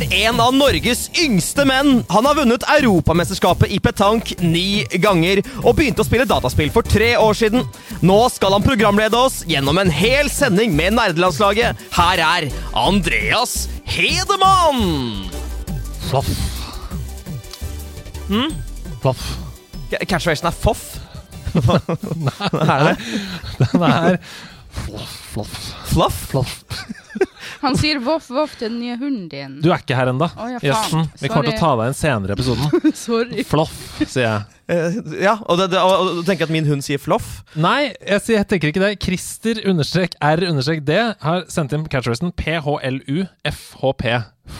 er en av Norges yngste menn. Han har vunnet Europamesterskapet i petank ni ganger og begynte å spille dataspill for tre år siden. Nå skal han programlede oss gjennom en hel sending med nerdelandslaget. Her er Andreas Hedemann! Foff. Hm? Foff. Catchphrasen er foff. Er det det? Den er Fluff? Fluff? flaff. Han sier voff, voff til den nye hunden din. Du er ikke her ennå. Å, ja. Gjesten. Vi kommer til å ta deg inn senere i episoden. Sorry. Fluff, sier jeg. Eh, ja, og, det, det, og, og du tenker at min hund sier floff? Nei, jeg, sier, jeg tenker ikke det. Christer understrek R understrek D har sendt inn catchphrasen PHLUFHP.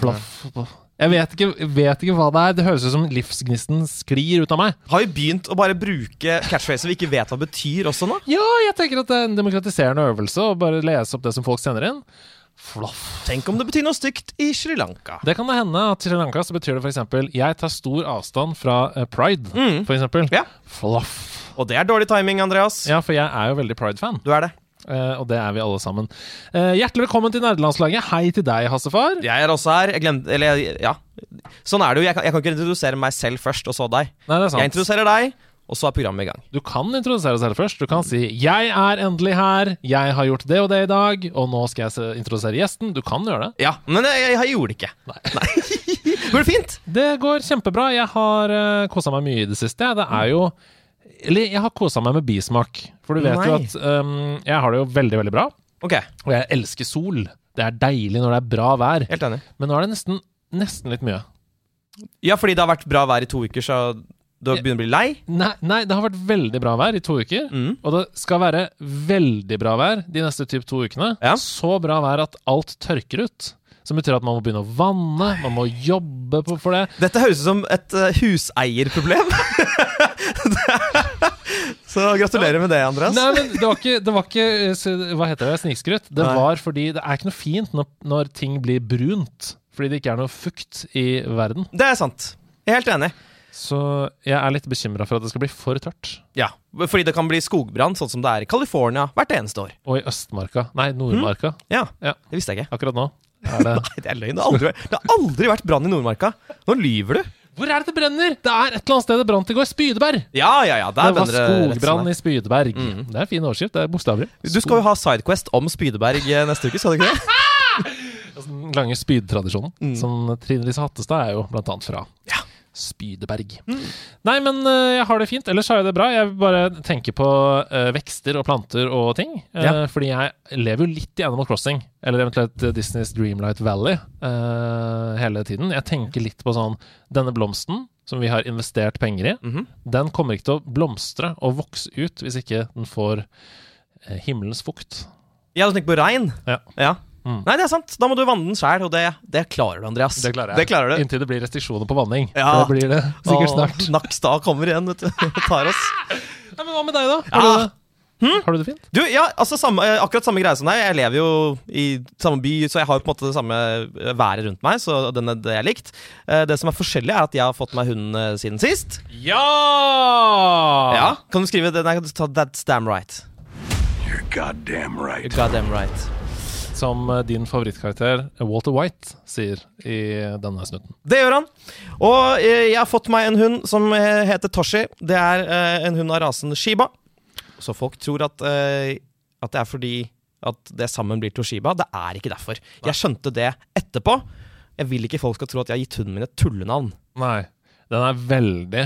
Fluff. Flaff. Jeg vet ikke, vet ikke hva det er. Det høres ut som livsgnisten sklir ut av meg. Har vi begynt å bare bruke catchphraser vi ikke vet hva betyr også nå? Ja, jeg tenker at det er en demokratiserende øvelse å bare lese opp det som folk sender inn. Fluff. Tenk om det betyr noe stygt i Sri Lanka. Det kan det hende at i Sri Lanka så betyr det f.eks.: Jeg tar stor avstand fra eh, pride, Mm. for eksempel. Ja. Flaff. Og det er dårlig timing, Andreas. Ja, for jeg er jo veldig pride-fan, Du er det. Eh, og det er vi alle sammen. Eh, hjertelig velkommen til nerdelandslaget. Hei til deg, Hassefar. Jeg er også her. Jeg glemte Eller, ja. Sånn er det jo. Jeg kan, jeg kan ikke introdusere meg selv først, og så deg. Nei, det er Jeg introduserer deg, og så er programmet i gang. Du kan introdusere deg selv først. Du kan si 'Jeg er endelig her. Jeg har gjort det og det i dag', og nå skal jeg introdusere gjesten. Du kan gjøre det. Ja, men jeg, jeg, gjorde det ikke. Nei. Går det fint? Det går kjempebra. Jeg har uh, kosa meg mye i det siste. Det er jo Eller jeg har kosa meg med bismak. For du vet jo at um, jeg har det jo veldig, veldig bra. Okay. Og jeg elsker sol. Det er deilig når det er bra vær. helt enig. Men nå er det nesten, nesten litt mye. Ja, fordi det har vært bra vær i to uker, så du begynner å bli lei? Nei, nei, det har vært veldig bra vær i to uker. Mm. Og det skal være veldig bra vær de neste typ to ukene. Ja. Så bra vær at alt tørker ut. Som betyr at man må begynne å vanne, man må jobbe på, for det. Dette høres ut som et uh, huseierproblem. så gratulerer med det, Andreas. Nei, men det var ikke, det var ikke eh, Hva heter det? Snikskryt. Det Nei. var fordi det er ikke noe fint når, når ting blir brunt. Fordi det ikke er noe fukt i verden. Det er sant. Jeg er helt enig. Så jeg er litt bekymra for at det skal bli for tørt. Ja, Fordi det kan bli skogbrann, sånn som det er i California hvert eneste år. Og i Østmarka. Nei, Nordmarka. Ja, Ja. Det visste jeg ikke. Akkurat nå er det Nei, det er løgn. Det har aldri, det har aldri vært brann i Nordmarka. Nå lyver du. Hvor er det det brenner?! Det er et eller annet sted det brant i går. Spydeberg! Ja, ja, ja. Der Det var brenner det rett skogbrann i Spydeberg. Mm. Det er en fin overskrift. Det er bokstaver. Du skal jo ha Sidequest om Spydeberg eh, neste uke, skal du ikke det? Den lange spydtradisjonen. Mm. Som Trine Lise Hattestad er jo blant annet fra. Ja. Spydeberg. Mm. Nei, men eh, jeg har det fint. Ellers har jeg det bra. Jeg bare tenker på uh, vekster og planter og ting. Uh, Ja. Fordi jeg lever jo litt i Animal Crossing, eller eventuelt Disneys Dreamlight Valley, uh, hele tiden. Jeg tenker litt på sånn Denne blomsten som vi har investert penger i, Mhm. den kommer ikke til å blomstre og vokse ut hvis ikke den får himmelens fukt. Ja, du tenker på regn? Ja. Ja. Mm. Nei, det er sant. Da må du vanne den sjæl, og det, det klarer du, Andreas. Det klarer jeg. Det klarer du. Inntil det blir restriksjoner på vanning. Ja. Det blir det sikkert Åh, snart. Nakstad kommer igjen, vet du. Og tar oss. Nei, men hva med deg, da? Har, Ja. du, det? har du det fint? Du, ja, altså samme, eh, akkurat samme greie som deg. Jeg lever jo i samme by, så jeg har jo på en måte det samme eh, været rundt meg. Så den er det jeg likt. Eh, Det som er forskjellig, er at jeg har fått meg hund siden sist. Ja! Ja, Kan du skrive det? Nei, kan du ta That's damn right. You're goddamn right. You're goddamn right. Som eh, din favorittkarakter Walter White sier i denne snutten. Det gjør han. Og eh, jeg har fått meg en hund som eh, heter Toshi. Det er en hund av rasen Shiba. Så folk tror at, at det er fordi at det sammen blir Toshiba. Det er ikke derfor. Jeg skjønte det etterpå. Jeg vil ikke folk skal tro at jeg har gitt hunden min et tullenavn. Nei. Den er veldig,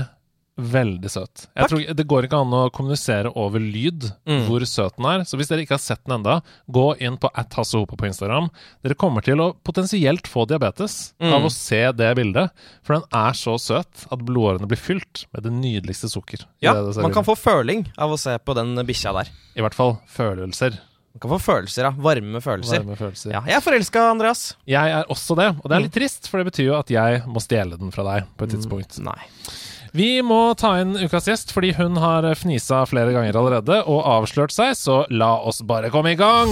veldig søt. Jeg Takk. tror, det går ikke an å kommunisere over lyd Mm. hvor søt den er. Så hvis dere ikke har sett den enda, gå inn på at Hasse Hope på Instagram. Dere kommer til å potensielt få diabetes Mm. av å se det bildet. For den er så søt at blodårene blir fylt med det nydeligste sukker. Ja, det Man kan få føling av å se på den bikkja der. I hvert fall følelser. Man kan få følelser, ja. Varme følelser. Varme følelser. Ja, jeg er forelska, Andreas. Jeg er også det, og det er Mm. litt trist, for det betyr jo at jeg må stjele den fra deg på et tidspunkt. Nei. Vi må ta inn ukas gjest, fordi hun har fnisa flere ganger allerede og avslørt seg, så la oss bare komme i gang.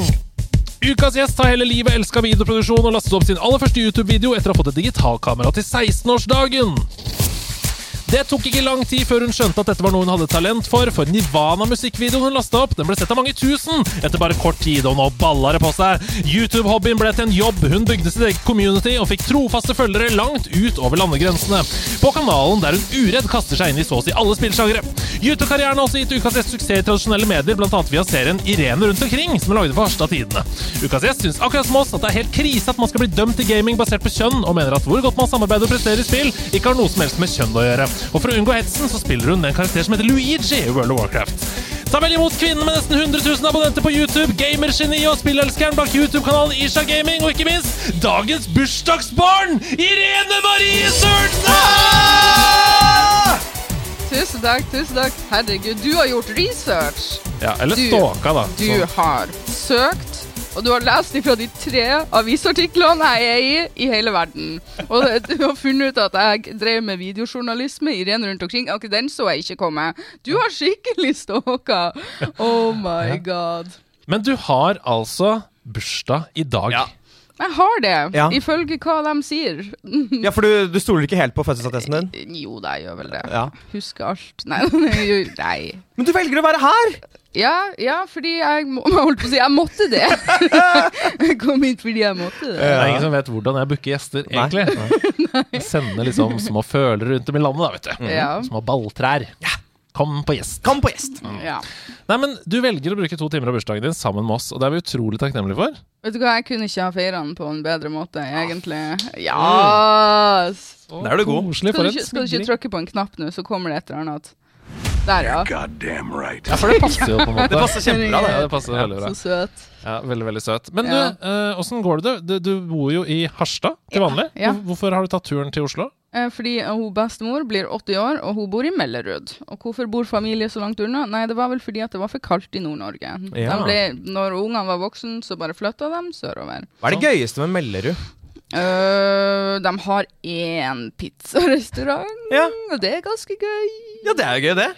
Ukas gjest har hele livet elska videoproduksjon og lastet opp sin aller første YouTube-video etter å ha fått et digitalkamera til 16-årsdagen. Det tok ikke lang tid før hun skjønte at dette var noe hun hadde talent for, for Nirvana-musikkvideoen hun lasta opp, den ble sett av mange tusen etter bare kort tid, og nå balla det på seg. YouTube-hobbyen ble til en jobb, hun bygde sitt eget community og fikk trofaste følgere langt ut over landegrensene. På kanalen der hun uredd kaster seg inn i så å si alle spillsjangere. YouTube-karrieren har også gitt ukas gjest suksess i tradisjonelle medier, bl.a. via serien Irene rundt omkring, som er laget for Harstad Tidende. Ukas gjest syns akkurat som oss at det er helt krise at man skal bli dømt til gaming basert på kjønn, og mener at hvor godt man samarbeider og presterer i spill, ikke har noe som helst med kjønn å gjøre. Og for å unngå hetsen, så spiller hun en karakter som heter Luigi i World of Warcraft. Ta vel imot kvinnen med nesten 100 000 abonnenter på YouTube, gamergeniet og spillelskeren bak YouTube-kanalen Isha Gaming, og ikke minst dagens bursdagsbarn, Irene Marie Sørensen! Tusen takk, tusen takk. Herregud, du har gjort research. Ja, eller Du- stalka, da. Du Så- har søkt, og du har lest ifra de tre avisartiklene jeg er i i hele verden. Og du har funnet ut at jeg drev med videojournalisme i ren rundt omkring. Akkurat den så jeg ikke komme. Du har skikkelig stalka. Oh my god. Men du har altså bursdag i dag. Ja. Jeg har det, Ja. ifølge hva de sier. Ja, for du, du stoler ikke helt på fødselsattesten din? Jo da, jeg gjør vel det. Ja. Husker alt. Nei, nei, nei. Men du velger å være her! Ja, ja, fordi jeg må, holdt på å si Jeg måtte det. jeg kom hit fordi jeg måtte det. Det er ingen som vet hvordan jeg booker gjester, Nei. egentlig. Jeg sender liksom små følere rundt om i landet, da, vet du. Ja. Små balltrær. Kom på gjest. Kom på gjest. Ja. Nei, men Du velger å bruke to timer av bursdagen din sammen med oss, og det er vi utrolig takknemlige for. Vet du hva, jeg kunne ikke ha feira den på en bedre måte, egentlig. Ja! Der er du god. Koselig Skal du, ikke, skal du ikke trykke på en knapp nå, så kommer det et eller annet. Der, ja. Right. Ja, for det passer jo på en måte. Det passer kjempebra, Ja, det. det passer veldig bra. Så søt. Ja, Veldig, veldig søt. Men Ja. du, åssen uh, går det? Du, du bor jo i Harstad til vanlig. Hvorfor har du tatt turen til Oslo? Eh, Fordi eh, hun bestemor blir 80 år, og hun bor i Mellerud. Og hvorfor bor familie så langt unna? Nei, det var vel fordi at det var for kaldt i Nord-Norge. Ja. Når ungene var voksen, så bare flytta de sørover. Hva er det gøyeste med Mellerud? Uh, de har én pizzarestaurant, Ja. og det er ganske gøy. ja, det er jo gøy, det.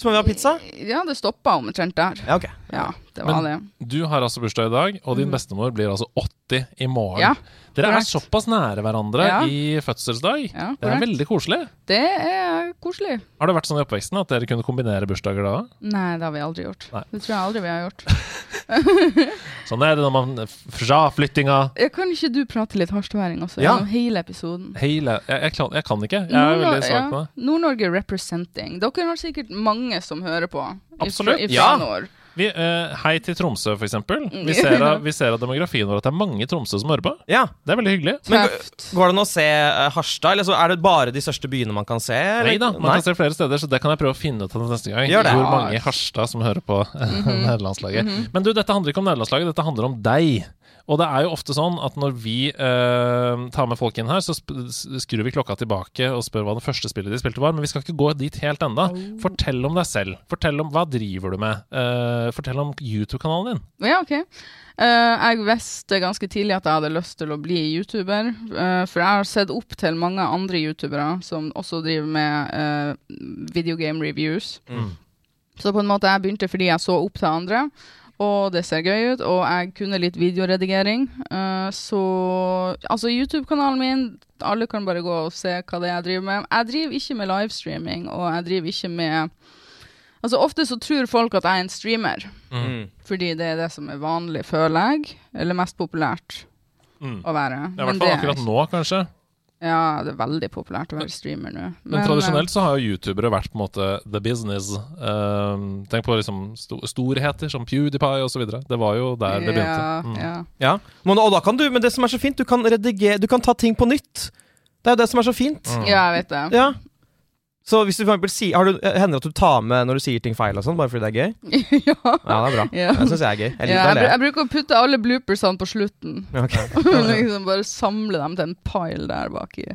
Som om vi har pizza? Ja, det stoppa omtrent der. Ja, okay. Ja, det var Men- det. Du har altså bursdag i dag, og din bestemor blir altså 80 i morgen. Ja, Dere er såpass nære hverandre Ja. i fødselsdag. Ja, det er veldig koselig. Det er koselig. Har det vært sånn i oppveksten at dere kunne kombinere bursdager da? Nei, det har vi aldri gjort. Nei. Det tror jeg aldri vi har gjort. Sånn er det når man fra flyttinga jeg kan ikke du prate litt harstværing også, Ja. gjennom hele episoden? Hele jeg, jeg, kan, jeg kan ikke. Jeg er Nord- veldig svak på det. ja, Nord-Norge representing. Dere har sikkert mange som hører på. ifra- Absolutt. ifra Ja. nord. Vi, uh, hei til Tromsø, for eksempel. Mm. Vi ser, av, vi ser av demografien vår at det er mange i Tromsø som hører på. Ja. Det er veldig hyggelig. Men Går det an å se uh, Harstad, eller så er det bare de største byene man kan se? eller? Nei da, man Nei? kan se flere steder, så det kan jeg prøve å finne ut av neste gang. Gjør det. Hvor mange i Harstad som hører på Mhm. nederlandslaget. Men du, dette handler ikke om nederlandslaget, dette handler om deg. Og det er jo ofte sånn at når vi eh, tar med folk inn her, så skrur vi klokka tilbake og spør hva det første spillet de spilte var, men vi skal ikke gå dit helt enda. Fortell om deg selv. Fortell om hva driver du med. Eh, fortell om YouTube-kanalen din. Ja, ok. Uh, jeg visste ganske tidlig at jeg hadde lyst til å bli YouTuber, uh, for jeg har sett opp til mange andre YouTubere som også driver med uh, videogame reviews. Mm. Så på en måte jeg begynte fordi jeg så opp til andre, og det ser gøy ut, og jeg kunne litt videoredigering. Uh, så altså YouTube-kanalen min, alle kan bare gå og se hva det er jeg driver med. Jeg driver ikke med livestreaming, og jeg driver ikke med Altså Ofte så tror folk at jeg er en streamer. Mm. Fordi det er det som er vanlig, føler jeg. Eller mest populært Mm. å være. Det er i hvert fall akkurat nå, kanskje. Ja, det er veldig populært å være streamer nå. Men, Men, tradisjonelt så har jo youtubere vært på en måte the business. Um, tenk på liksom sto storheter som PewDiePie videre. Det var jo der det begynte. Ja, Mm. ja. Ja. Men, og da kan du, men det som er så fint, du kan redigere Du kan ta ting på nytt. Det er jo det som er så fint. Mm. ja, jeg vet det. Ja. Så hvis du for eksempel sier har du, Hender det at du tar med når du sier ting feil og sånn, bare fordi det er gøy? ja. Ja, det er bra. Ja. Det syns jeg er gøy. Jeg Ja, jeg, jeg bruker å putte alle bloopersene på slutten. Okay. liksom Bare samle dem til en pile der baki.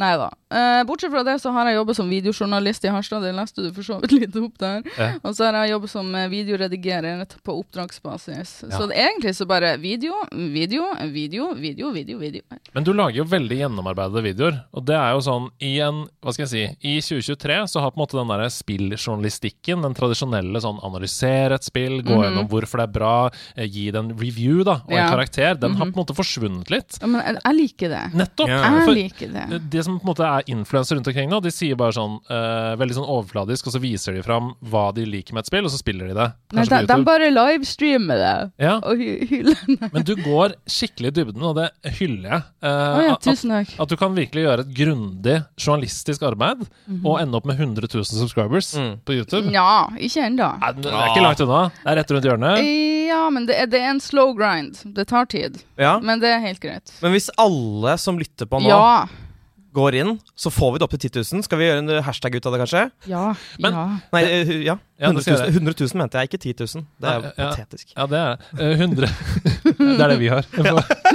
Nei da. Eh, bortsett fra det så har jeg jobbet som videojournalist i Harstad. Det leste du for så vidt litt opp der. Ja. Og så har jeg jobbet som eh, videoredigerer på oppdragsbasis. Ja. Så det, egentlig så bare video, video, video, video, video. video. Men du lager jo veldig gjennomarbeidede videoer. Og det er jo sånn i en Hva skal jeg si I 2023 så har på en måte den derre spilljournalistikken, den tradisjonelle sånn analysere et spill, gå gjennom hvorfor det er bra, eh, gi det en review da, og Ja. en karakter, den har på en måte forsvunnet litt. Ja, men jeg, liker det. Nettopp! Jeg liker det. det som på en måte er influenser rundt omkring nå, de sier bare sånn uh, veldig sånn overfladisk, og så viser de fram hva de liker med et spill, og så spiller de det. Nei, de, de bare livestreamer det Ja, og hyller hyller. men du går skikkelig i dybden, og det hyller jeg. Uh, oh, ja, tusen takk. At du kan virkelig gjøre et grundig journalistisk arbeid og ende opp med 100 000 subscribers Mm. på YouTube. Ja, ikke ennå. Det er ikke langt unna. Det er rett rundt hjørnet. Ja, men det er, det er en slow grind. Det tar tid. Ja. Men det er helt greit. Men hvis alle som lytter på nå, Ja. Går inn, så får vi det opp til 10 000. Skal vi gjøre en hashtag ut av det, kanskje? Ja. Men- ja. Nei, eh, ja. Ja, 100 000, 100 000 mente jeg, ikke 10 000. Det er ja, ja. patetisk. Ja, det er det. Eh, 100 Det er det vi har på,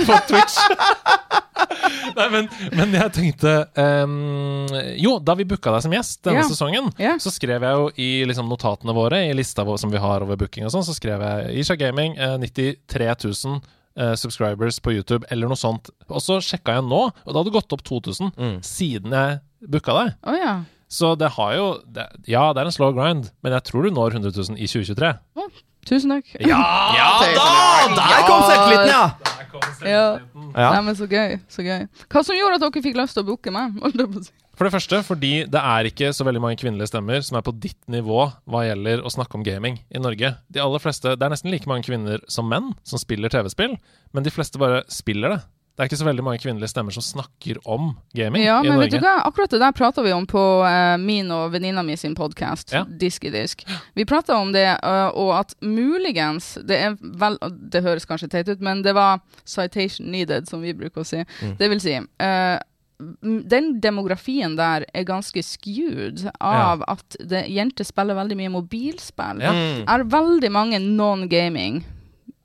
på Twitch. Nei, men, men jeg tenkte um, Jo, da vi booka deg som gjest denne yeah. sesongen, yeah. så skrev jeg jo i liksom, notatene våre, i lista vår, som vi har over booking og sånn, så skrev jeg Isha Gaming, eh, 93 000 eh, subscribers på YouTube, eller noe sånt. Og så sjekka jeg nå, og det hadde gått opp 2000 Mm. siden jeg booka deg. Oh, ja. Så det har jo det, Ja, det er en slow grind, men jeg tror du når 100 000 i 2023. Tusen takk. Ja da! Der kom selvtilliten, ja! Ja. ja. Nei, men så gøy. Så gøy. Hva som gjorde at dere fikk lyst til å booke meg? For det første fordi det er ikke så veldig mange kvinnelige stemmer som er på ditt nivå hva gjelder å snakke om gaming i Norge. De aller fleste, Det er nesten like mange kvinner som menn som spiller TV-spill, men de fleste bare spiller det. Det er ikke så veldig mange kvinnelige stemmer som snakker om gaming Ja, i men vet du hva? Akkurat det der prata vi om på uh, min og venninna mi sin podkast, Ja. Disk i disk. Vi prata om det, uh, og at muligens det, er vel, det høres kanskje teit ut, men det var citation needed, som vi bruker å si. Mm. Det vil si m- den demografien der er ganske skewed av at det, jenter spiller veldig mye mobilspill. Ja. Mm. Er veldig mange non-gaming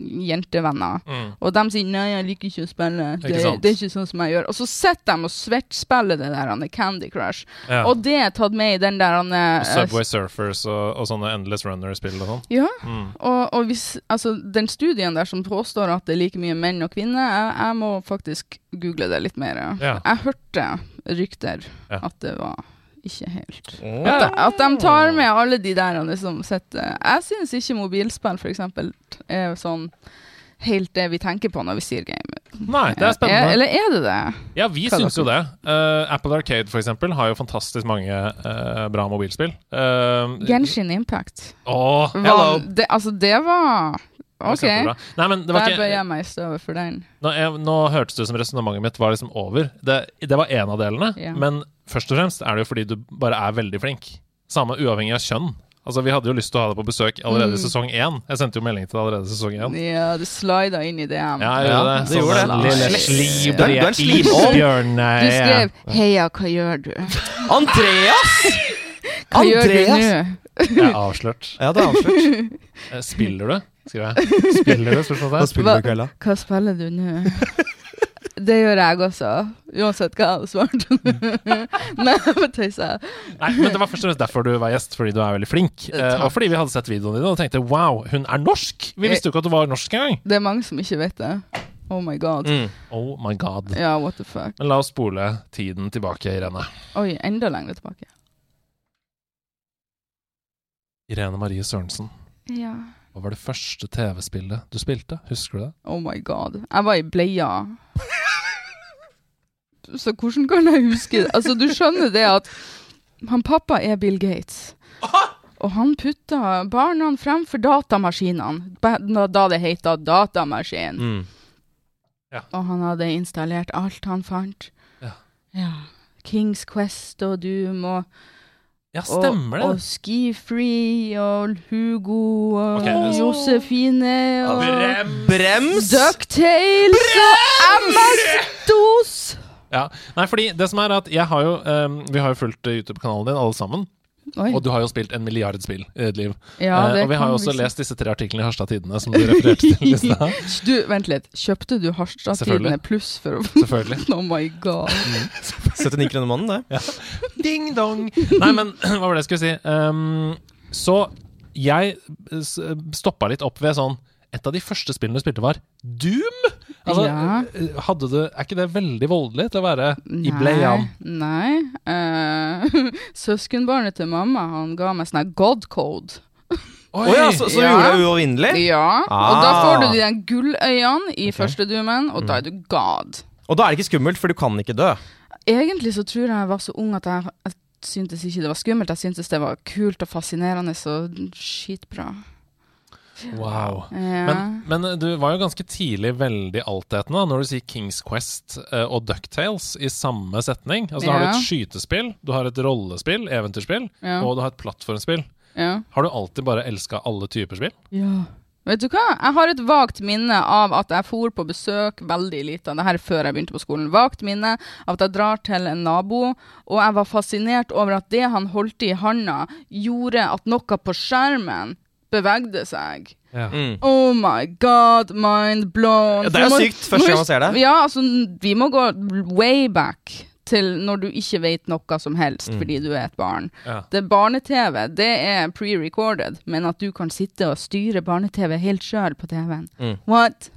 jentevenner. Mm. Og de sier 'nei, jeg liker ikke å spille'. Det, Ikke det er ikke sånn som jeg gjør. Og så sitter de og svettspiller det der er Candy Crush. Ja. Og det er tatt med i den der han er- Subway Surfers og, og sånne Endless Runner-spill og sånn. Ja. Mm. Og, og hvis Altså, den studien der som påstår at det er like mye menn og kvinner, jeg, jeg må faktisk google det litt mer. Ja. Jeg hørte rykter Ja. at det var ikke helt Oh. At, de, at de tar med alle de der liksom sitter Jeg syns ikke mobilspill, for eksempel, er sånn helt det vi tenker på når vi sier game. Nei, det er Er, spennende. eller er det det? Ja, vi Hva syns jo det. Uh, Apple Arcade for eksempel har jo fantastisk mange uh, bra mobilspill. Uh, Genshin Impact. Åh, Var, det, altså, det var OK. Nei, men det var Der bøyer jeg meg i støvet for den. Nå, jeg, nå hørtes det ut som resonnementet mitt var liksom over. Det, det var én av delene, Ja. men først og fremst er det jo fordi du bare er veldig flink. Samme uavhengig av kjønn. Altså, Vi hadde jo lyst til å ha deg på besøk allerede i Mm. sesong én. Jeg sendte jo melding til deg allerede i sesong én. Ja, du slida inn i DM. Ja, Ja, det. det gjorde Sånn det. Lille slibrige Du er- du skrev 'Heia, hva gjør du?' Andreas! Hva gjør du nå? Jeg er avslørt. Ja, det er avslørt. Eh, Spiller du? skriver jeg. Spiller du? Hva spiller du i kveld, da? Hva spiller du nå? Det gjør jeg også, uansett hva jeg hadde svart. Nei, tøyser. Nei, men Det var først og fremst derfor du var gjest, fordi du er veldig flink. Eh, og fordi vi hadde sett videoene dine og tenkte wow, hun er norsk! Vi visste jo ikke at du var norsk engang. Det er mange som ikke vet det. Oh my god. Mm. Oh my god. Ja, what the fuck. Men la oss spole tiden tilbake, Irene. Oi, enda lenger tilbake. Irene Marie Sørensen. Ja. Hva var det første TV-spillet du spilte? Husker du det? Oh my god. Jeg var i bleia. Så hvordan kan jeg huske det? Altså, du skjønner det at han pappa er Bill Gates. Og han putta barna fremfor datamaskinene, da det heta datamaskin. Mm. Og han hadde installert alt han fant. Ja. Ja. Kings Quest og Doom og, Ja, og, stemmer og det. Ski Free og Hugo og okay, det- Josefine og Brems! Ducktales og MS-DOS! Ja. Nei, fordi det som er at jeg har jo um, Vi har jo fulgt eh, YouTube-kanalen din, alle sammen. Oi. Og du har jo spilt en milliard spill i ditt liv. Ja, Eh, og vi har jo også vi... lest disse tre artiklene i Harstad Tidende som du refererte til i stad. Du, vent litt. Kjøpte du Harstad-tidene pluss for å Selvfølgelig. Oh my god. 79 kroner måneden, det. Ding dong! Nei, men hva var det jeg skulle si? Um, så jeg stoppa litt opp ved sånn Et av de første spillene du spilte, var Doom! Altså, Ja. hadde du, er ikke det veldig voldelig til å være i bleian? Nei. Uh, søskenbarnet til mamma han ga meg sånn God code. Å ja, så, så Ja. gjorde det uovervinnelig? Ja, og da Ah. får du de der gulløyene i okay. første doomen, og da er du God. Og da er det ikke skummelt, for du kan ikke dø. Egentlig så tror jeg jeg var så ung at jeg, jeg syntes ikke det var skummelt. Jeg syntes det var kult og fascinerende og skitbra. Wow. Men, men du var jo ganske tidlig veldig altetende når du sier Kings Quest eh, og Ducktales i samme setning. Altså Da har du et skytespill, du har et rollespill, eventyrspill, og du har et plattformspill. ja. Har du alltid bare elska alle typer spill? Ja. Vet du hva? Jeg har et vagt minne av at jeg for på besøk veldig lite. Det her er før jeg begynte på skolen. Vagt minne av at jeg drar til en nabo, og jeg var fascinert over at det han holdt i handa, gjorde at noe på skjermen bevegde seg. Ja. Mm. Oh my god, mind blown. Ja, det er jo må- sykt første gang man ser det. Ja, altså, vi må gå way back til når du ikke vet noe som helst Mm. fordi du er et barn. Ja. Det Barne-TV det er pre-recorded, men at du kan sitte og styre barne-TV helt sjøl på TV-en. Mm. What?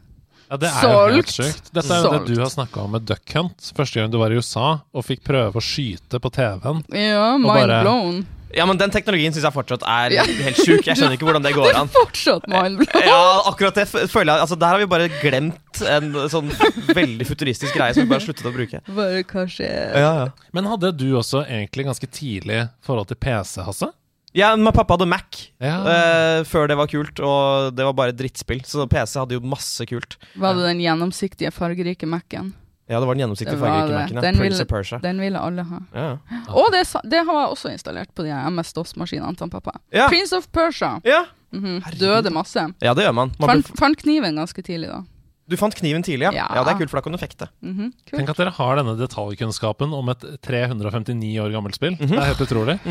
Ja, det er jo helt Solgt. sjukt. Dette er jo Solgt. det du har snakka om med Duck Hunt. Første gang du var i USA og fikk prøve å skyte på TV-en. Ja, mind bare- blown. Ja, men den teknologien syns jeg fortsatt er Ja. helt sjuk. Jeg skjønner ikke hvordan det Det går er an. fortsatt mind blown. Ja, akkurat det føler jeg Altså, Der har vi bare glemt en sånn veldig futuristisk greie som vi bare sluttet å bruke. Bare hva skjer? Ja, ja. Men hadde du også egentlig ganske tidlig forhold til PC, Hasse? Ja, men pappa hadde Mac Ja. uh, før det var kult, og det var bare drittspill. Så PC hadde jo masse kult. Var det den gjennomsiktige, fargerike Mac-en? Ja, det var den gjennomsiktige fargerike. Mac-en. ja. Den Prince ville- of Persia. Den ville alle ha. Ja. Og det, det har jeg også installert på de MS-DOS-maskinene til pappa. Ja. Prince of Persia. Ja. Mm -hmm. Døde masse. ja, det gjør man. man Fant, blir, fant kniven ganske tidlig, da. Du fant kniven tidlig, ja. Ja. ja. Det er kult, for da kan du fekte. Mm -hmm. Tenk at dere har denne detaljkunnskapen om et 359 år gammelt spill. Mhm. Det er helt utrolig.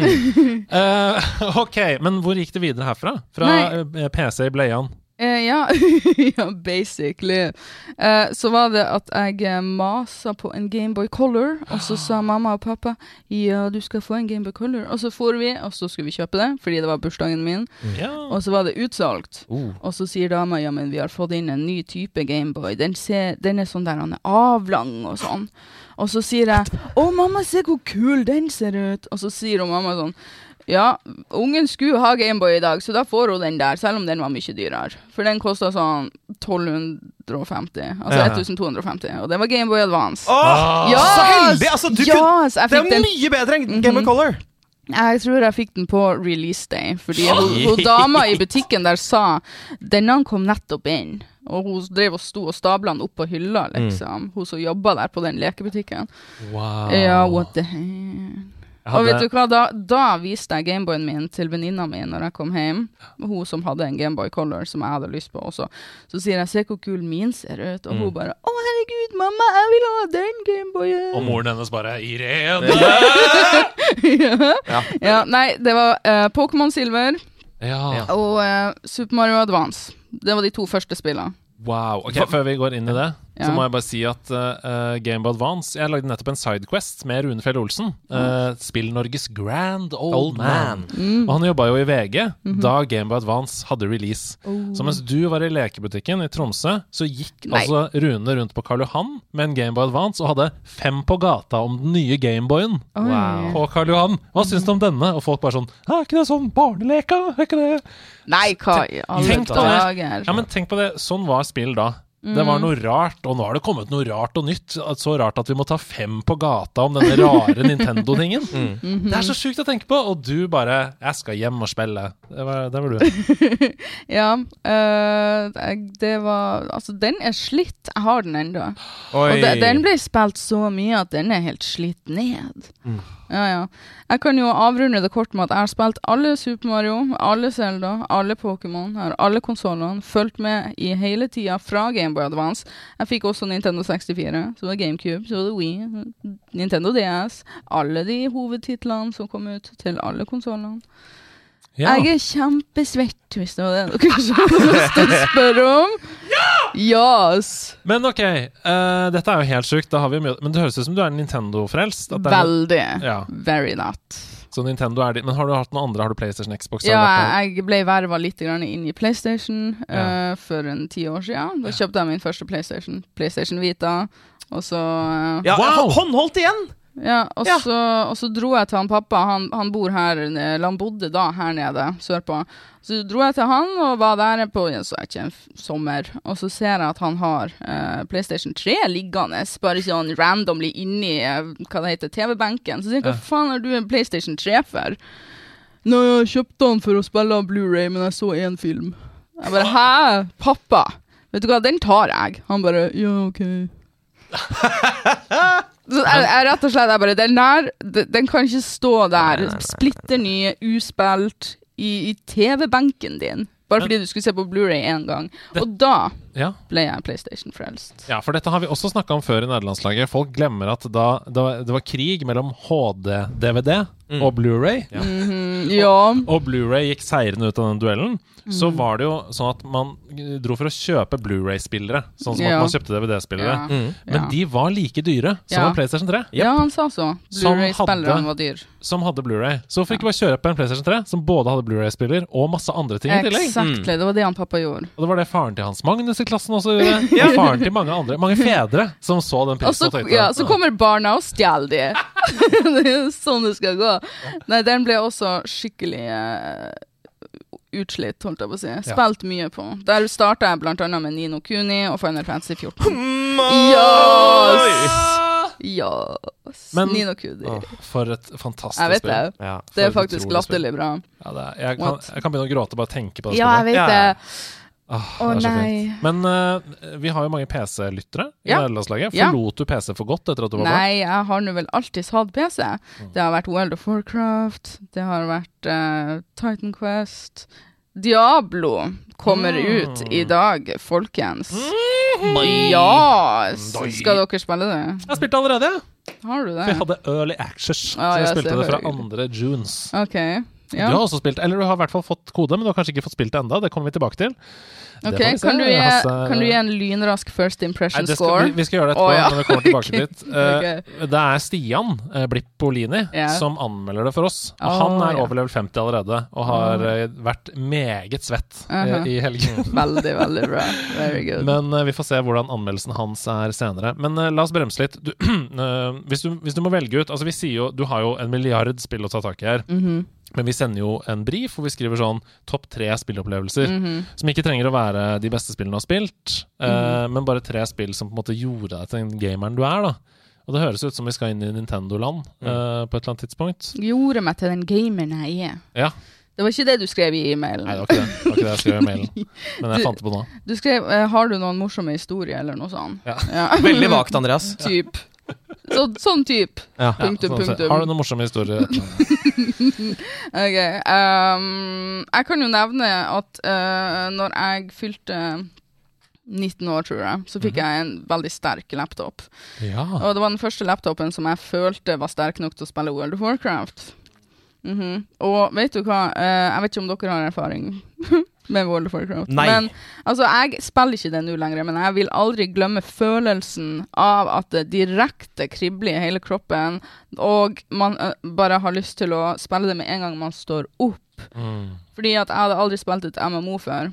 Eh, ok, men hvor gikk det videre herfra? Fra Nei. eh, PC i bleian? Eh, ja, ja, basically. Eh, så var det at jeg eh, masa på en Gameboy Color, og så sa mamma og pappa ja, du skal få en Gameboy Color. Og så for vi, og så skulle vi kjøpe det, fordi det var bursdagen min. Ja. Og så var det utsolgt. Uh. Og så sier dama ja, men vi har fått inn en ny type Gameboy. Den, ser- den er sånn der han er avlang og sånn. Og så sier jeg å mamma, se hvor kul den ser ut. Og så sier hun mamma sånn ja, ungen skulle ha Gameboy i dag, så da får hun den der, selv om den var mye dyrere. For den kosta sånn 1250, altså Ja. 1250, og det var Gameboy Advance. Åh, Ja, Så heldig! Altså, du ja, kunne, det er den mye bedre enn Gameboy mm -hmm. Color. Jeg tror jeg fikk den på release day, fordi hun, hun dama i butikken der sa denne kom nettopp inn. Og hun drev og sto og stabla den opp på hylla, liksom. Hun som jobba der på den lekebutikken. Wow. Ja, what the hell. Jeg Og vet du hva, da, da viste jeg Gameboyen min til venninna mi når jeg kom hjem. Hun som hadde en Gameboy Color som jeg hadde lyst på også. Så sier jeg 'se hvor kul min ser ut', og hun Mm. bare 'å herregud, mamma, jeg vil ha den Gameboyen'. Og moren hennes bare Irene! ja. Ja. ja, nei, det var uh, Pokémon Silver. Ja. Ja. Og uh, Super Mario Advance. Det var de to første spillene. Wow. ok, Før vi går inn i det, så må jeg bare si at uh, Gameboy Advance Jeg lagde nettopp en Sidequest med Rune Fjell Olsen. Uh, Spill-Norges Grand Old, Old Man. Man. Mm. Og han jobba jo i VG da Gameboy Advance hadde release. Oh. Så mens du var i lekebutikken i Tromsø, så gikk Nei. altså Rune rundt på Karl Johan med en Gameboy Advance og hadde fem på gata om den nye Gameboyen. Wow. på Karl Johan. Hva syns du om denne? Og folk bare sånn Er ikke det sånn barneleka? Er ikke det Nei, hva i alle dager? Ja, men tenk på det. Sånn var spill da. Det Mm. var noe rart, og nå har det kommet noe rart og nytt. Så rart at vi må ta fem på gata om denne rare Nintendo-tingen. Mm. Mhm. Det er så sjukt å tenke på, og du bare 'Jeg skal hjem og spille'. Det var, det var du. Ja, eh, det var Altså, den er slitt. Jeg har den ennå. Og de, den ble spilt så mye at den er helt slitt ned. Mm. Ja, ja. Jeg kan jo avrunde det kort med at jeg har spilt alle Super Mario, alle Zelda, alle Pokémon, alle konsollene, fulgt med i hele tida fra Gameboy Advance. Jeg fikk også Nintendo 64, så var GameCube, så var det Wii, Nintendo DS. Alle de hovedtitlene som kom ut til alle konsollene. Ja. Jeg er kjempesvett, hvis det var det dere som hadde lyst til å spørre om. Yes. Men ok, uh, dette er jo helt sjukt. Da har vi mye Men det høres ut som du er Nintendo-frelst. Veldig. Ja. Very not. Så Nintendo er din. Men har du hatt noen andre? Har du PlayStation, Xbox? Ja, jeg ble verva litt inn i PlayStation Ja. eh, for en ti år siden. Da kjøpte jeg min første PlayStation. PlayStation Vita. Og så uh, Ja, Wow! Håndholdt igjen! Ja, og, Ja. Så, og så dro jeg til han pappa. Han, han bor her, eller han bodde da her nede, sørpå. Så dro jeg til han og var der på så ikke en sommer. Og så ser jeg at han har eh, PlayStation 3 liggende, bare sånn randomly inni eh, hva det heter, TV-benken. Så sier jeg hva Ja. faen har du en PlayStation 3 for? Nei, jeg kjøpte han for å spille Blu-ray, men jeg så én film. Jeg bare hæ? Pappa? Vet du hva, den tar jeg. Han bare ja, OK. Så jeg, jeg rett og slett jeg bare Den der, den, kan ikke stå der, splitter ny, uspilt, i, i TV-benken din. Bare fordi du skulle se på Blu-ray én gang. Det- Og da Ja. ble jeg PlayStation-frelst. ja, for dette har vi også snakka om før i nederlandslaget. Folk glemmer at da, da det var krig mellom HD-DVD og Blu-ray. Mhm, ja. Og Blu-ray gikk seirende ut av den duellen. Så Mm. var det jo sånn at man dro for å kjøpe Blu-ray-spillere. Sånn som Ja. at man kjøpte DVD-spillere. Ja. Mm. Men ja. de var like dyre som Ja. en PlayStation 3. ja, han sa så. Blu-ray-spillerne var dyr. Som hadde Blu-ray. Så hvorfor ikke bare kjøpe en PlayStation 3 som både hadde Blu-ray-spiller og masse andre ting i tillegg? Exactly. Det var det han pappa gjorde. Og det var det faren til Hans Magnus i klassen også gjorde. Og faren til mange andre. Mange fedre som så den Og så, og tenkte ja, så kommer barna og stjeler de. Det er jo sånn det skal gå. Nei, den ble også skikkelig eh, utslitt, holdt jeg på å si. Spilt mye på. Der starta jeg blant annet med Nino Kuni og Final Fantasy 14. Yes! Yes! Men- Nino Kuni. Å, For et fantastisk jeg vet spill. det. Ja. Det er faktisk latterlig bra. Ja, det er, jeg, kan, jeg kan begynne å gråte bare tenke på det Ja, jeg vet Ja, det. Ja. Åh, Å, det er så nei. fint. Men uh, vi har jo mange PC-lyttere i Ja. nederlandslaget. Ja. Forlot du PC for godt etter at du var barn? Nei, jeg har nå vel alltid hatt PC. Mm. Det har vært World of Warcraft, det har vært uh, Titan Quest Diablo kommer Mm. ut i dag, folkens. Mm. Ja! Skal dere spille det? Jeg har spilt det allerede, Har du for jeg hadde Early Access. Ah, så jeg ja, spilte det fra andre Junes. OK. Ja. Du har også spilt, eller du har i hvert fall fått kode, men du har kanskje ikke fått spilt det enda. Det kommer vi tilbake til. Ok, Kan du, gi, kan du gi en lynrask first impression Nei, skal, score? vi, vi skal gjøre det etterpå, Oh, ja. når vi kommer tilbake dit. Eh, Ok. Det er Stian uh, Blippolini yeah. som anmelder det for oss. Og Å, han er ja. over level 50 allerede, og har eh, vært meget svett eh, Uh-huh. i helgen. Veldig, veldig bra. Very good. Men uh, vi får se hvordan anmeldelsen hans er senere. Men uh, la oss bremse litt. Du, eh, hvis, du, hvis du må velge ut Altså Vi sier jo Du har jo en milliard spill å ta tak i her. Mhm, Men vi sender jo en brief hvor vi skriver sånn topp tre spilleopplevelser. -hmm. Som ikke trenger å være de beste spillene du har spilt, eh, men bare tre spill som på en måte gjorde deg til den gameren du er. da Og det høres ut som vi skal inn i Nintendo-land eh, på et eller annet tidspunkt. Gjorde meg til den gameren jeg er. Ja. Det var ikke det du skrev i e-mailen. Nei, det var ikke det. Det var ikke det jeg skrev i mailen. Men jeg Du- fant det på nå. Du skrev eh, 'Har du noen morsomme historier', eller noe sånt. Ja. Veldig vagt, Andreas. typ. Så, sånn type. Ja. Punktum, sånn punktum. Har du noen morsomme historier? Ok. Um, jeg kan jo nevne at uh, når jeg fylte 19 år, tror jeg, så fikk jeg en veldig sterk laptop. Ja. Og det var den første laptopen som jeg følte var sterk nok til å spille World of Warcraft. Mhm. Og vet du hva, uh, jeg vet ikke om dere har erfaring med World of Warcraft. Nei. Men altså, jeg spiller ikke det nå lenger, men jeg vil aldri glemme følelsen av at det direkte kribler i hele kroppen, og man uh, bare har lyst til å spille det med en gang man står opp. Mm. Fordi at jeg hadde aldri spilt et MMO før.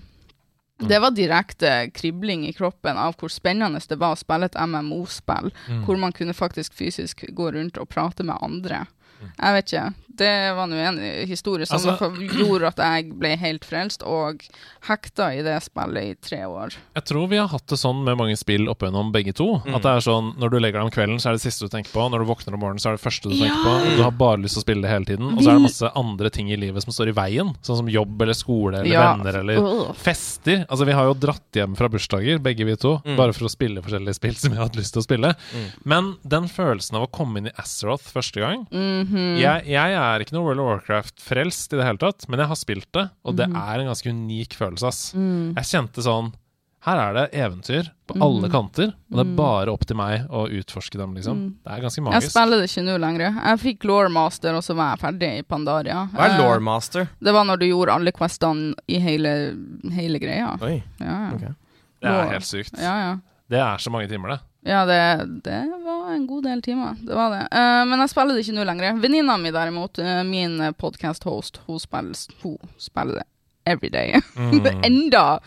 Det var direkte kribling i kroppen av hvor spennende det var å spille et MMO-spill, Mm. hvor man kunne faktisk fysisk gå rundt og prate med andre. Jeg vet ikke. Det var nå en historie som Altså- gjorde at jeg ble helt frelst, og hekta i det spillet i tre år. Jeg tror vi har hatt det sånn med mange spill opp gjennom begge to. Mm. At det er sånn, Når du legger deg om kvelden, så er det siste du tenker på. Når du våkner om morgenen, så er det første du Ja. tenker på. Du har bare lyst til å spille det hele tiden. Og så er det masse andre ting i livet som står i veien. Sånn som jobb eller skole eller Ja. venner eller fester. Altså Vi har jo dratt hjem fra bursdager, begge vi to, Mm. bare for å spille forskjellige spill som vi har hatt lyst til å spille. Mm. Men den følelsen av å komme inn i Azeroth første gang Mhm. jeg, jeg er ikke noe World of Warcraft-frelst i det hele tatt, men jeg har spilt det, og det Mhm. er en ganske unik følelse, ass. Mm. Jeg kjente sånn Her er det eventyr på Mhm. alle kanter, og det er Mm. bare opp til meg å utforske dem, liksom. Mm. Det er ganske magisk. Jeg spiller det ikke nå lenger. Jeg fikk Lawmaster, og så var jeg ferdig i Pandaria. Hva er Eh, Lawmaster? Det var når du gjorde alle questene i hele, hele greia. Oi. Ja, ja. Okay. Det er helt sykt. ja, ja. Det er så mange timer, det. Ja, det, det var en god del timer. Det var det. Uh, men jeg spiller det ikke nå lenger. Venninna mi derimot, uh, min podcast-host, hun spiller, hun spiller det every day. Mm. Enda!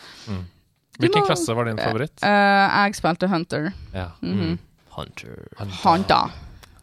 Hvilken må- klasse var din favoritt? Uh, jeg spilte Hunter. Ja. Mhm. Hunter. Hunter.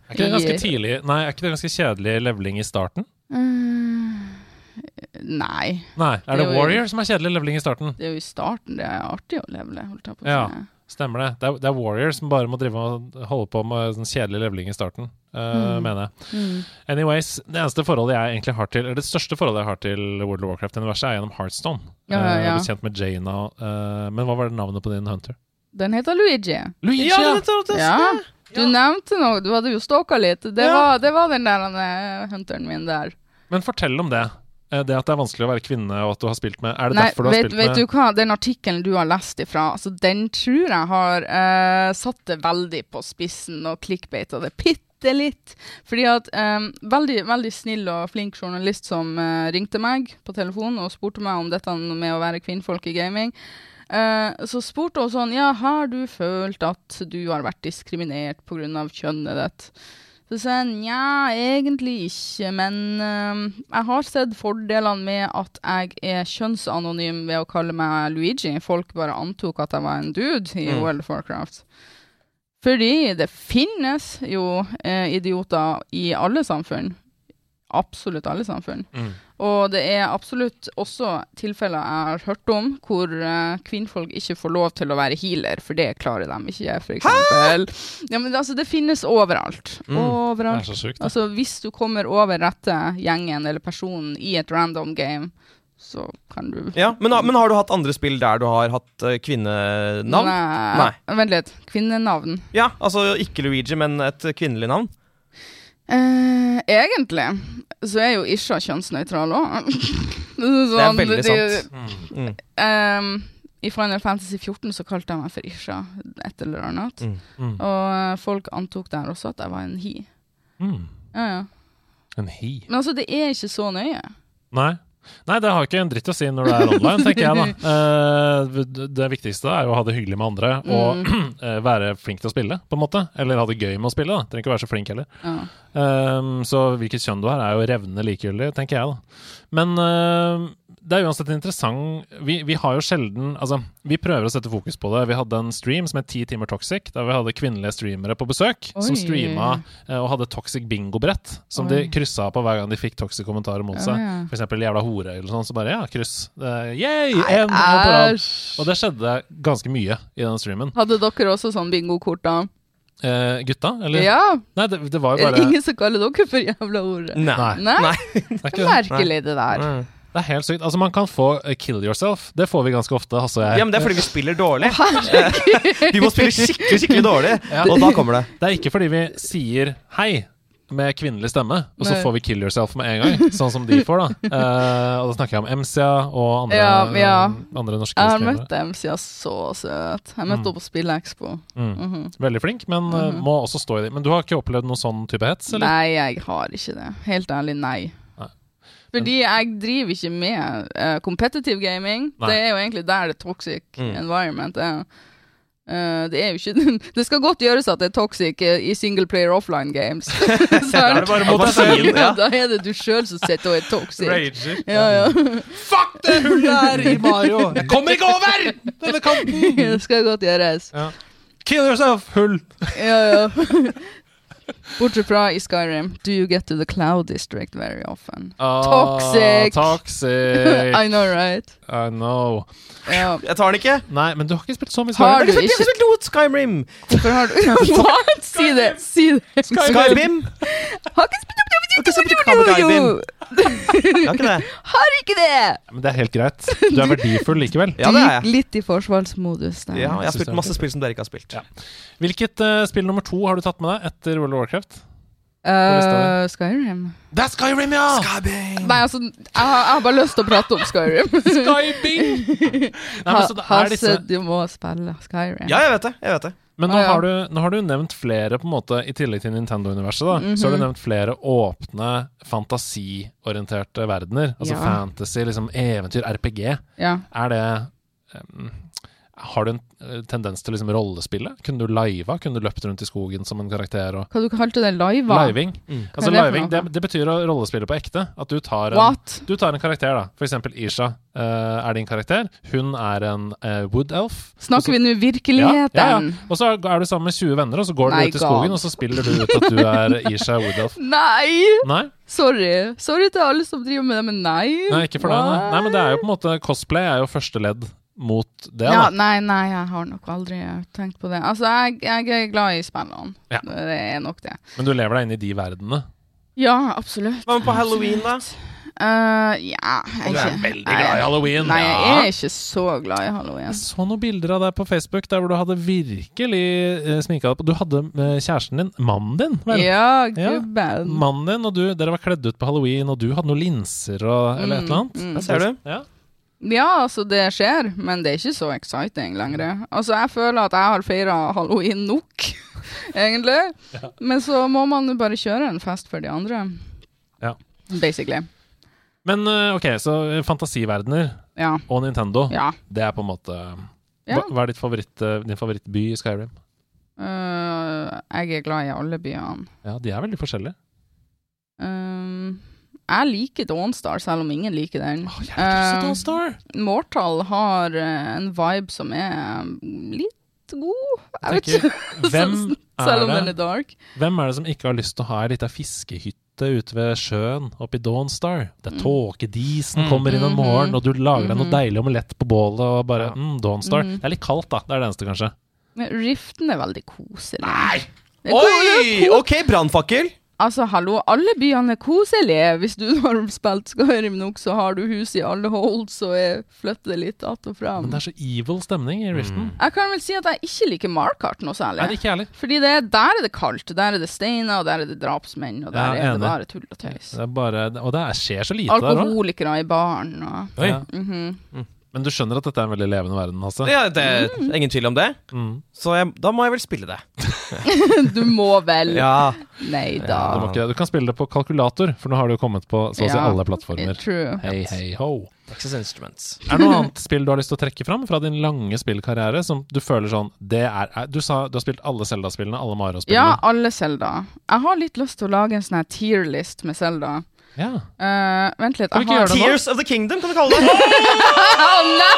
Er ikke det ganske tidlig Nei, er ikke det ganske kjedelig leveling i starten? Eh, nei. Nei, er Det det er Warrior som er kjedelig leveling i starten? Det er jo i starten det er artig å levele. holdt jeg på å Ja. Stemmer det. Det er, det er Warriors som bare må drive og holde på med sånn kjedelig levling i starten, uh, Mm. mener jeg. Mm. Anyways, det eneste forholdet jeg egentlig har til Eller det største forholdet jeg har til World of Warcraft-universet, er gjennom Heartstone. Ja, ja, Eh, ja. Jeg ble kjent med Jaina. uh, men hva var det navnet på din hunter? Den heter Luigi. Luigi! Ja, vet du, det Ja, du nevnte noe. Du hadde jo stalka litt. Det, Ja. var, det var den der eh, hunteren min der. Men fortell om det. Eh, Det at det er vanskelig å være kvinne, og at du har spilt med Er det Nei, derfor du har vet, spilt vet med du hva, den artikkelen du har lest ifra, altså, den tror jeg har uh, satt det veldig på spissen og clickbata det bitte litt. Fordi at um, veldig, veldig snill og flink journalist som uh, ringte meg på telefonen og spurte meg om dette med å være kvinnfolk i gaming. Uh, så spurte hun sånn Ja, har du følt at du har vært diskriminert pga. kjønnet ditt? Så sa jeg nja, egentlig ikke, men eh, jeg har sett fordelene med at jeg er kjønnsanonym ved å kalle meg Luigi. Folk bare antok at jeg var en dude i Mm. World of Warcraft. Fordi det finnes jo eh, idioter i alle samfunn. Absolutt alle samfunn. Mm. Og det er absolutt også tilfeller jeg har hørt om hvor uh, kvinnfolk ikke får lov til å være healer, for det klarer de ikke, eksempel. Ja, men altså, det finnes overalt. Mm. Det er så sykt, det. Altså, hvis du kommer over rette gjengen eller personen i et random game, så kan du Ja, men, men har du hatt andre spill der du har hatt uh, kvinnenavn? Nei. Vent litt. Kvinnenavn. Ja, altså ikke Luigi, men et kvinnelig navn? Eh, egentlig så er jo Isha kjønnsnøytral òg. Det er veldig sant. Mm. Ehm, I Final Fantasy 14 så kalte jeg meg for Isha, et eller annet. Mm. Mm. Og eh, folk antok der også at jeg var en hi. Mm. Ja, ja. En hi. Men altså, det er ikke så nøye. Nei. Nei, det har ikke en dritt å si når du er online, tenker jeg da. Eh, det viktigste er jo å ha det hyggelig med andre og mm. være flink til å spille, på en måte. Eller ha det gøy med å spille, da. Trenger ikke være så flink heller. Ja. Um, så hvilket kjønn du har, er jo revnende likegyldig, tenker jeg, da. Men uh, det er uansett interessant vi, vi har jo sjelden Altså, vi prøver å sette fokus på det. Vi hadde en stream som het 10 timer toxic, der vi hadde kvinnelige streamere på besøk som Oi. streama uh, og hadde toxic bingo-brett, som Oi. de kryssa på hver gang de fikk toxic kommentarer mot seg. Ja, ja. For eksempel 'jævla hore' eller sånn. Så bare ja, kryss. Uh, yay! Nei, En, en på rad. Og det skjedde ganske mye i den streamen. Hadde dere også sånn bingokort, da? Uh, gutta, eller? Ja! Nei, det, det var jo bare ingen som kaller dere for jævla hore? Nei. Nei. Nei? Det er ikke. Merkelig, det der. Mm. Det er helt sykt. Altså, man kan få uh, kill yourself. Det får vi ganske ofte, Hasse og jeg. Ja, men det er fordi vi spiller dårlig. vi må spille skikkelig, skikkelig dårlig, Ja. og da kommer det. Det er ikke fordi vi sier hei med kvinnelig stemme, og så Nei. får vi kill yourself med en gang, sånn som de får, da. Uh, og da snakker jeg om Emsia og andre, Ja, ja. andre norske Jeg har møtt dem så søt. Jeg møtte Mm. henne på Spillekspo. Mm. Mhm. Veldig flink, men uh, må også stå i det. Men du har ikke opplevd noen sånn type hets, eller? Nei, jeg har ikke det. Helt ærlig, nei. Fordi jeg driver ikke med uh, competitive gaming. Nei. Det er jo egentlig der det toxic Mm. environment er. Uh, det er jo ikke Det skal godt gjøres at det er toxic uh, i single player offline games. Er selv, ja. da er det du sjøl som sitter og er toxic. Rager. Ja, ja. Fuck det hullet her i Mario! Jeg kommer ikke over denne kanten! det skal godt gjøres. Kill yourself, hull! Ja, ja. Bortsett fra i Skyrim. Do you get to the cloud district very often? Ah, Toxic. Toxic. I know, right? I know. Ja. Jeg tar den ikke. Nei, men du har ikke spilt så mye Har Skyrim. du ikke har spilt noe Skyrim! Hvorfor har du What? Si det! Si det! Skyrim. Har ikke spilt Har spilt Skyrim. Jeg har ikke det. Har ikke det! Men det er helt greit. Du er verdifull likevel. Ja, det er jeg. Litt i forsvarsmodus der. Ja, jeg har spilt masse spill som dere ikke har spilt. Ja. Hvilket uh, spill nummer to har du tatt med deg etter World of Warcraft? Uh, Skyrim. Det er Skyrim, ja! Nei, altså, jeg har, jeg har bare lyst til å prate om Skyrim. Skybing! Nei, men så det er disse Hasse, du må spille Skyrim. Ja, jeg vet det. jeg vet det Men nå, Ah, ja. har du, nå har du nevnt flere, på en måte, i tillegg til Nintendo-universet, da, så har du Mhm. nevnt flere åpne, fantasiorienterte verdener. Altså Ja. fantasy, liksom eventyr, RPG. Ja. Er det em, Har du en eh, tendens til liksom rollespille? Kunne du liva? Kunne du løpt rundt i skogen som en karakter? og Hva du kalte det? Live? Living. Mm. Altså det living, det, det betyr å rollespille på ekte. At du tar en, What? du tar en karakter, da. For eksempel Isha uh, er din karakter. Hun er en uh, wood elf. Snakker vi nå virkeligheten? ja, ja. Og så er du sammen med 20 venner, og så går du ut i God. skogen, og så spiller du ut at du er Isha wood elf. Nei! Nei, Sorry. Sorry til alle som driver med det, men nei. nei ikke for deg. Nei. nei, men det er jo på en måte Cosplay er jo første ledd mot det, Ja, da. nei, nei, jeg har nok aldri tenkt på det. Altså, jeg, jeg er glad i spillene. Ja. Det er nok det. Men du lever deg inn i de verdenene. Ja, absolutt. Hva med på halloween, da? Uh, ja jeg Du er ikke- veldig glad i halloween. Nei, jeg er ikke så glad i halloween. Jeg så noen bilder av deg på Facebook der hvor du hadde virkelig uh, sminka deg på. Du hadde uh, kjæresten din, mannen din, vel? Ja, Ja. gubben. Mannen din og du, dere var kledd ut på halloween, og du hadde noen linser og eller et eller annet. Mm, mm. Der ser du. Ja. Ja, altså, det skjer, men det er ikke så exciting lenger. Altså, jeg føler at jeg har feira halloween nok, egentlig. Men så må man bare kjøre en fest for de andre. Ja. Basically. Men eh, ok, så fantasiverdener Ja. og Nintendo, Ja. det er på en måte hva, hva er favoritt, eh, din favorittby i Skyrim? Uh, jeg er glad i alle byene. Ja, de er veldig forskjellige. Um, jeg liker Dawnstar, selv om ingen liker den. Oh, jeg Dawnstar! Mortal har uh, en vibe som er litt god. Jeg vet ikke. hvem Selv om den er dark. Hvem er det som ikke har lyst til å ha ei lita fiskehytte ute ved sjøen oppe i Dawnstar? Det er Mm. tåkedisen Mm. kommer inn om morgen, morgenen, og du lager deg noe Mhm. deilig omelett på bålet og bare Ja. mm, Dawnstar. Mhm. Det er litt kaldt, da. Det er det eneste, kanskje. Men Riften er veldig koselig. Nei! Er Oi! OK, brannfakkel. Altså, hallo, alle byene er koselige. Hvis du har spilt Skyrim nok, så har du hus i alle holds og er flytter litt att og fram. Men det er så evil stemning i Riften. Jeg kan vel si at jeg ikke liker Markart noe særlig. Nei, er ikke jeg heller. Fordi det er, der er det kaldt, der er det steiner, og der er det drapsmenn, og der Ja, er det bare tull og tøys. Det er bare, og det er, skjer så lite der òg. Alkoholikere i baren og Oi. Ja. Mhm. Men du skjønner at dette er en veldig levende verden, Hasse? Ja, det er ingen tvil om det. Mm. Så jeg, da må jeg vel spille det. Du må vel Ja. Nei Du, da. må ikke, du kan spille det på kalkulator, for nå har du kommet på så å si Ja, alle plattformer. True. Hei, hei, ho. Texas Instruments. Er det noe annet spill du har lyst til å trekke fram fra din lange spillkarriere, som du føler sånn Det er Du sa du har spilt alle Zelda-spillene, alle Mario-spillene. Ja, alle Selda. Jeg har litt lyst til å lage en sånn her tier-list med Selda. Ja. Uh, vent litt. Jeg har det nå? Tears of the Kingdom, kan du kalle det. Nei!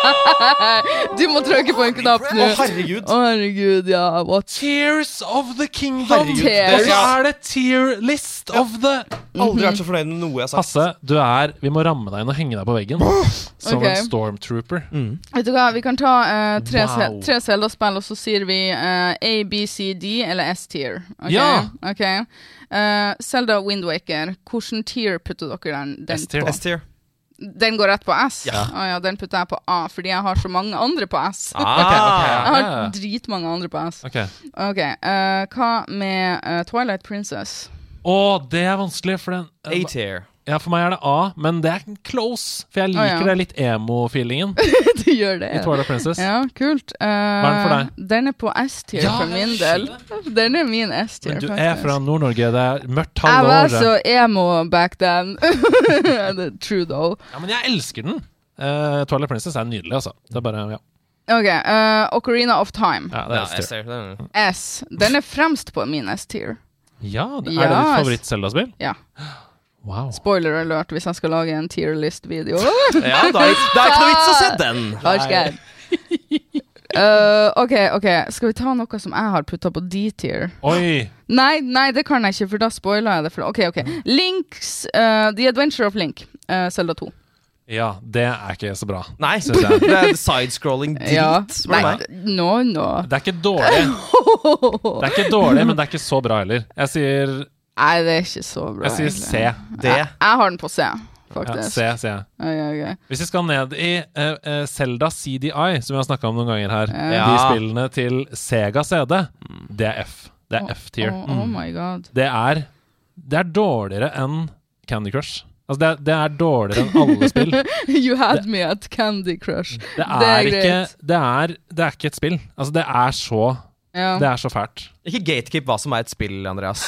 Du må trykke på en knapp Å, herregud. Å, herregud, ja. What? Tears of the Kingdom! Og så er det Tear list of the Aldri vært så fornøyd med noe jeg har sagt. Hasse, du er Vi må ramme deg inn og henge deg på veggen. Som okay. en stormtrooper. Mm. Vet du hva, vi kan ta uh, tre, Wow. tre Zelda-spill, og så sier vi uh, A, B, C, D eller S-tier. Okay? Ja. Ok. Eh, Zelda Windwaker, hvilken tier putter dere den, den S-tier. på? S-tier. Den går rett på S? Ja. Oh, ja, den putter jeg på A, fordi jeg har så mange andre på S. Ah. Jeg har ja. dritmange andre på S. Ok. okay uh, hva med uh, Twilight Princess? Å, det er vanskelig, for den A-tier. Ja, for meg er det A, men det er close. For jeg liker liker ja. det litt emo-feelingen du gjør det? i Twilight Princess. Ja, kult. Uh, Hva er den for deg? Den er på S-tier Ja, for min del. Den er min S-tier, Men du er fra Nord-Norge, det er mørkt Jeg var så emo back then. True, though. Ja, men jeg elsker den. Uh, Twilight Princess er nydelig, altså. Det er bare, ja. Ok, Uh, Ocarina of Time. ja det er S-tier. Er- S. Den er fremst på min S-tier. Ja, det, Ja, er det ditt favoritt-Zelda-spill? Ja. Wow. Spoiler alert hvis jeg skal lage en tier list-video. Ja, da det er ikke noe vits å se den. Uh, Eh, ok, ok. Skal vi ta noe som jeg har putta på D-tier? Oi! Nei, nei, det kan jeg ikke, for da spoiler jeg det. For, ok, ok. Links uh, The Adventure of Link. uh, Zelda 2. Ja, det er ikke så bra. Nei, Synes jeg. det er sidescrolling drit. Ja. Nei, no, no. Det er ikke dårlig, Det er ikke dårlig, men det er ikke så bra heller. Jeg sier, Nei, det er ikke så bra. jeg sier egentlig. C. D. Jeg, jeg har den på C, Ja, faktisk. C, Okay, jeg. Ok, ok. Hvis vi skal ned i uh, uh, Zelda CDI, som vi har snakka om noen ganger her, Ja. de spillene til Sega CD, det er F. Det er F-tier. Oh, oh my god. Det er Det er dårligere enn Candy Crush. Altså, det er, det er dårligere enn alle spill. You had me at Candy Crush. Det er, Det er ikke greit. det er, det er ikke et spill. Altså, det er så Ja. Det er så fælt. Ikke gatekeep hva som er et spill, Andreas.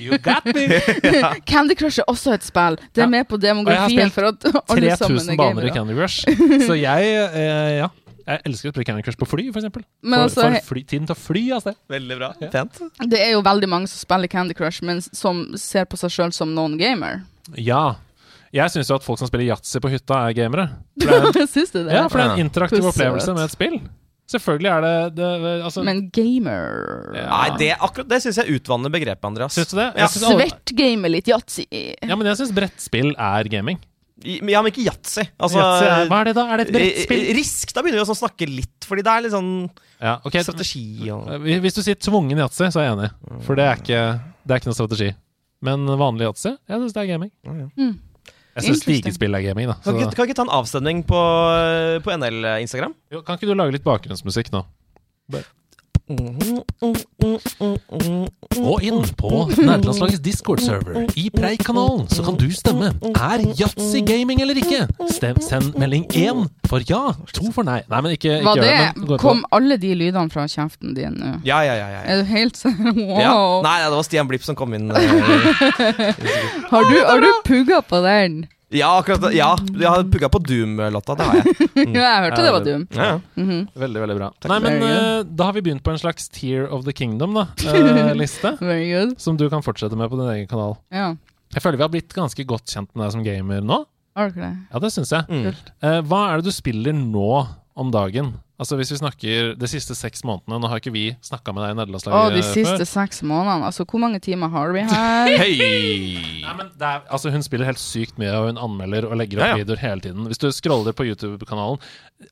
You got me! Candy Crush er også et spill. Det er Ja. med på Og jeg har demografien spilt for at alle sammen 3000 er baner i. Candy Crush. Så jeg eh, Ja. Jeg elsker å spille Candy Crush på fly, for eksempel. Men For, altså, for fly, tiden til å fly av sted. Veldig bra. Ja. Pent. det er jo veldig mange som spiller Candy Crush, men som ser på seg sjøl som non-gamer. Ja. Jeg syns jo at folk som spiller yatzy på hytta, er gamere. For det er, Syns du det? ja, for det er en interaktiv opplevelse med et spill. Selvfølgelig er det, det altså, Men gamer Ja. Nei, det, akkurat det syns jeg utvanner begrepet, Andreas. Syns du det? Ja. Svert-gamer litt yatzy. Ja, men jeg syns brettspill er gaming. Ja, men ikke yatzy. Altså, hva er det da? Er det et eh, brettspill? Risk, da begynner vi å snakke litt, fordi det er litt sånn Ja, okay. strategi og Hvis du sier tvungen yatzy, så er jeg enig. For det er ikke, det er ikke noe strategi. Men vanlig yatzy, jeg syns det er gaming. Mm. Jeg syns stigespill er gaming, da. kan ikke, kan ikke ta en avstemning på, på NL Instagram? kan ikke du lage litt bakgrunnsmusikk nå? Gå inn på Nerdelandslagets Discord-server. I Preik-kanalen så kan du stemme. Er yatzy gaming eller ikke? Stem, send melding én for ja, to for nei. Nei, men ikke, ikke gjør det. Men kom alle de lydene fra kjeften din nå? Ja, ja, ja. ja, ja. Er du helt seriøs? Wow! Nei, nei, det var Stian Blipp som kom inn. eh, Har du, har du pugga på den? Ja, akkurat det. Ja, jeg har pugga på Doom-låta. Det har jeg. Ja, jeg hørte det var Doom. Ja, Ja, Mm -hmm. Veldig, veldig bra. Takk. Nei, men eh, Da har vi begynt på en slags Tear of the Kingdom-liste. Very good. som du kan fortsette med på din egen kanal. Ja. Jeg føler vi har blitt ganske godt kjent med deg som gamer nå. Det? Ja, det syns jeg. Mm. Uh, hva er det du spiller nå om dagen? Altså Hvis vi snakker de siste seks månedene Nå har ikke vi snakka med deg i nederlandslaget de siste seks månedene. Altså, hvor mange timer har vi her? Hei! Nei, men er, altså Hun spiller helt sykt mye, og hun anmelder og legger opp Ja, ja. videoer hele tiden. Hvis du scroller på YouTube-kanalen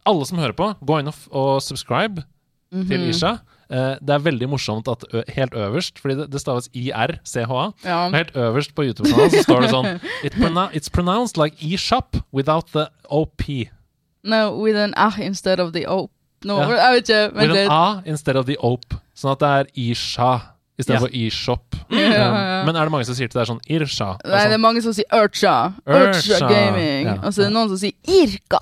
Alle som hører på, gå inn og, subscribe mm Mhm. til Isha. Eh, det er veldig morsomt at helt øverst, fordi det, det staves IRCHA Ja. Helt øverst på YouTube-kanalen så står det sånn It's pronounced like e-shop without the OP. No, with an ah instead of the ope. No, Ja. jeg vet ikke. With an ah A instead of the OP. Sånn at det er Isha Ja. istedenfor for e-shop. Ja, ja. Um, men er det mange som sier til deg sånn Irsha? Nei, Nei, det sånn, er mange som sier Urcha. Urcha Gaming. ja. Og så er det noen som sier Irka.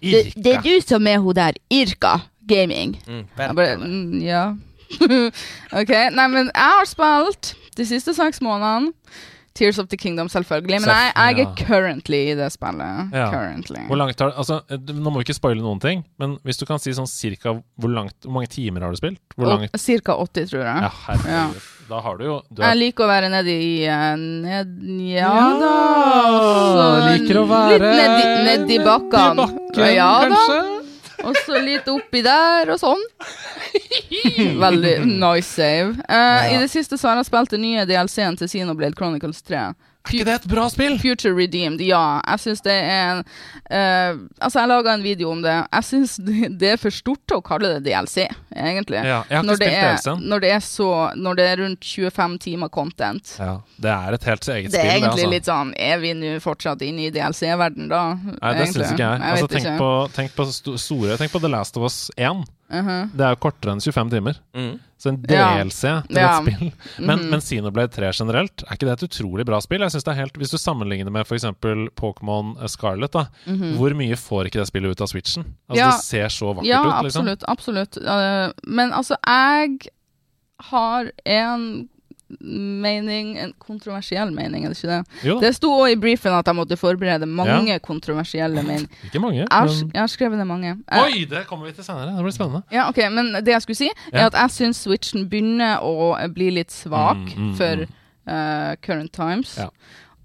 Det, det er du som er hun der. Irka Gaming. Mm, bare, mm, ja. ok, nei, men jeg har spilt de siste seks månedene. Tears of the Kingdom, selvfølgelig. Men jeg, jeg er currently i det spillet. Ja. Currently. Hvor langt har altså, eh, Nå må vi ikke spoile noen ting, men hvis du kan si sånn cirka hvor langt Hvor mange timer har du spilt? Hvor langt Og Cirka 80, tror jeg. Ja, herregud. Da har du jo du Jeg liker å være nedi i eh, ned, Ja, Ja, da. liker å være Litt nedi, nedi bakkene. bakken, ja da. Og så litt oppi der, og sånn. Veldig nice save. Eh, I det siste så har jeg spilt den nye DLC-en til Xenoblade Chronicles 3. Ikke det et bra spill? Future Redeemed, ja. Jeg syns det er en eh, Altså, jeg laga en video om det. Jeg syns det, er for stort å kalle det DLC, egentlig. Ja, jeg har ikke når, det spilt er, DLC-en. når det er så Når det er rundt 25 timer content. Ja, det er et helt eget spill, Det er egentlig altså. litt sånn Er vi nå fortsatt inne i DLC-verden, da? Nei, det syns ikke jeg. Jeg Altså, tenk, ikke. på, tenk på sto- store Tenk på The Last of Us 1. Mhm. Det er jo kortere enn 25 timer. Mm. Så en Ja. DLC til Ja. et spill. Men, Mhm. men Xenoblade 3 generelt, er ikke det et utrolig bra spill? Jeg synes det er helt, Hvis du sammenligner med f.eks. Pokémon Scarlet, da, hvor mye får ikke det spillet ut av Switchen? Altså, Mhm. Ja. Det ser så vakkert Ja, ut, liksom. absolutt. absolutt. Uh, men altså, jeg har en mening, en kontroversiell mening, er det ikke det? Jo Det sto òg i briefen at jeg måtte forberede mange kontroversielle meninger. ikke mange. Jeg har, Men... jeg har skrevet ned mange. Oi, det kommer vi til senere. Det blir spennende. Ja, ok, Men det jeg skulle si, er Ja. at jeg syns Switchen begynner å bli litt svak Mm, mm, for mm. eh, current times. Ja.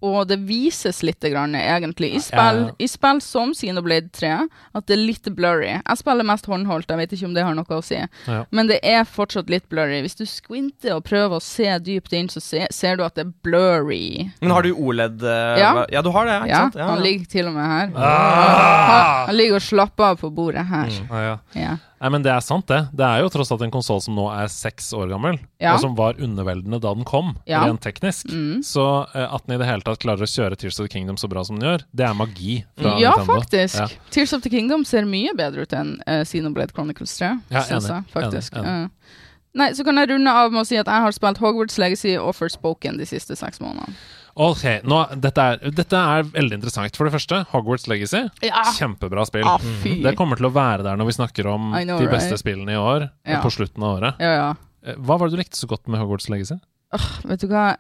Og det vises litt grann, egentlig, i spill, ja, ja. i spill som Xenoblade 3, at det er litt blurry. Jeg spiller mest håndholdt, jeg vet ikke om det har noe å si. Ja. Men det er fortsatt litt blurry. Hvis du squinter og prøver å se dypt inn, så se, ser du at det er blurry. Men har du OLED Uh, Ja. ja, du har det, ikke Ja, sant? han ligger til og med her. Ah! Han, han ligger og slapper av på bordet her. Ja, ja. Ja. Nei, men det er sant, det. Det er jo tross alt en konsoll som nå er seks år gammel, Ja. og som var underveldende da den kom, Ja. rent teknisk. Mm. Så eh, at den i det hele tatt klarer å kjøre Tears of the Kingdom så bra som den gjør, det er magi fra Ja, Nintendo. faktisk. Ja. Tears of the Kingdom ser mye bedre ut enn uh, Xenoblade Chronicles 3, Ja, syns jeg faktisk. enig, enig. Uh. Nei, så kan jeg runde av med å si at jeg har spilt Hogwarts Legacy og Forspoken de siste seks månedene. Ok, nå, dette, er, dette er veldig interessant. For det første, Hogwarts Legacy. Ja. Kjempebra spill. Ah. Det kommer til å være der når vi snakker om know, de beste right? spillene i år. Ja. På slutten av året. Ja, ja. Eh, Hva var det du likte så godt med Hogwarts Legacy? Vet du hva,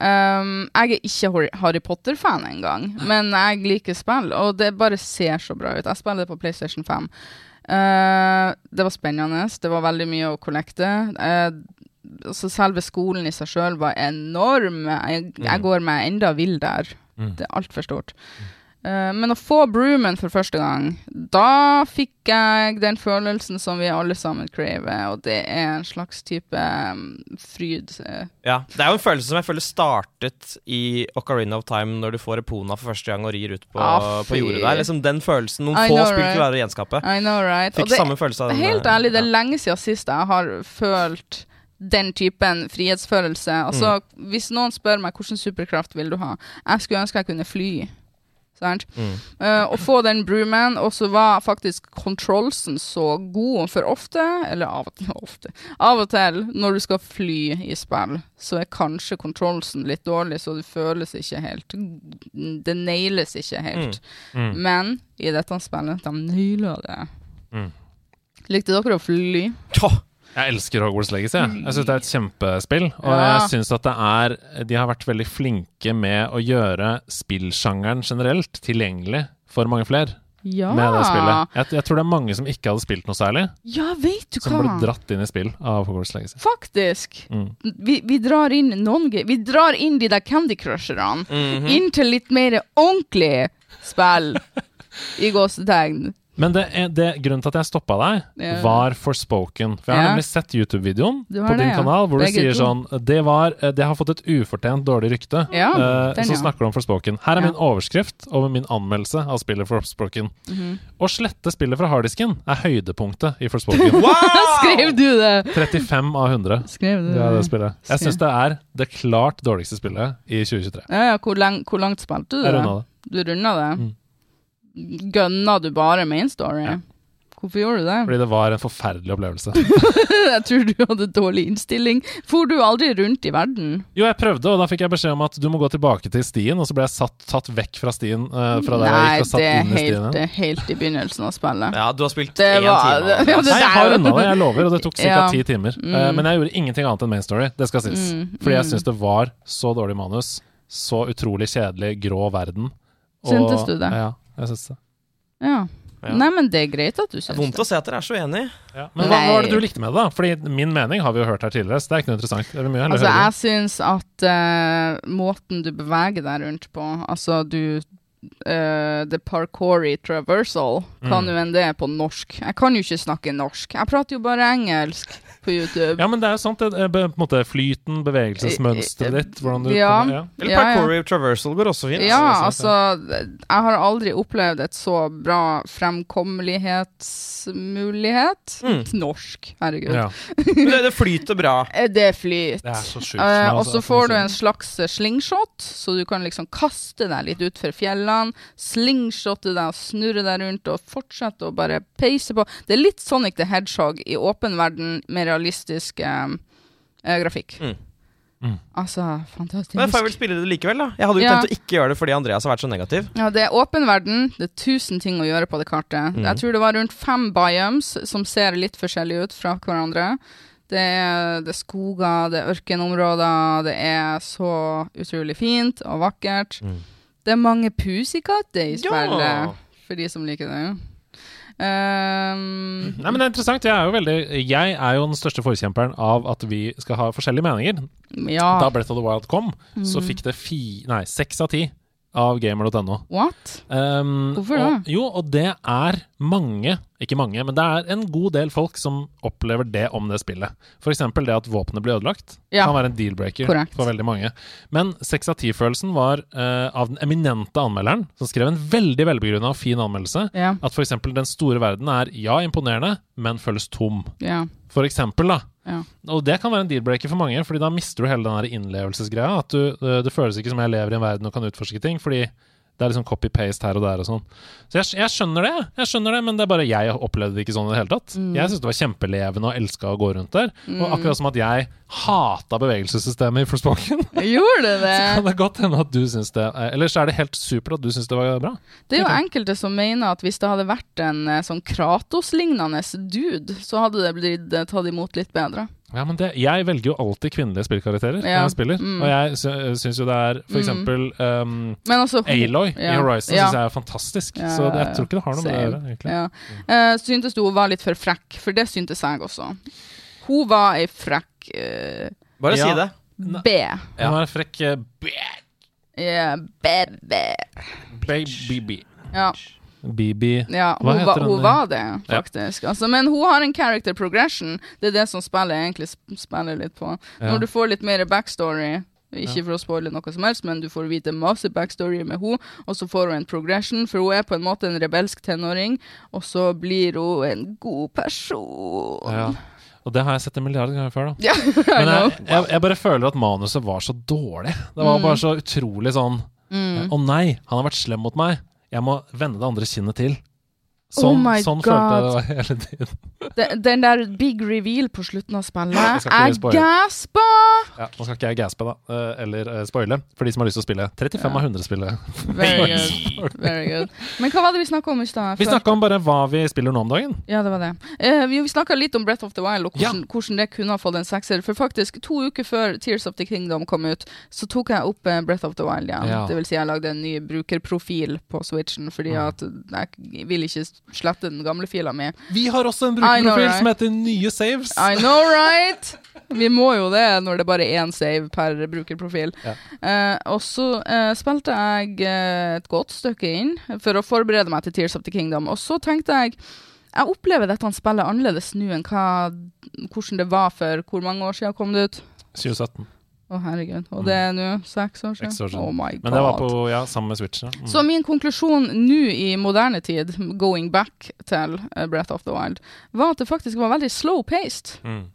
um, jeg er ikke Harry- Potter-fan engang, men jeg liker spill, og det bare ser så bra ut. Jeg spiller det på PlayStation 5. Uh, det var spennende, det var veldig mye å kollekte. Eh, så selve skolen i seg sjøl var enorm. Jeg, jeg går meg enda vill der. Mm. Det er altfor stort. Uh, men å få Broomen for første gang, da fikk jeg den følelsen som vi alle sammen craver, og det er en slags type um, fryd. Ja, Det er jo en følelse som jeg føler startet i Ocarina of Time når du får Epona for første gang og rir ut på, Ah, på jordet der. Liksom Den følelsen noen I få know, spill right? å gjenskape. I know, right? Fikk Og det, samme følelse av den. helt ærlig, det er lenge siden sist jeg har følt den typen frihetsfølelse. Altså, Hvis noen spør meg hvilken superkraft vil du ha, jeg skulle ønske jeg kunne fly. Sant? Mm. Uh, å få den brewman, og så var faktisk controlsen så god. For ofte, eller av og til, ofte, av og til når du skal fly i spill, så er kanskje controlsen litt dårlig, så det føles ikke helt Det nailes ikke helt. Mm. Men i dette spillet, de naila det. Mm. Likte dere å fly? Åh, Jeg elsker Hogwarts Legacy. Jeg, jeg syns det er et kjempespill. Og Ja. jeg syns at det er De har vært veldig flinke med å gjøre spillsjangeren generelt tilgjengelig for mange flere Ja. med det spillet. Jeg, jeg tror det er mange som ikke hadde spilt noe særlig, Ja, vet du som hva? ble dratt inn i spill av Hogwarts Legacy. Faktisk. Mm. Vi, vi drar inn noen Vi drar inn de der Candy Crusherne mhm. inn til litt mer ordentlig spill. I gåsetegn. Men det, er- det, grunnen til at jeg stoppa deg, Ja. var Forspoken. For jeg har Ja. nemlig sett YouTube-videoen på din det, ja. kanal hvor du sier sånn det, var, eh, det har fått et ufortjent dårlig rykte. Ja, Eh, den, så ja. snakker du om Forspoken. Her er Ja. min overskrift over min anmeldelse av spillet Forspoken. Mhm. Å slette spillet fra harddisken er høydepunktet i Forspoken. Wow! Skrev du det? 35 av 100. Skrev du Det det spillet. Jeg syns det er det klart dårligste spillet i 2023. Ja, ja, hvor, lang, hvor langt spilte du Jeg det? runda det. Du runda det? Mm. Gønna du bare main story? Ja. Hvorfor gjorde du det? Fordi det var en forferdelig opplevelse. jeg tror du hadde dårlig innstilling. For du aldri rundt i verden? Jo, jeg prøvde, og da fikk jeg beskjed om at du må gå tilbake til stien, og så ble jeg satt, tatt vekk fra stien. Uh, fra der jeg Nei, gikk og satt det er inn i stien. helt, det er helt i begynnelsen av spillet. Ja, du har spilt Det én var- time. ja, det Nei, jeg har unna det, jeg lover, og det tok ca. Ja. ti timer. Mm. Uh, men jeg gjorde ingenting annet enn main story, det skal sies. Mm, Fordi jeg mm. syns det var så dårlig manus, så utrolig kjedelig, grå verden. Syntes du det? Ja, jeg syns det. Ja. Ja. Nei, men det er greit at du Det er vondt å se at dere er så enige. Ja. Men hva, hva var det du likte med det, da? Fordi min mening har vi jo hørt her tidligere, så det er ikke noe interessant. Altså, jeg syns at uh, måten du beveger deg rundt på Altså, du uh, The parkoury traversal, hva Mm. nå enn det er på norsk. Jeg kan jo ikke snakke norsk. Jeg prater jo bare engelsk på YouTube. Ja, men det er jo sant, det, eh, på en måte flyten, bevegelsesmønsteret ditt, hvordan du Ja. kommer, ja. Eller Ja, ja. Parkour Traversal går også fint. Ja, så- altså Jeg har aldri opplevd et så bra fremkommelighetsmulighet. Mm. Norsk, herregud. ja. Men det, det flyter bra. Eh, Det flyter. Det er så sjukt. Eh, og altså, så får du altså, en slags eh, slingshot, så du kan liksom kaste deg litt utfor fjellene. Slingshotte deg og snurre deg rundt og fortsette å bare peise på. Det er litt Sonic the Hedgehog i åpen verden med realistisk um, grafikk. Mm. Mm. Altså, fantastisk. Men jeg vil spille det likevel, da. Jeg hadde jo Ja. tenkt å ikke gjøre det fordi Andreas har vært så negativ. Ja, det er åpen verden. Det er tusen ting å gjøre på det kartet. Mm. Jeg tror det var rundt fem biomes som ser litt forskjellige ut fra hverandre. Det er, det er skoger, det er ørkenområder, det er så utrolig fint og vakkert. Mm. Det er mange pusekatter i Ja! spillet, for de som liker det. Um, Nei, men det er interessant. Jeg er jo veldig Jeg er jo den største forkjemperen av at vi skal ha forskjellige meninger. ja. Da Breath of the Wild kom, så Mm. fikk det fi, nei, seks av ti av gamer.no. What? Um, Hvorfor og. Jo, og det er mange, ikke mange, men det er en god del folk som opplever det om det spillet. Eksempel det at våpenet blir ødelagt. Ja. Kan være en deal-breaker for veldig mange. Men seks av ti-følelsen var uh, av den eminente anmelderen, som skrev en veldig velbegrunna og fin anmeldelse. Ja. At eksempel den store verden er ja, imponerende, men føles tom. Ja. For eksempel, da. Ja. Og det kan være en deal-breaker for mange, Fordi da mister du hele den innlevelsesgreia. At du, eh, det føles ikke som jeg lever i en verden og kan utforske ting. Fordi Det er liksom copy-paste her og der og sånn. Så jeg, jeg skjønner det, jeg skjønner det, men det er bare jeg opplevde det ikke sånn i det hele tatt. Mm. Jeg syntes det var kjempelevende og elska å gå rundt der. Og akkurat som at jeg hata bevegelsessystemet i Forspoken. Gjorde det så kan det godt hende at du syns det eh, Eller så er det helt supert at du syns det var bra. Det er jo enkelte som mener at hvis det hadde vært en eh, sånn Kratos-lignende dude, så hadde det blitt eh, tatt imot litt bedre. Ja, men det, Jeg velger jo alltid kvinnelige spillkarakterer Ja. når jeg spiller. Mm. Og jeg sy syns jo det er for Mm. eksempel um, Aloy i Horizon ja. syns jeg er fantastisk. Ja, så det, jeg tror ikke det har noe med det å gjøre. Ja. Eh, syntes du hun var litt for frekk, for det syntes jeg også. Hun var ei frekk uh, Bare Ja. si det. B. Hun en frekk eh, Yeah, baby. baby. Ja, BB ja Hva hun, heter va, hun var det, faktisk. Altså, men hun har en character progression. Det er det som spillet egentlig spiller litt på. Ja. Når du får litt mer backstory ikke for å spoile noe som helst, men du får vite masse backstory med henne, og så får hun en progression, for hun er på en måte en rebelsk tenåring, og så blir hun en god person. Ja. Og det har jeg sett en milliard ganger før, da. Ja, Men jeg, jeg, jeg bare føler at manuset var så dårlig. Det var Mm. bare så utrolig sånn Å nei, han har vært slem mot meg. Jeg må vende det andre kinnet til. Sånn, Oh sånn følte jeg det var hele tiden. Den, den der big reveal på slutten av spillet, er jeg gaspa! Ja, Nå skal ikke jeg gaspe, da, eh, eller uh, spoile, for de som har lyst til å spille. 35 av 100 spillet. Very good. Very good. Men hva var det vi snakka om i stad? Vi snakka om bare hva vi spiller nå om dagen. Ja, det var det. Uh, vi vi snakka litt om Breath of the Wild og hvordan, hvordan det kunne ha fått en sekser. For faktisk, to uker før Tears of the Kingdom kom ut, så tok jeg opp Breath of the Wild igjen. Ja. Det vil si, jeg lagde en ny brukerprofil på Switchen, fordi Mm. at jeg vil ikke slette den gamle fila mi. Vi har også en brukerprofil right? som heter Nye saves. I know, right? Vi må jo det når det bare er én save per brukerprofil. Ja. Uh, og så uh, spilte jeg uh, et godt stykke inn for å forberede meg til Tears of the Kingdom. Og så tenkte jeg jeg opplever dette spillet annerledes nå enn hva, hvordan det var for hvor mange år siden kom det ut. 2017. Å, herregud. Og det er nå seks år siden? Seks år siden. Oh my god. Men det var på, ja, sammen med Switch. Ja. Mm. Så min konklusjon nå i moderne tid, going back til eh, Breath of the Wild, var at det faktisk var veldig slow-paced. Mm.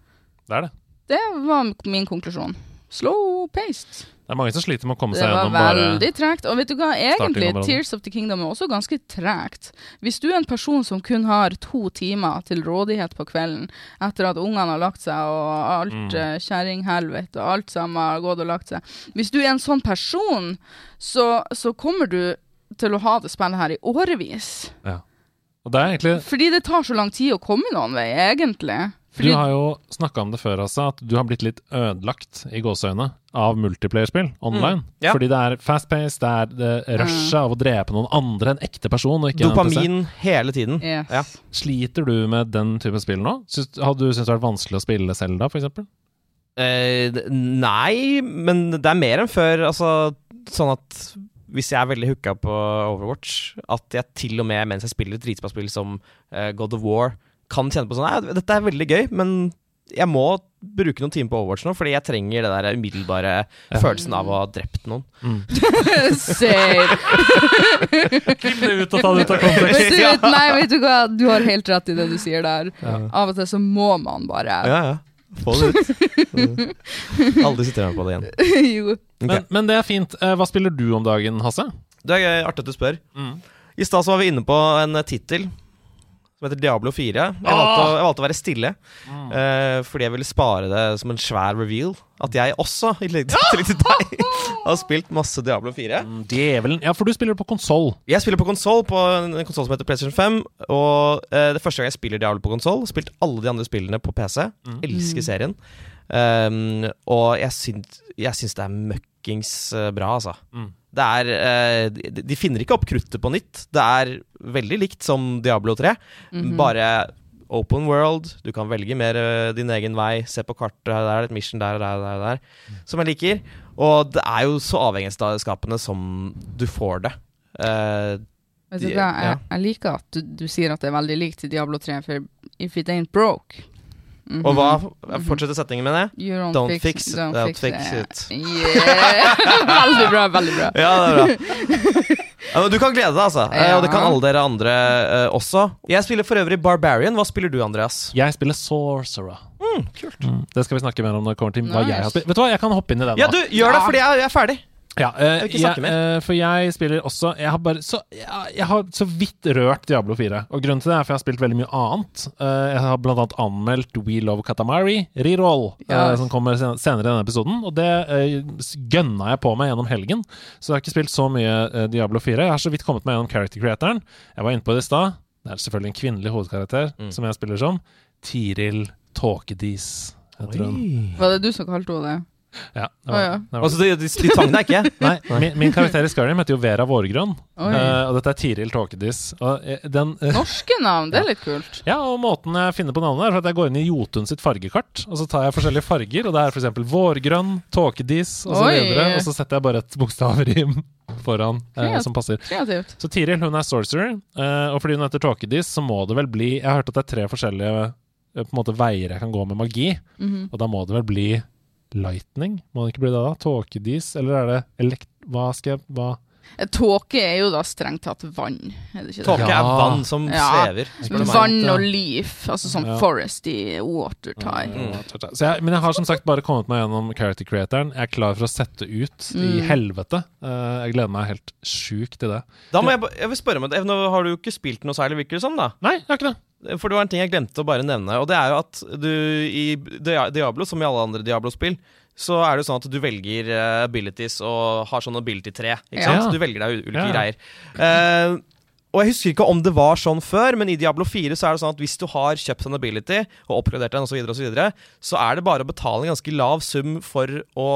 Det er det. Det var min konklusjon. Slow-paced. Det er mange som sliter med å komme seg gjennom bare Det var veldig tregt. Og vet du hva, egentlig. Tears of the Kingdom er også ganske tregt. Hvis du er en person som kun har to timer til rådighet på kvelden etter at ungene har lagt seg og alt Mm. mm. kjerringhelvete og alt sammen har gått og lagt seg Hvis du er en sånn person, så, så kommer du til å ha det spillet her i årevis. Og det egentlig Fordi det tar så lang tid å komme noen vei, egentlig. Du har jo snakka om det før, altså, at du har blitt litt ødelagt i gåseøyne av multiplayerspill online. Mm. Ja. Fordi det er fast-paced, det er det rushet av å drepe noen andre enn ekte person. Og ikke en Dopamin hele tiden. yes. Ja. Sliter du med den typen spill nå? Syns, hadde du syntes det vært vanskelig å spille Selda, f.eks.? Eh, nei, men det er mer enn før. Altså, sånn at hvis jeg er veldig hooka på Overwatch, at jeg til og med mens jeg spiller et dritbra spill som eh, God of War, kan kjenne på sånn Nei, dette er veldig gøy, men jeg må bruke noen timer på Overwatch nå, fordi jeg trenger det der umiddelbare Ja. følelsen av å ha drept noen. Save. Klipp det ut og ta det ut av kontekst! Nei, vet du hva, du har helt rett i det du sier der. Ja. Av og til så må man bare Ja, ja. Få det ut. Mm. Aldri sitter med på det igjen. Jo. Ok. Men, men det er fint. Eh, Hva spiller du om dagen, Hasse? Det er artig at du spør. I stad var vi inne på en tittel som heter Diablo 4. Jeg valgte, å, jeg valgte å være stille, uh, fordi jeg ville spare det som en svær reveal. At jeg også, i tillegg til deg, har spilt masse Diablo 4. Mm, Djevelen. Ja, for du spiller på konsoll. Jeg spiller på konsoll, på en konsoll som heter PlayStation 5. Og uh, det første gang jeg spiller Diablo på konsoll, spilt alle de andre spillene på PC. Mm. Elsker serien. Um, og jeg syns, jeg syns det er møkkings eh, bra, altså. Mm. Det er eh, de, finner ikke opp kruttet på nytt. Det er veldig likt som Diablo 3, Mhm. bare open world. Du kan velge mer eh, din egen vei. Se på kartet, det er et mission der og der, der, der. Som jeg liker. Og det er jo så avhengighetsskapende som du får det. Eh, De- jeg, jeg liker at du, du sier at det er veldig likt Diablo 3, for if it ain't broke mhm, og hva fortsetter setningen med det? You don't, Don't fix, fix it, don't don't fix, fix it. it. Yeah. veldig bra, veldig bra. Ja, det er bra. Ja, men du kan glede deg, altså. Ja. Og det kan alle dere andre uh, også. Jeg spiller for øvrig Barbarian. Hva spiller du, Andreas? Jeg spiller Sorcerer. Mm, kult. Mm. Det skal vi snakke mer om når det kommer til hva Nice. jeg har spilt. Vet du hva, jeg kan hoppe inn i den. Ja, du, gjør det, fordi jeg, jeg er ferdig. Ja, eh, jeg, eh, for jeg spiller også Jeg har bare så, jeg, jeg har så vidt rørt Diablo 4. Og grunnen til det er for jeg har spilt veldig mye annet. Eh, jeg har blant annet anmeldt We Love Katamari, Reroll, yes. Ja. som kommer sen senere i denne episoden. Og det uh, gønna jeg på meg gjennom helgen, så jeg har ikke spilt så mye eh, Diablo 4. Jeg har så vidt kommet meg gjennom character creatoren. Jeg var inne på det i stad. Det er selvfølgelig en kvinnelig hovedkarakter Mm. som jeg spiller som. Tiril Tåkedis, heter hun. Var det du som kalte henne det? Ja, det var, ja. det var Altså, de, de, de tvang deg ikke? Nei, min, min karakter i Skyrim heter jo Vera Vårgrønn. Eh, og dette er Tiril Tåkedis. Og den eh, Norske navn, det er litt kult. Ja, og måten jeg finner på navnet, er at jeg går inn i Jotun sitt fargekart, og så tar jeg forskjellige farger, og det er f.eks. vårgrønn, tåkedis og så og så setter jeg bare et bokstavrim foran eh, som passer. Kreativt. Så Tiril hun er sorcerer, eh, og fordi hun heter tåkedis, så må det vel bli Jeg har hørt at det er tre forskjellige eh, på en måte veier jeg kan gå med magi, Mhm. og da må det vel bli lightning? Må det ikke bli det, da? Tåkedis? Eller er det elekt... Hva skal jeg Hva? Tåke er jo da strengt tatt vann, er det ikke det? Tåke er vann som Ja. svever. Vann og leaf, altså sånn Ja. forest i water type. Mm. Jeg, men jeg har som sagt bare kommet meg gjennom character creatoren. Jeg er klar for å sette ut i Mm. helvete. Uh, jeg gleder meg helt sjukt til det. Da må jeg, jeg vil spørre meg, Nå har du jo ikke spilt noe særlig, virker det som, da? Nei, jeg har ikke det. For det var en ting jeg glemte å bare nevne, og det er jo at du i Diablo, som i alle andre Diablo-spill, så er det jo sånn at du velger eh, abilities og har sånn ability-tre. Ikke Ja. sant? Du velger deg ulike greier. Uh, og jeg husker ikke om det var sånn før, men i Diablo 4 så er det sånn at hvis du har kjøpt en ability og oppgradert den, og så, videre, og så, videre, så er det bare å betale en ganske lav sum for å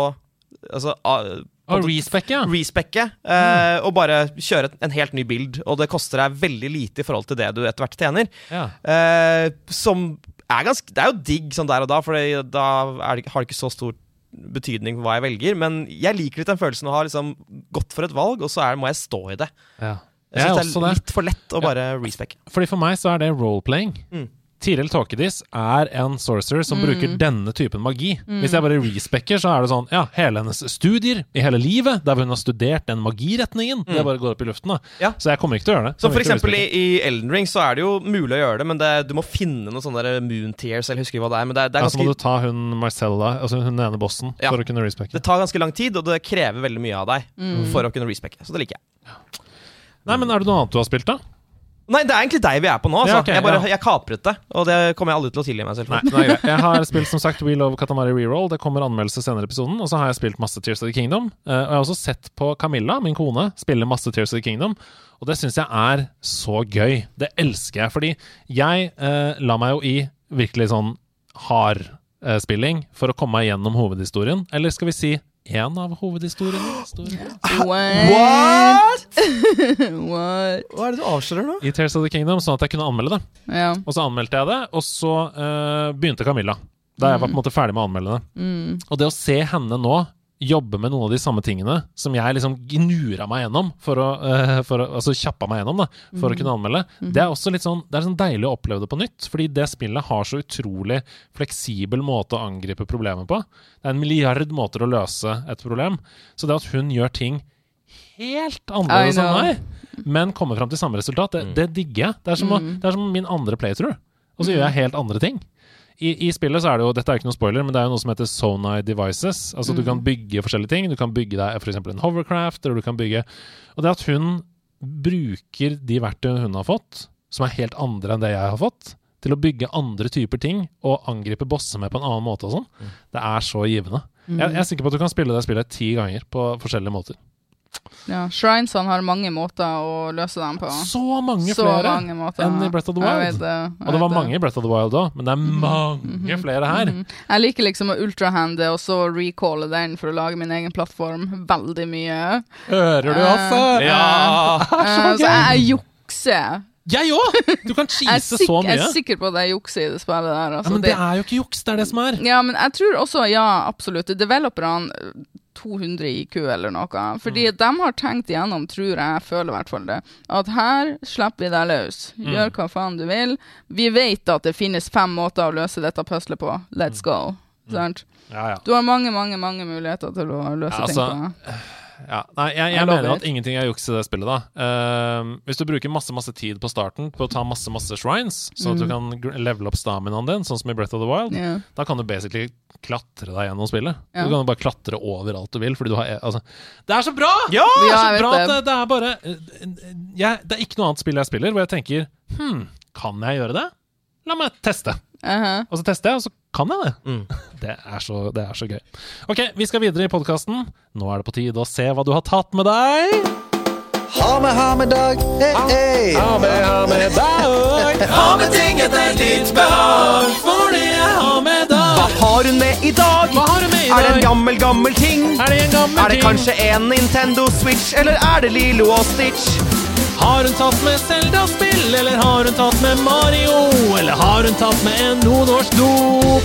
Altså Og respec, ja. respekke eh, og bare kjøre en helt ny bild. Og det koster deg veldig lite i forhold til det du etter hvert tjener. ja. Eh, som er ganske Det er jo digg sånn der og da, for da er det, har det ikke så stor betydning hva jeg velger. Men jeg liker litt den følelsen å ha liksom gått for et valg, og så er, må jeg stå i det. ja. Jeg også det er litt for lett å bare respecke Fordi for meg så er det role-playing. Mm. Tiril Tåkedis er en sorcerer som bruker denne typen magi. Hvis jeg bare respekker, så er det sånn Ja, hele hennes studier i hele livet, der hun har studert den magiretningen, det bare går opp i luften. da Ja. Så jeg kommer ikke til å gjøre det. Så for eksempel i, i Elden Ring så er det jo mulig å gjøre det, men det, du må finne noen sånne der moon tears, eller husker ikke hva det er. Men det det er ja, Så må du ta hun Marcella, altså hun ene bossen, Ja. for å kunne respekke. Det tar ganske lang tid, og det krever veldig mye av deg Mm. for å kunne respekke. Så det liker jeg. Nei, men er det noe annet du har spilt, da? Nei, det er egentlig deg vi er på nå. Altså. Ja, okay, jeg, bare, ja. jeg kapret det, og det kommer jeg aldri til å tilgi meg selv for. Nei. Jeg har spilt som sagt We Love Katamari Reroll. Det kommer anmeldelse senere i episoden. Og så har jeg spilt masse Tears of the Kingdom. Eh, og jeg har også sett på Camilla, min kone, spille masse Tears of the Kingdom. Og det syns jeg er så gøy. Det elsker jeg. Fordi jeg eh, la meg jo i virkelig sånn hard-spilling for å komme meg gjennom hovedhistorien. Eller skal vi si én av hovedhistoriene? Historien. What? What? Hva er det du avslører nå? I Tales of the Kingdom, sånn at jeg kunne anmelde det. Ja. Og så anmeldte jeg det, og så uh, begynte Camilla. Da jeg var på en måte ferdig med å anmelde det. Mm. Og det å se henne nå jobbe med noen av de samme tingene som jeg liksom gnura meg gjennom for å, eh, for å Altså kjappa meg gjennom da, for å kunne anmelde, det er også litt sånn Det er sånn deilig å oppleve det på nytt, fordi det spillet har så utrolig fleksibel måte å angripe problemet på. Det er en milliard måter å løse et problem. Så det at hun gjør ting helt annerledes enn meg, men kommer fram til samme resultat, det, det digger jeg. Det er, som å, det er som min andre playthrough, og så gjør jeg helt andre ting. I, I spillet så er det jo, dette er ikke noen spoiler, men det er jo noe som heter Sonai Devices. Altså Du kan bygge forskjellige ting. Du kan bygge deg f.eks. en hovercraft, eller du kan bygge Og det at hun bruker de verktøyene hun har fått, som er helt andre enn det jeg har fått, til å bygge andre typer ting og angripe bosser med på en annen måte og sånn, det er så givende. Jeg, jeg er sikker på at du kan spille det spillet ti ganger på forskjellige måter. Ja. Shrinesene har mange måter å løse dem på. Så mange Så flere mange måter. enn i Breath of the Jeg Wild. vet det, jeg Og det var det. mange i Breath of the Wild òg, men det er mange flere her. Mhm. Jeg liker liksom å ultrahande og så recalle den for å lage min egen plattform veldig mye. Hører du, altså? Uh, Ja! Uh, så jeg jukser. Jeg òg! Du kan cheese så mye. jeg er sikker på at jeg jukser i det spillet der. Ja, men men det er jo ikke juks, det er det som er. Ja, men jeg tror også, ja, absolutt. Developerne eh, 200 IQ eller noe. Fordi Mm. de har tenkt igjennom, tror jeg, føler i hvert fall det, at her slipper vi deg løs. Mm. Gjør hva faen du vil. Vi vet at det finnes fem måter å løse dette puslet på. Let's Mm. go. Sant? Ja, ja. Du har mange, mange mange muligheter til å løse Ja, ting altså, på. ja. Nei, jeg, jeg mener at ingenting er juks i det spillet, da. Uh, hvis du bruker masse masse tid på starten på å ta masse masse shrines, sånn at du kan levele opp staminaen din, sånn som i Breath of the Wild, yeah. da kan du basically klatre deg gjennom spillet. Ja. Du kan bare klatre overalt du vil, fordi du har altså, Det er så bra! Ja! Det er Ja, så bra at det. det, er bare eh, jeg, Det er ikke noe annet spill jeg spiller hvor jeg tenker Hm, kan jeg gjøre det? La meg teste. Uh-huh. Og så tester jeg, og så kan jeg det. Mm. Det er så, det er så gøy. Ok, vi skal videre i podkasten. Nå er det på tide å se hva du har tatt med deg. Ha med, ha med dag, Hey, hey. Ha med, ha med dag. Ha med ting etter ditt behag, for det er ha med deg. Har hun med i dag? Hva har hun med i dag? Er det en gammel, gammel ting? Er det en gammel Er det kanskje en Nintendo Switch, eller er det Lilo og Stitch? Har hun tatt med Zelda-spill, eller har hun tatt med Mario? Eller har hun tatt med en nordnorsk do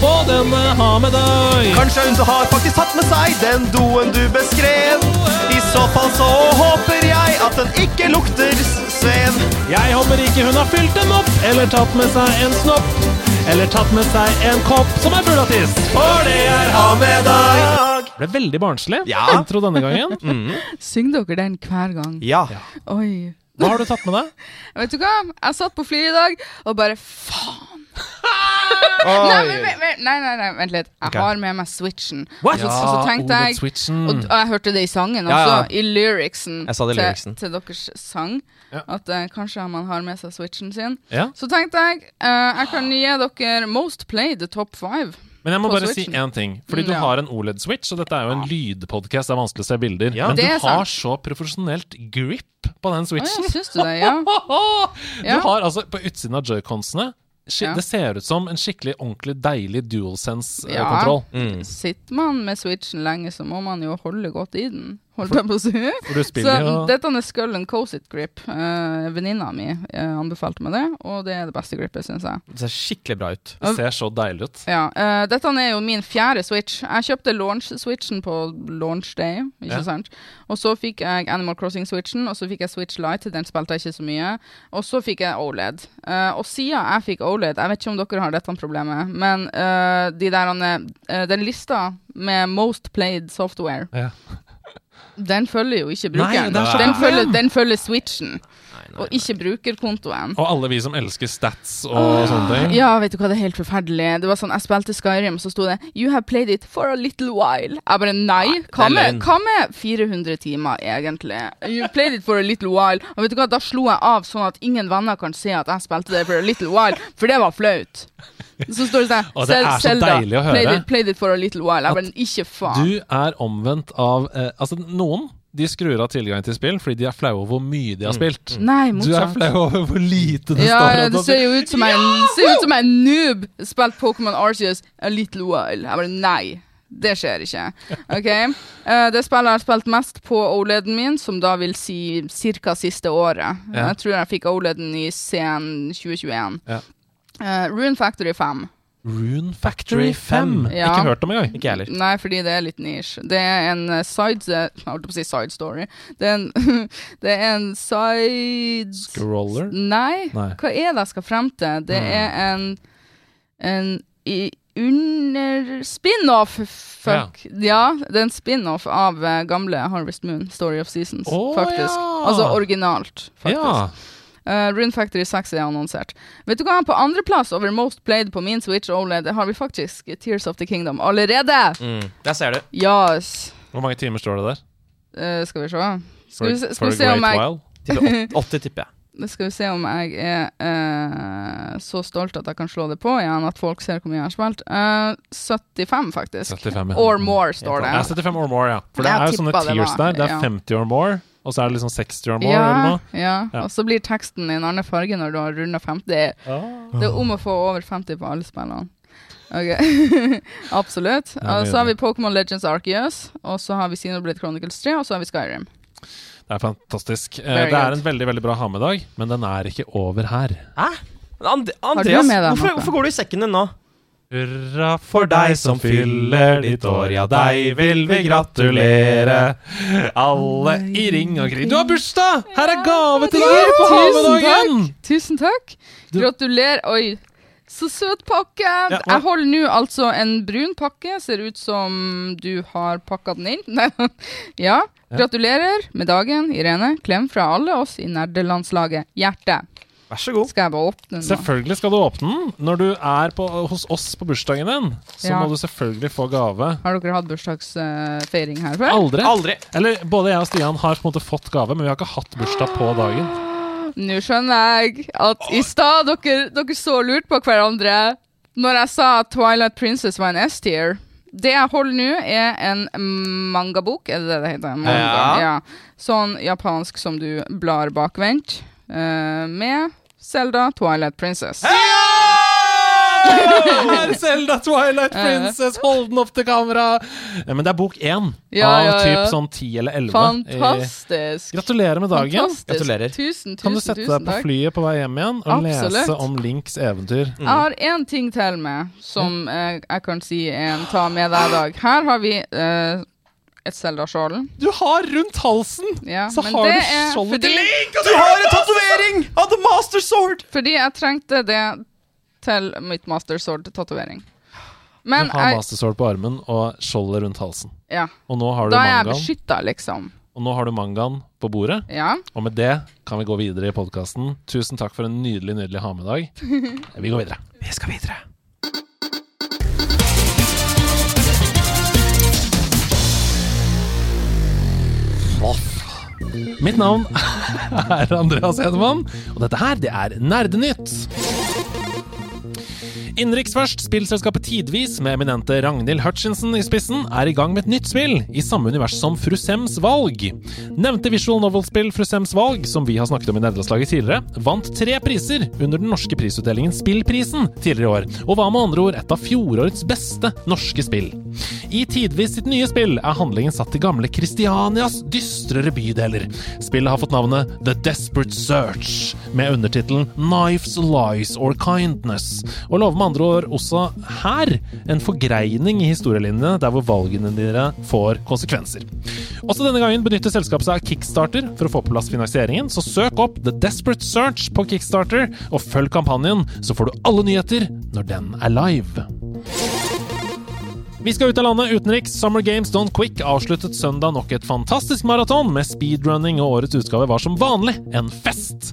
på denne ha med deg? Kanskje hun har faktisk tatt med seg den doen du beskrev? I så fall så håper jeg at den ikke lukter svev. Jeg håper ikke hun har fylt den opp, eller tatt med seg en snopp. Eller tatt med seg en kopp som er av. For det er ha med deg. Ble veldig barnslig Ja. intro denne gangen. Syng dere den hver gang? Ja. Oi. Hva har du tatt med deg? Vet du hva? Jeg satt på flyet i dag og bare faen. Nei, men, nei, nei, nei, vent litt. Jeg okay. har med meg Switchen. What? Og så tenkte jeg Og og jeg hørte det i sangen også, ja. i lyricsen, Jeg sa det i til, lyricsen. til deres sang. Ja. At uh, kanskje man har med seg Switchen sin. Ja. Så tenkte jeg uh, jeg kan gi dere Most Played Top 5. Men jeg må bare Switchen. si én ting. Fordi du Ja. har en OLED-switch, og dette er jo en lydpodkast. Det er vanskelig å se bilder. Ja. men du har sant. så profesjonelt grip på den switchen. switchen. ja, syns du det? Ja. Du Ja. har altså På utsiden av joyconsene Ja. Det ser ut som en skikkelig ordentlig deilig dual DualSense-kontroll. Mm. Sitter man med Switchen lenge, så må man jo holde godt i den. Holdt jeg på å si. Så ja. dette er Skull and Cosit grip. Uh, Venninna mi eh, anbefalte meg det, og det er det beste gripet, syns jeg. Det ser skikkelig bra ut. Det ser så deilig ut. Ja, eh, Dette er jo min fjerde Switch. Jeg kjøpte launch-switchen på launch day. Ikke Ja. sant? Og så fikk jeg Animal Crossing-switchen, og så fikk jeg Switch Lite. Den spilte jeg ikke så mye. Og så fikk jeg OLED. Eh, og siden jeg fikk OLED, jeg vet ikke om dere har dette problemet, men eh, de der, eh, den lista med Most Played Software, Ja. Den følger jo ikke Nei, brukeren. er den, følger, den følger Switchen, Nei, og ikke brukerkontoen. Og alle vi som elsker stats og sånne ting. Ja, vet du hva, det er helt forferdelig. Det var sånn, Jeg spilte Skyrim, så sto det 'You have played it for a little while'. Jeg bare nei. Hva med, hva med 400 timer, egentlig? You played it for a little while. Og vet du hva, Da slo jeg av sånn at ingen venner kan se at jeg spilte det for a little while, for det var flaut. Så står det sånn Og det er så deilig å høre. Played it, played it for a little while. Jeg bare ikke faen. Du er omvendt av eh, Altså, noen de skrur av tilgang til spill fordi de er flaue over hvor mye de har spilt. Nei, Du er flau over hvor lite det Ja, står ja, det ser jo ut som en, ser ut som en noob spilt Pokémon Arceus a little while. Jeg bare nei. Det skjer ikke. Ok uh, Det spillet jeg har spilt mest på OLED-en min, som da vil si ca. siste året. Ja. Jeg tror jeg fikk OLED-en i sen 2021. Ja. Uh, Rune Factory 5. Rune Factory 5. Ja. Ikke hørt om engang. Ikke jeg heller. Nei, fordi det er litt niche. Det er en eh, side Jeg holdt på å si side story. Det er en, det er en side Scroller? Nei. Nei. Hva er det jeg skal frem til? Det er en En i, under Spin-off! Fuck. Ja. det er en spin-off av eh, gamle Harvest Moon, Story of Seasons, oh, faktisk. ja. Altså originalt, faktisk. Ja. Eh, Rune Factory 6 er annonsert. Vet du hva? På andreplass over Most Played på min Switch OLED har vi faktisk Tears of the Kingdom allerede! Mm. Der ser du. Yes. Hvor mange timer står det der? Uh, skal vi se. Skal vi skal vi se om jeg? Tipper åt- 80, tipper jeg. Skal vi se om jeg er uh, så stolt at jeg kan slå det på igjen, at folk ser hvor mye jeg har spilt. Uh, 75, faktisk. 75, ja. Or more, står det. Ja, 75 or more, ja. For det Jeg er jo sånne tears tiers der. Det er 50 or more, og så er det liksom 60 or more, eller noe. ja. Ja. og så blir teksten i en annen farge når du har runda 50. Det er- det er om å få over 50 på alle spillene. Ok, Absolutt. Ja, Og så har vi. Pokémon Legends Arceus, og så har vi Xenoblade Chronicles 3, og så har vi Skyrim. Det er fantastisk. Eh, Very det er good. en veldig veldig bra ha-med-dag, men den er ikke over her. Hæ? And Andreas, hvorfor, hvorfor går du i sekken din nå? Hurra for deg som fyller ditt år, ja, deg vil vi gratulere. Alle i ring og kring. Du har bursdag! Her er gave til deg på Tusen ha-med-dagen! Tusen takk. Gratulerer. Oi, så søt pakke. Jeg holder nå altså en brun pakke. Ser ut som du har pakka den inn. Ja. Gratulerer med dagen, Irene. Klem fra alle oss i nerdelandslaget. Hjerte. Vær så god. Skal jeg bare åpne den? Selvfølgelig skal du åpne den. Når du er på, hos oss på bursdagen din, så Ja. må du selvfølgelig få gave. Har dere hatt bursdagsfeiring her før? Aldri. Aldri. Eller både jeg og Stian har på en måte fått gave, men vi har ikke hatt bursdag på dagen. Nå skjønner jeg at i stad dere, dere så lurt på hverandre når jeg sa at Twilight Princess var en S-tier. Det jeg holder nå, er en mangabok. Er det det det heter? Manga. Ja. Ja. Sånn japansk som du blar bakvendt. Eh, med Selda Twilight Princess. Her, Zelda Twilight Princess, hold den opp til kamera! Eh, Men det er bok én Ja, av ja, ja. typ sånn ti eller elleve. Fantastisk. Gratulerer med dagen. Fantastisk. Gratulerer. Tusen, tusen, Kan du sette tusen deg på takk. flyet på vei hjem igjen og Absolutt. lese om Links eventyr? Jeg har én ting til med som eh, jeg kan si en ta med deg i dag. Her har vi eh, et Selda-skjold. Du har rundt halsen! Ja, Så men har det du skjoldet til Link, og du har en tatovering av The Master Sword! fordi jeg trengte det til mitt Master Sword-tatovering. Du har jeg, mastersword på armen og skjoldet rundt halsen. ja, Og nå har du da er jeg beskytta, liksom. og nå har du mangaen på bordet. Ja. Og med det kan vi gå videre i podkasten. Tusen takk for en nydelig, nydelig ha med-dag. Vi går videre. Vi skal videre. Mitt navn er Andreas Hedemann, og dette her, det er Nerdenytt. Innenriks først, spillselskapet Tidvis, med eminente Ragnhild Hutchinson i spissen, er i gang med et nytt spill, i samme univers som Frusems valg. Nevnte visual novel-spill Frusems valg, som vi har snakket om i nederlandslaget tidligere, vant tre priser under den norske prisutdelingen Spillprisen tidligere i år, og var med andre ord et av fjorårets beste norske spill. I Tidvis sitt nye spill er handlingen satt til gamle Kristianias dystrere bydeler. Spillet har fått navnet The Desperate Search, med undertittelen Knives, Lies or Kindness, og lover med andre ord også her en forgreining i historielinjene der hvor valgene dine får konsekvenser. Også denne gangen benytter selskapet seg av Kickstarter for å få på plass finansieringen, så søk opp The Desperate Search på Kickstarter, og følg kampanjen, så får du alle nyheter når den er live. Vi skal ut av landet utenriks. Summer Games Don't Quick avsluttet søndag nok et fantastisk maraton med speedrunning, og årets utgave var som vanlig en fest.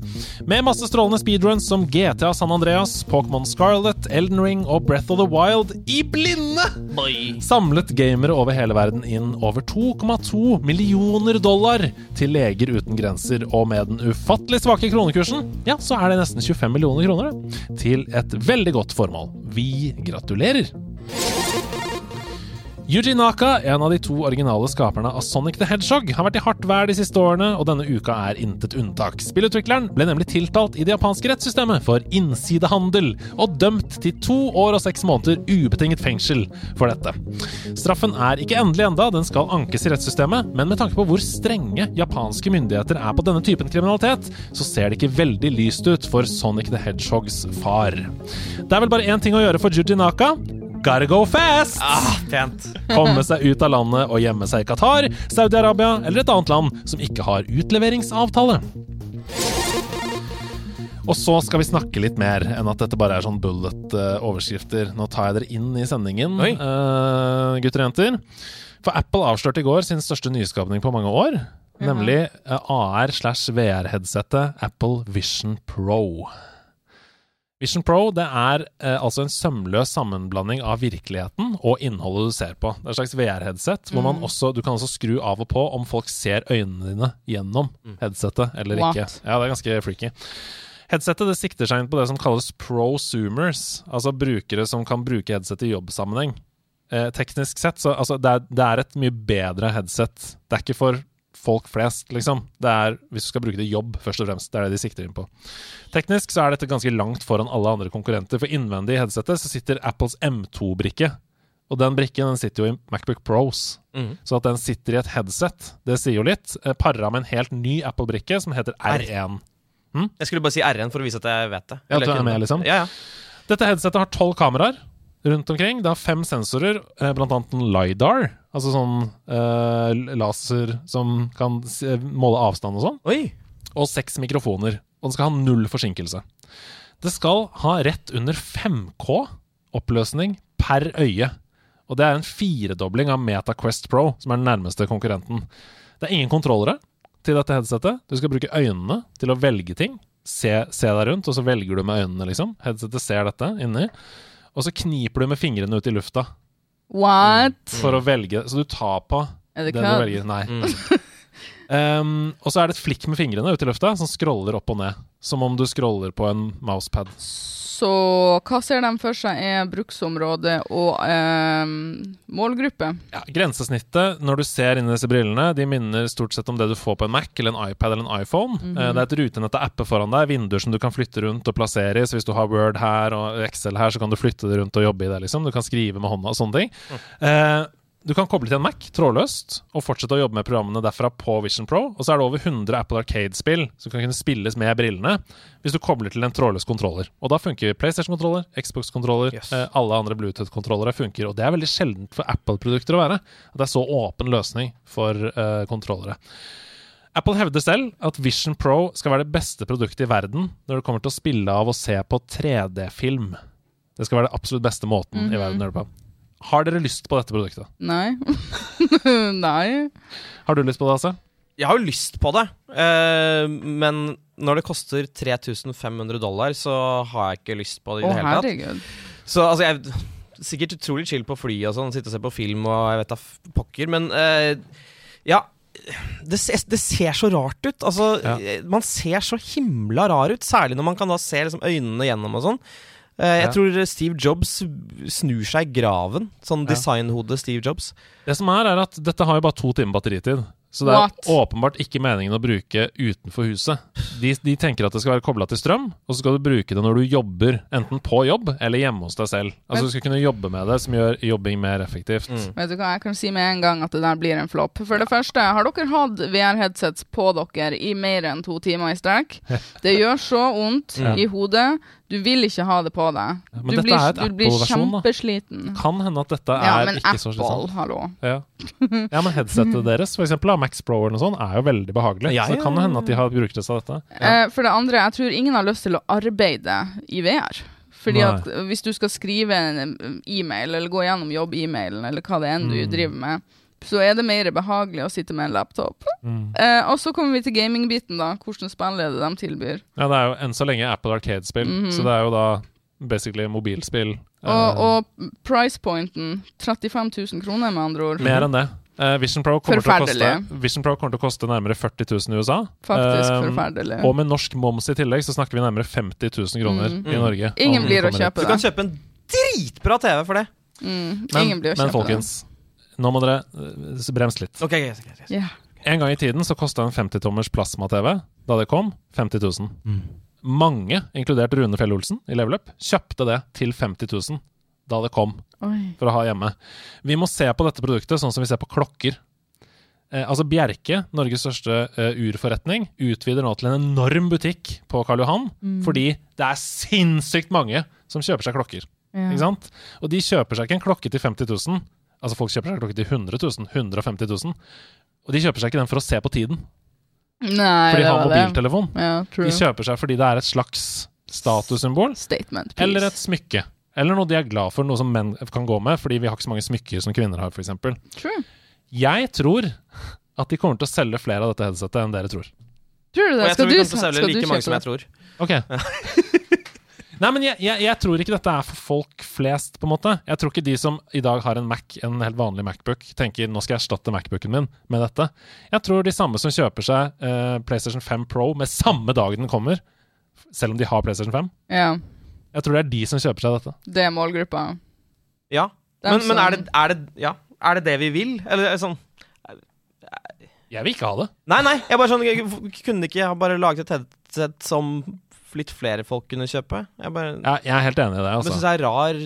Med masse strålende speedruns som GTA San Andreas, Pokémon Scarlet, Elden Ring og Breath of the Wild i blinde! Samlet gamere over hele verden inn over 2,2 millioner dollar til Leger uten grenser, og med den ufattelig svake kronekursen, ja, så er det nesten 25 millioner kroner det, til et veldig godt formål. Vi gratulerer! Yuji Naka, en av de to originale skaperne av Sonic the Hedgehog, har vært i hardt vær de siste årene, og denne uka er intet unntak. Spillutvikleren ble nemlig tiltalt i det japanske rettssystemet for innsidehandel, og dømt til to år og seks måneder ubetinget fengsel for dette. Straffen er ikke endelig enda, den skal ankes i rettssystemet, men med tanke på hvor strenge japanske myndigheter er på denne typen kriminalitet, så ser det ikke veldig lyst ut for Sonic the Hedgehogs far. Det er vel bare én ting å gjøre for Yuji Naka. Gotta go fast! Ah, pent. Komme seg ut av landet og gjemme seg i Qatar, Saudi-Arabia eller et annet land som ikke har utleveringsavtale. Og så skal vi snakke litt mer enn at dette bare er sånn bullet-overskrifter. Nå tar jeg dere inn i sendingen, Oi. eh, gutter og jenter. For Apple avslørte i går sin største nyskapning på mange år. Nemlig eh, AR slash VR-headsetet Apple Vision Pro. Vision Pro det er eh, altså en sømløs sammenblanding av virkeligheten og innholdet du ser på. Det er et slags VR-headset hvor man også, du kan også skru av og på om folk ser øynene dine gjennom headsetet eller What? ikke. Ja, det er ganske freaky. Headsetet det sikter seg inn på det som kalles prosumers, altså brukere som kan bruke headset i jobbsammenheng. Eh, teknisk sett, så altså, det, er, det er et mye bedre headset. Det er ikke for folk flest, liksom. Det er hvis du skal bruke det jobb, først og fremst. Det er det de sikter inn på. Teknisk så er dette ganske langt foran alle andre konkurrenter, for innvendig i headsetet så sitter Apples M2-brikke. Og den brikken den sitter jo i Macbook Pros. mm. Så at den sitter i et headset, det sier jo litt. Eh, Para med en helt ny Apple-brikke som heter R1. Jeg skulle bare si R1 for å vise at jeg vet det. Ja, du er med, liksom? Ja, ja. Dette headsetet har tolv kameraer rundt omkring. Det har fem sensorer, eh, blant annet en LiDAR, altså sånn eh, laser som kan måle avstand og sånn, Oi. og seks mikrofoner. Og den skal ha null forsinkelse. Det skal ha rett under 5K oppløsning per øye. Og det er en firedobling av MetaQuest Pro, som er den nærmeste konkurrenten. Det er ingen kontrollere til dette headsetet. Du skal bruke øynene til å velge ting. se, se deg rundt, og så velger du med øynene, liksom. Headsetet ser dette inni. Og så kniper du med fingrene ut i lufta What? for å velge. Så du tar på Er det det du velger. Nei. Mm. Um, og så er det et flikk med fingrene ut i lufta som scroller opp og ned. Som om du scroller på en mousepad. Så hva ser de for seg er bruksområde og ehm, målgruppe? Ja, grensesnittet når du ser inn i disse brillene, de minner stort sett om det du får på en Mac eller en iPad eller en iPhone. Eh, Det er et rutenett av apper foran deg, vinduer som du kan flytte rundt og plassere i. Så hvis du har Word her og Excel her, så kan du flytte det rundt og jobbe i det. liksom. Du kan skrive med hånda og sånne ting. Eh, du kan koble til en Mac trådløst og fortsette å jobbe med programmene derfra på Vision Pro. Og så er det over 100 Apple Arcade-spill som kan kunne spilles med brillene hvis du kobler til en trådløs kontroller. Og da funker PlayStation-kontroller, Xbox-kontroller, Yes. eh, alle andre Bluetooth-kontrollere funker. Og det er veldig sjeldent for Apple-produkter å være. At det er så åpen løsning for eh, kontrollere. Apple hevder selv at Vision Pro skal være det beste produktet i verden når det kommer til å spille av og se på 3D-film. Det skal være det absolutt beste måten i verden å gjøre det på. Har dere lyst på dette produktet? Nei. Nei. Har du lyst på det, altså? Jeg har jo lyst på det, eh, men når det koster 3500 dollar, så har jeg ikke lyst på det i Å, det hele tatt. herregud. Så altså, jeg Sikkert utrolig chill på flyet og sånn, sitte og se på film og jeg vet da f- pokker, men eh, ja. Det ser, det ser så rart ut. Altså, Ja. eh, Man ser så himla rar ut, særlig når man kan da se liksom, øynene gjennom og sånn. Eh, jeg Ja. tror Steve Jobs snur seg i graven. Sånn designhode Steve Jobs. Det som er, er at dette har jo bare to timer batteritid. Så det er What? åpenbart ikke meningen å bruke utenfor huset. De, de tenker at det skal være kobla til strøm, og så skal du bruke det når du jobber, enten på jobb eller hjemme hos deg selv. Altså Men- Du skal kunne jobbe med det, som gjør jobbing mer effektivt. Mm. Vet du hva, jeg kan si med en gang at det der blir en flopp. For det første, har dere hatt VR-headsets på dere i mer enn to timer i strekk? Det gjør så vondt Ja. i hodet. Du vil ikke ha det på deg. Ja, Du blir, du blir Apple-versjon, da. kjempesliten. Kan hende at dette Ja, er men ikke så Apple, slitsomt. hallo. Ja. ja, men headsetet deres, for eksempel, Max Pro eller noe sånt, er jo veldig behagelig. Ja, Så det kan ja, hende at de har brukt det av dette. Eh, for det andre, jeg tror ingen har lyst til å arbeide i VR. Fordi Nei. at hvis du skal skrive en e-mail, eller gå gjennom jobb-e-mailen, eller hva det enn du Mm. driver med, så er det mer behagelig å sitte med en laptop. Mm. Eh, og så kommer vi til gaming-biten, da. Hvordan spill er det de tilbyr? Ja, det er jo enn så lenge Apple Arcade-spill, Mhm. så det er jo da basically mobilspill. Og, Eh, og price pointen 35 000 kroner, med andre ord. Mer enn det. Eh, Vision, Pro koste. Vision Pro kommer til å koste nærmere 40 000 i USA. Faktisk Eh, forferdelig. Og med norsk moms i tillegg så snakker vi nærmere 50 000 kroner Mm. i Norge. Ingen blir å kjøpe det. Du kan kjøpe en dritbra TV for det. Mm, Men, Ingen blir å men folkens, nå må dere eh, bremse litt. Okay, yes, yes, yes. Yeah. En gang i tiden så kosta en 50-tommers plasma-TV, da det kom, 50 000. Mange, inkludert Rune Fjell Olsen i Level Up, kjøpte det til 50 000 da det kom, Oi. for å ha hjemme. Vi må se på dette produktet sånn som vi ser på klokker. Eh, altså Bjerke, Norges største eh, urforretning, utvider nå til en enorm butikk på Karl Johan, fordi det er sinnssykt mange som kjøper seg klokker. Ja. Ikke sant? Og de kjøper seg ikke en klokke til 50 000. Altså Folk kjøper seg klokke til 100 000, 150 000. Og de kjøper seg ikke den for å se på tiden, Nei, for de har det. mobiltelefon. Ja. De kjøper seg fordi det er et slags statussymbol, Statement piece. eller et smykke. Eller noe de er glad for, noe som menn kan gå med, fordi vi har ikke så mange smykker som kvinner har, f.eks. Jeg tror at de kommer til å selge flere av dette headsetet enn dere tror. Tror du Og jeg Skal tror vi du, kommer til å selge like mange som jeg tror. Ok. Nei, men jeg, jeg, jeg tror ikke dette er for folk flest, på en måte. Jeg tror ikke de som i dag har en Mac, en helt vanlig Macbook, tenker nå skal jeg erstatte Macbooken min med dette. Jeg tror de samme som kjøper seg eh, PlayStation 5 Pro med samme dag den kommer, selv om de har PlayStation 5, Ja, jeg tror det er de som kjøper seg dette. det er målgruppa. Ja. Men, men er, det, er, det, ja. er det det vi vil? Eller er sånn Jeg vil ikke ha det. Nei, nei. Jeg bare sånn, jeg kunne ikke ha bare laget et headset som litt flere folk kunne kjøpe? Jeg bare ja, jeg er helt enig i det. Det Men syns jeg er rar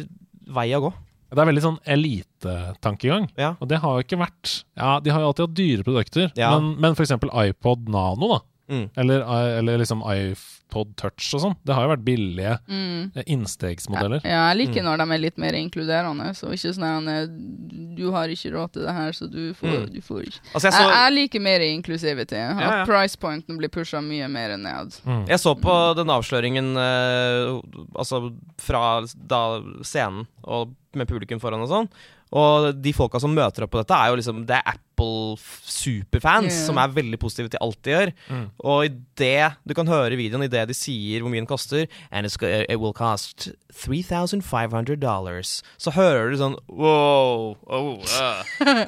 vei å gå. Det er veldig sånn elitetankegang. Ja. Og det har jo ikke vært Ja, de har jo alltid hatt dyre produkter, Ja. men, men eksempel iPod Nano, da. Mm. Eller, eller liksom iPod Touch og sånn. Det har jo vært billige Mm. eh, innstegsmodeller. Ja, jeg liker Mm. når de er litt mer inkluderende, så ikke sånn at du har ikke råd til det her, så du får, Mm. du får ikke Altså, jeg jeg, så, jeg liker mer inklusivitet At Ja, ja. price pointen blir pusha mye mer ned. Mm. jeg så på den avsløringen eh, Altså fra da scenen, og med publikum foran og sånn. Og de folka som møter opp på dette, er jo liksom Det er Apple-superfans Ja. som er veldig positive til alt de gjør. Mm. Og i det Du kan høre i videoen i det de sier hvor mye den koster And it's, it will cost 3500 dollars. Så hører du sånn wow oh, uh.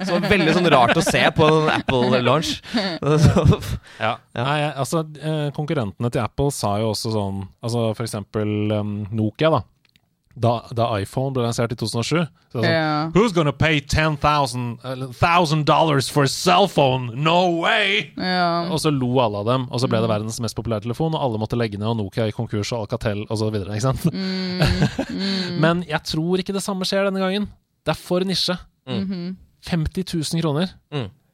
Så veldig sånn rart å se på en Apple-launch. Ja. Nei, altså, eh, konkurrentene til Apple sa jo også sånn Altså for eksempel um, Nokia, da. Da, da iPhone ble lansert i 2007. Så det er sånn, yeah. Who's gonna pay 10,000 dollars for a cell phone? No way! Yeah. Og så lo alle av dem, og så ble det verdens mest populære telefon, og alle måtte legge ned, og Nokia i konkurs, og Alcatel osv. Mm. Mm. Men jeg tror ikke det samme skjer denne gangen. Det er for nisje. 50 000 kroner.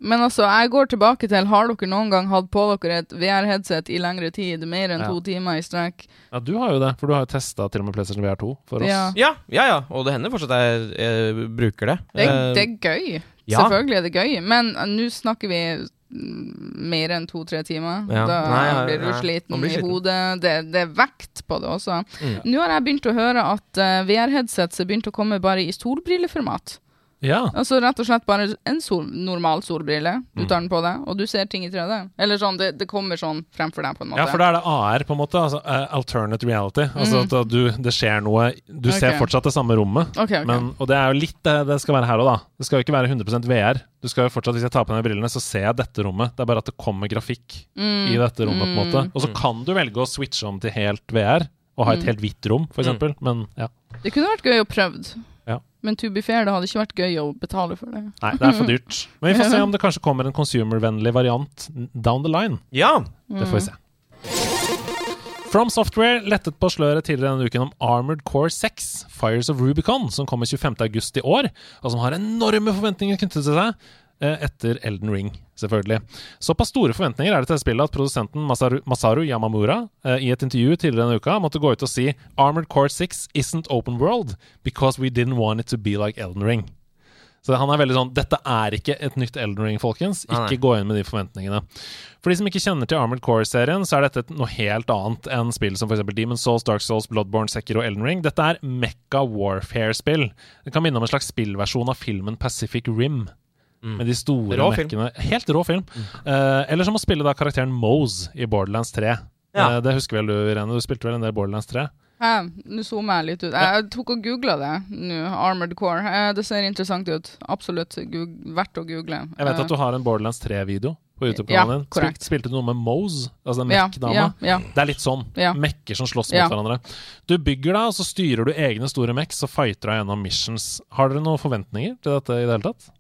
Men altså, jeg går tilbake til Har dere noen gang hatt på dere et VR-headset i lengre tid? Mer enn Ja. to timer i strekk? Ja, du har jo det, for du har jo testa til og med PlayStation VR2 for oss. Ja. Ja, ja, ja. Og det hender fortsatt jeg, jeg bruker det. Det, Eh, det er gøy. ja. Selvfølgelig er det gøy. Men nå snakker vi mer enn to-tre timer. Ja. Da Nei, nei, blir du sliten blir sliten. i hodet. Det, det er vekt på det også. Mm. Nå har jeg begynt å høre at uh, VR-headsets er begynt å komme bare i solbrilleformat. Ja. Altså rett og slett bare en sol, normal solbrille. Du Mm. tar den på deg, og du ser ting i 3D. Eller sånn, det, det kommer sånn fremfor deg, på en måte. Ja, for da er det AR, på en måte. Altså eh, alternate reality. Altså at du, det skjer noe Du ser fortsatt det samme rommet. okay, okay. Men, og det er jo litt det det skal være her òg, da. Det skal jo ikke være 100% VR. Du skal jo fortsatt, Hvis jeg tar på meg brillene, så ser jeg dette rommet. Det er bare at det kommer grafikk Mm. i dette rommet. på en måte Og så kan du velge å switche om til helt VR, og ha et Mm. helt hvitt rom, f.eks. eksempel Men ja. Det kunne vært gøy å prøvd. Ja. Men to be fair, det hadde ikke vært gøy å betale for det. Nei, det er for dyrt. Men vi får se om det kanskje kommer en consumer-vennlig variant down the line. ja. Det får vi se. From Software lettet på sløret tidligere denne uken om Armored Core 6, Fires of Rubicon, som kommer 25.8 i år, og som har enorme forventninger knyttet til seg. eh, Etter Elden Ring, selvfølgelig. Såpass store forventninger er det til spillet at produsenten Masaru, Masaru Yamamura eh, i et intervju tidligere denne uka måtte gå ut og si Armored Core 6 isn't open world because we didn't want it to be like Elden Ring. Så han er veldig sånn Dette er ikke et nytt Elden Ring, folkens. Ikke gå inn med de forventningene. For de som ikke kjenner til Armored Core-serien, så er dette noe helt annet enn spill som f.eks. Demon's Souls, Dark Souls, Bloodborne, Sekiro og Elden Ring. Dette er Mekka Warfare-spill. Det kan minne om en slags spillversjon av filmen Pacific Rim. Med de store rå Rå film. Helt rå film. Eh, eller som å spille da karakteren Mose i Borderlands 3. Ja. Uh, det husker vel du, Irene? Du spilte vel en del Borderlands 3? Hæ, Nå zoomer jeg litt ut. Jeg tok og googla det nå. Armored Core. Eh, det ser interessant ut. Absolutt verdt å google. Jeg vet at du har en Borderlands 3-video på YouTube-kanalen Ja, din. Spil, spilte du noe med Mose? Altså den ja, Mekk-dama? ja, ja. Det er litt sånn. Ja. Mekker som slåss mot Ja. hverandre. Du bygger deg, og så styrer du egne store mekks og fighter deg gjennom missions. Har dere noen forventninger til dette i det hele tatt?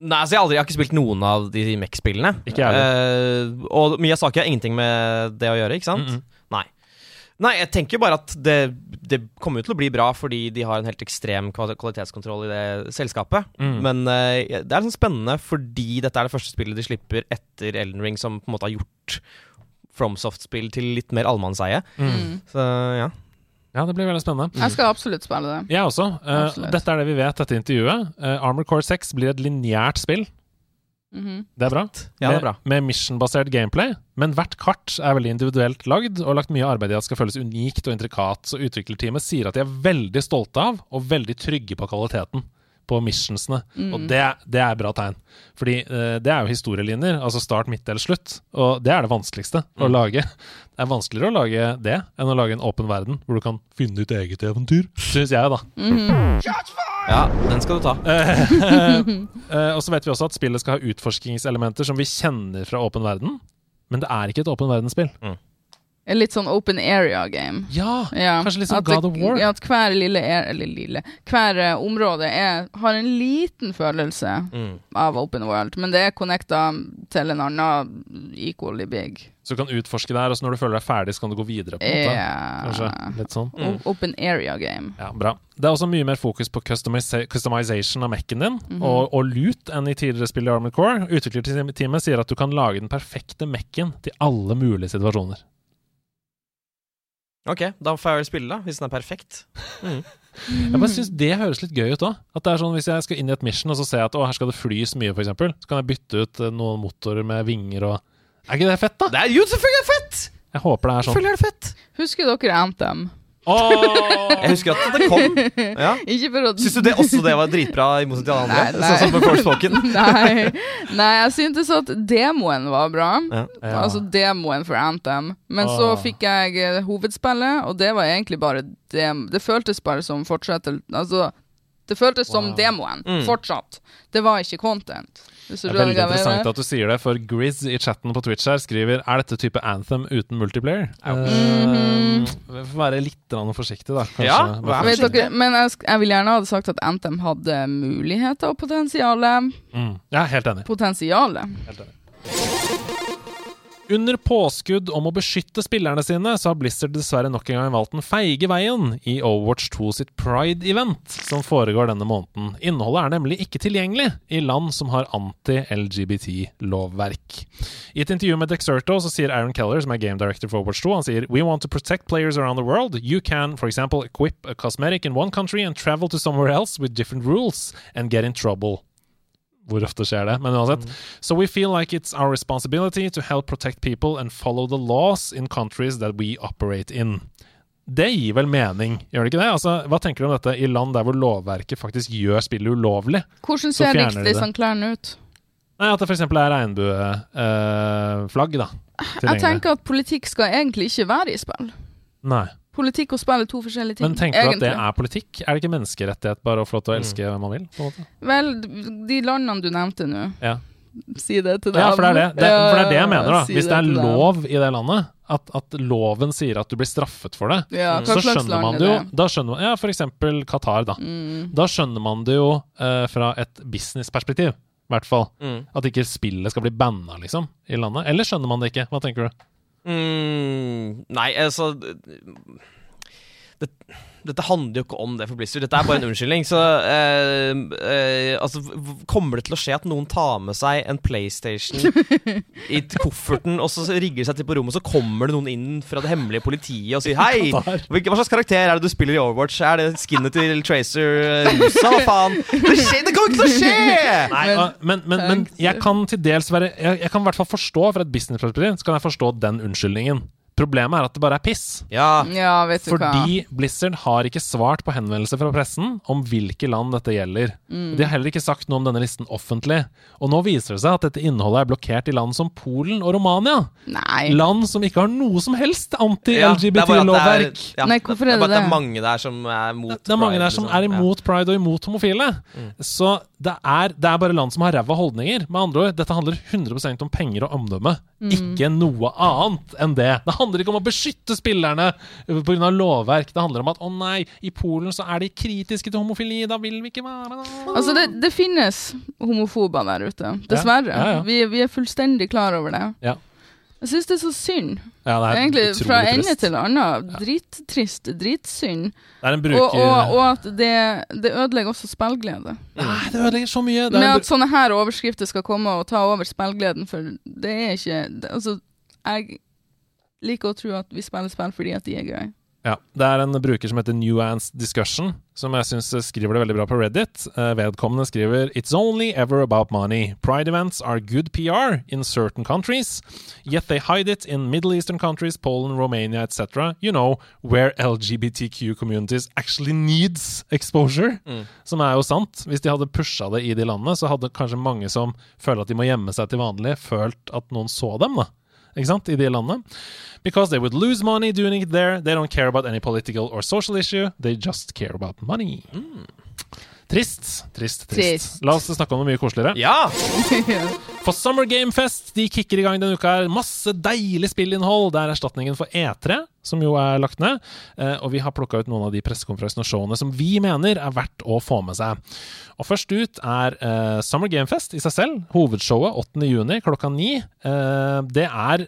Nei, altså jeg, har aldri, jeg har ikke spilt noen av de Mech-spillene. Ikke jeg Eh, og Miyazaki har ingenting med det å gjøre, ikke sant? Mhm. Nei. Nei, jeg tenker bare at det, det kommer jo til å bli bra fordi de har en helt ekstrem kvalitetskontroll i det selskapet. Mm. Men uh, det er sånn spennende fordi dette er det første spillet de slipper etter Elden Ring, som på en måte har gjort FromSoft-spill til litt mer allemannseie. Mm. Så ja. Ja, det blir veldig spennende. Jeg skal absolutt spille det. Jeg også. Uh, dette er det vi vet etter intervjuet. Uh, Armor Core 6 blir et lineært spill. Mhm. Det er bra. Ja, det er bra. Med, med mission-basert gameplay. Men hvert kart er veldig individuelt lagd og lagt mye arbeid i at det skal føles unikt og intrikat. Så utviklerteamet sier at de er veldig stolte av og veldig trygge på kvaliteten på missionsene. Mm. Og det, det er bra tegn. Fordi uh, det er jo historielinjer, altså start, midt eller slutt. Og det er det vanskeligste å Mm. lage. Det er vanskeligere å lage det enn å lage en åpen verden hvor du kan finne ditt eget eventyr, syns jeg, da. Mm. Ja, den skal du ta. Eh, og så vet vi også at spillet skal ha utforskingselementer som vi kjenner fra åpen verden. Men det er ikke et åpen verdensspill. En Litt sånn open area game. Ja! Ja, Kanskje litt sånn God of War. Ja, at hver lille, er, eller lille Hver eh, område er, har en liten følelse Mm. av open world, men det er connecta til en annen equally big. Så du kan utforske der, og når du føler deg ferdig, så kan du gå videre. på en måte. Ja. Kanskje, litt sånn. Mm. Open area game. Ja, bra. Det er også mye mer fokus på customization av Mac-en din, Mhm. og, og lut enn i tidligere spill i Armored Core. Utviklerteamet sier at du kan lage den perfekte Mac-en til alle mulige situasjoner. Ok, da får jeg vel spille, da, hvis den er perfekt. Jeg bare synes det høres litt gøy ut òg. At det er sånn Hvis jeg skal inn i et mission og så ser jeg at å, her skal det flys mye, f.eks., så kan jeg bytte ut eh, noen motorer med vinger og Er ikke det fett, da? Det er jo selvfølgelig fett! Jeg håper det er sånn. Selvfølgelig er det fett! Husker dere Anthem? Åh! Jeg husker at det kom. Ja. Syns du det også det var dritbra, i motsetning til alle andre? Nei, nei. Sånn som med Forspoken? Nei, nei, jeg syntes at demoen var bra. Ja. Ja. Altså demoen for Anthem. Men så fikk jeg eh, hovedspillet, og det var egentlig bare dem Det føltes bare som fortsettelse Altså, det føltes som demoen. Mm. Fortsatt. Det var ikke content. Hvis du Det er veldig interessant at du sier det, for Grizz i chatten på Twitch her skriver Er dette type Anthem uten multiplayer. Eh, vi får være litt forsiktig, da. Kanskje. Ja, vær forsiktig. dere, men jeg, jeg vil gjerne ha sagt at Anthem hadde muligheter og potensial. Mm. Er helt enig. Potensialet. Helt enig. Under påskudd om å beskytte spillerne sine, så har Blizzard dessverre nok en gang valgt den feige veien i Overwatch 2 sitt Pride-event, som foregår denne måneden. Innholdet er nemlig ikke tilgjengelig i land som har anti-LGBT-lovverk. I et intervju med Dexerto så sier Aaron Keller, som er game director for Overwatch 2, han sier We want to protect players around the world. You can, for example, equip a cosmetic in one country and travel to somewhere else with different rules and get in trouble. Hvor ofte skjer det? Men uansett. So we feel like it's our responsibility to help protect people and follow the laws in countries that we operate in. Det gir vel mening, gjør det ikke det? Altså, hva tenker du om dette i land der hvor lovverket faktisk gjør spillet ulovlig? Hvordan ser riktig sånn klærne ut? Nei, At det f.eks. er regnbueflagg, da. Jeg tenker at politikk skal egentlig ikke være i spill. Nei. Politikk og spill er to forskjellige ting. Men tenker du at det er politikk? Er det ikke menneskerettighet bare å få lov til å elske hvem man vil? på en måte? Vel, de landene du nevnte nå, Ja. si det til dem. Ja, for det er det. det, for det er det jeg mener. da si Hvis det er lov i det landet, at, at loven sier at du blir straffet for det, ja, så skjønner man det jo det? Da skjønner man, Ja, for eksempel Qatar, da. Mm. Da skjønner man det jo uh, fra et businessperspektiv, i hvert fall. Mm. At ikke spillet skal bli banna, liksom, i landet. Eller skjønner man det ikke? Hva tenker du? Mm, nei, altså det, Dette handler jo ikke om det for Blizzard. Dette er bare en unnskyldning. Så eh, eh, altså, Kommer det til å skje at noen tar med seg en PlayStation i kofferten, og så rigger de seg til på rommet, så kommer det noen inn fra det hemmelige politiet og sier Hei! Hva slags karakter er det du spiller i Overwatch? Er det skinnet til Tracer eh, Rosa? Hva faen? Det, skjer, det kommer ikke til å skje! Nei, Men- men, men, men jeg kan til dels være Jeg, jeg kan i hvert fall forstå fra et businessperspektiv Så kan jeg forstå den unnskyldningen. Problemet er at det bare er piss. Ja. Ja, vet du hva. Fordi Blizzard har ikke svart på henvendelser fra pressen om hvilke land dette gjelder. Mm. De har heller ikke sagt noe om denne listen offentlig. Og nå viser det seg at dette innholdet er blokkert i land som Polen og Romania. Nei. Land som ikke har noe som helst det er det er- anti-LGBT-lovverk. ja, Nei, hvorfor er det bare at det det? er mange der som er mot Det er mange Pride, der som liksom. er imot pride og imot homofile. Så det er, det er bare land som har ræva holdninger. Med andre ord, dette handler 100% om penger og omdømme. Ikke noe annet enn det. Det handler ikke om å beskytte spillerne pga. lovverk. Det handler om at å nei, i Polen så er de kritiske til homofili, da vil vi ikke være der. Altså, det, det finnes homofober der ute. Dessverre. Ja, ja. Vi, vi er fullstendig klar over det. Ja. Jeg syns det er så synd. Ja, det er Egentlig fra ende trist. til annen. Drittrist. Dritsynd. Det er en Og, bruker og, og at det, det ødelegger også spillglede. Nei, det ødelegger så mye. Med at sånne her overskrifter skal komme og ta over spillgleden, for det er ikke det, Altså, jeg liker å tro at vi spiller spill fordi at de er gøy. Ja, Det er en bruker som heter Nuance Discussion, som jeg syns skriver det veldig bra på Reddit. Eh, vedkommende skriver It's only ever about money. Pride events are good PR in certain countries, yet they hide it in Middle Eastern countries, Poland, Romania, etc. You know, where LGBTQ communities actually needs exposure. Som er jo sant. Hvis de hadde pusha det i de landene, så hadde kanskje mange som føler at de må gjemme seg til vanlig, følt at noen så dem, da. Ikke sant? I de landene. Because they would lose money doing it there. They don't care about any political or social issue. They just care about money. Trist. Trist, trist. Trist. La oss snakke om noe mye koseligere. Ja! For Summer Game Fest de kicker i gang denne uka. her Masse deilig spillinnhold. Det er erstatningen for E3, som jo er lagt ned. Eh, og vi har plukka ut noen av de pressekonferansene og showene som vi mener er verdt å få med seg. Og Først ut er eh, Summer Game Fest i seg selv. Hovedshowet 8. juni klokka ni. Eh, det er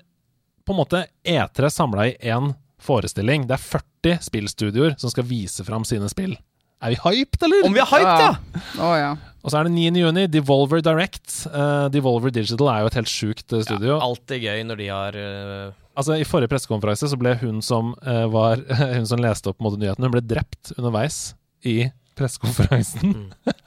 på en måte E3 samla i én forestilling. Det er 40 spillstudioer som skal vise fram sine spill. Er vi hyped, eller? Om vi er hyped, ja! Å ja. Og så er det 9. juni, Devolver Direct. Uh, Devolver Digital er jo et helt sjukt Ja, alt Alltid gøy når de har uh... Altså I forrige pressekonferanse så ble hun som uh, var Hun som leste opp på en måte nyhetene, hun ble drept underveis i pressekonferansen.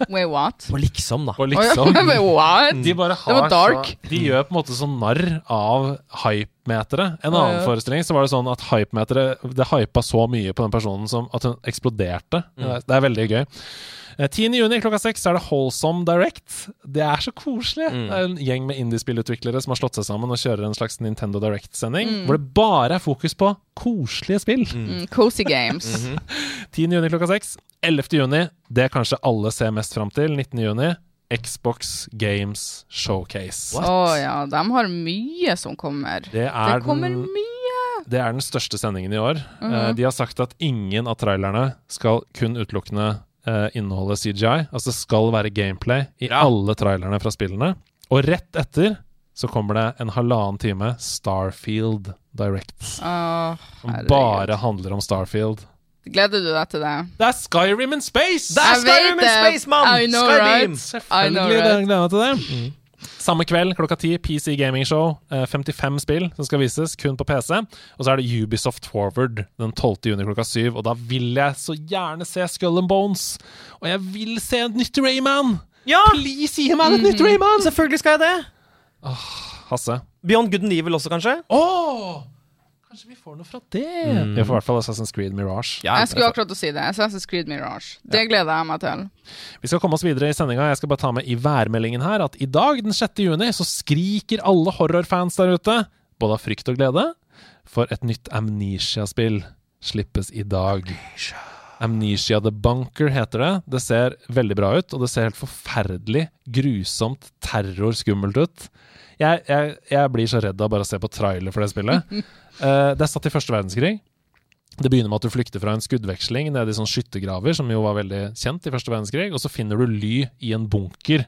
Wait, what? Og liksom, da. På liksom Wait, what? De bare Det var dark. Så, de gjør på en måte sånn narr av hype hypemeteret. En annen ja. forestilling så var det sånn at hypemeteret Det hypa så mye på den personen som at hun eksploderte. Det, er, det er veldig gøy. Eh, 10. juni klokka seks er det Wholesome Direct. Det er så koselig. Det er en gjeng med indiespillutviklere som har slått seg sammen og kjører en slags Nintendo Direct-sending, hvor det bare er fokus på koselige spill. Mm, cozy games. 10. juni klokka 6. 11. juni, det kanskje alle ser mest fram til. 19. juni, Xbox Games Showcase. Å ja, de har mye som kommer. Det er, Det kommer den, mye! det er den største sendingen i år. Eh, de har sagt at ingen av trailerne skal kun utelukkende eh, inneholde CGI. Altså det skal være gameplay i Ja. alle trailerne fra spillene. Og rett etter så kommer det en halvannen time Starfield Direct. Åh, Som bare handler om Starfield. Gleder du deg til det? Det er Skyrim in space! Det er Skyrim in. Space, mann! Selvfølgelig. right? gleder jeg meg til det. Samme kveld klokka ti, PC Gaming Show. eh, 55 spill som skal vises, kun på PC. Og så er det Ubisoft Forward den 12. juni klokka syv. Og da vil jeg så gjerne se Skull and Bones. Og jeg vil se et nytt Rayman! Ja! Please, gi meg et nytt Rayman! Selvfølgelig skal jeg det. Åh, Hasse. Beyond Good and Evil også, kanskje? Åh! Kanskje vi får noe fra det? Vi får i hvert fall Assassin's Creed Mirage. Ja, Jeg skulle akkurat å si det. Assassin's Creed Mirage. Det gleder jeg meg til. Vi skal komme oss videre i sendinga. Jeg skal bare ta med i værmeldingen her at i dag, den 6. juni, så skriker alle horrorfans der ute, både av frykt og glede, for et nytt Amnesia-spill slippes i dag. Amnesia The Bunker heter det. Det ser veldig bra ut, og det ser helt forferdelig, grusomt, terrorskummelt ut. Jeg, jeg, jeg blir så redd av bare å se på trailer for det spillet. uh, det er satt i første verdenskrig. Det begynner med at du flykter fra en skuddveksling nede i sånne skyttergraver, som jo var veldig kjent i første verdenskrig, og så finner du ly i en bunker,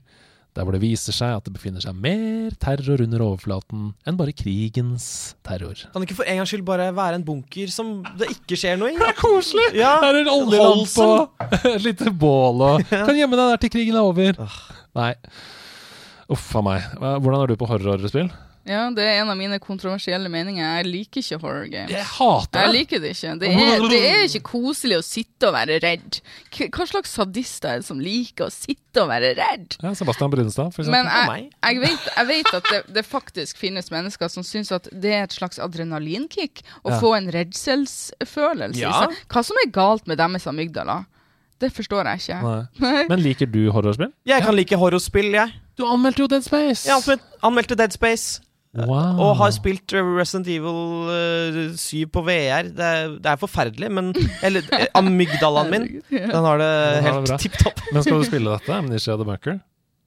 der hvor det viser seg at det befinner seg mer terror under overflaten enn bare krigens terror. Kan det ikke for en gangs skyld bare være en bunker som det ikke skjer noe i? Det er koselig! Ja, Her er en oljelampe og et lite bål og Kan gjemme deg der til krigen er over. Nei. Uff a meg. Hvordan er du på horrorspill? Ja, det er en av mine kontroversielle meninger. Jeg liker ikke horror games. Jeg hater Jeg liker det ikke. Det er, det er ikke koselig å sitte og være redd. Hva slags sadister er det som liker å sitte og være redd? Ja, Sebastian Brunstad, for Men jeg, jeg, vet, jeg vet at det, det faktisk finnes mennesker som syns at det er et slags adrenalinkick å Ja. få en redselsfølelse Ja. i seg. Hva som er galt med deres amygdala, det forstår jeg ikke. Nei. Men liker du horrorspill? Jeg kan like horrorspill, jeg. Du anmeldte jo Dead Space! Jeg anmeldte Dead Space. Wow. Og har spilt Resident Evil eh, 7 på VR. Det er, det er forferdelig, men Eller eh, amygdalaen min, den har det helt tipp topp. Men skal du spille dette? Amnesia The Bunker?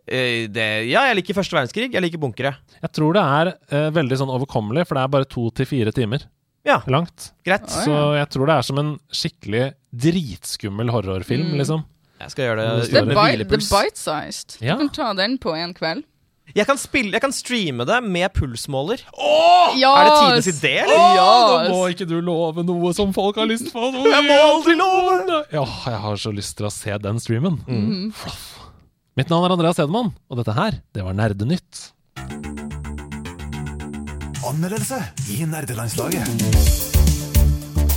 Eh, det- Ja, jeg liker første verdenskrig. Jeg liker bunkere. Jeg tror det er uh, veldig sånn overkommelig, for det er bare to til fire timer Ja, langt. greit. Så jeg tror det er som en skikkelig dritskummel horrorfilm, Mm. liksom. Jeg skal gjøre Det med bi the bite-sized. Ja. Du kan ta den på en kveld. Jeg kan, spille, jeg kan streame det med pulsmåler. Ja! Er det tidenes idé, eller? Ja! Da må ikke du love noe som folk har lyst på. Jeg må aldri love! Ja, jeg har så lyst til å se den streamen. Mm. Fluff. Mitt navn er Andreas Hedemann, og dette her, det var Nerdenytt. Anmeldelse i nerdelandslaget.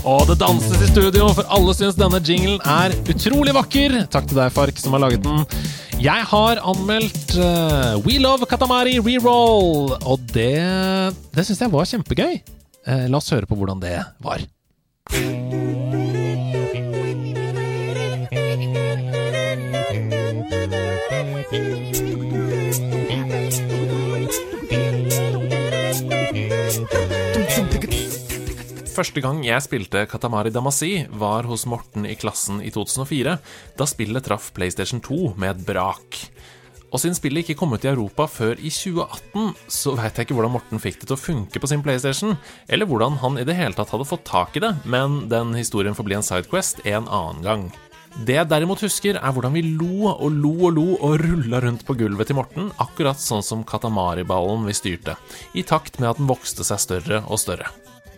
Og det danses i studio, for alle syns denne jinglen er utrolig vakker. Takk til deg, Fark, som har laget den. Jeg har anmeldt uh, We Love Katamari Reroll, og det, det syns jeg var kjempegøy. Uh, la oss høre på hvordan det var. Første gang jeg spilte Katamari Damacy, var hos Morten i klassen i 2004, da spillet traff PlayStation 2 med et brak. Og siden spillet ikke kom ut i Europa før i 2018, så veit jeg ikke hvordan Morten fikk det til å funke på sin PlayStation, eller hvordan han i det hele tatt hadde fått tak i det, men den historien får bli en sidequest en annen gang. Det jeg derimot husker, er hvordan vi lo og lo og lo og rulla rundt på gulvet til Morten, akkurat sånn som Katamari-ballen vi styrte, i takt med at den vokste seg større og større.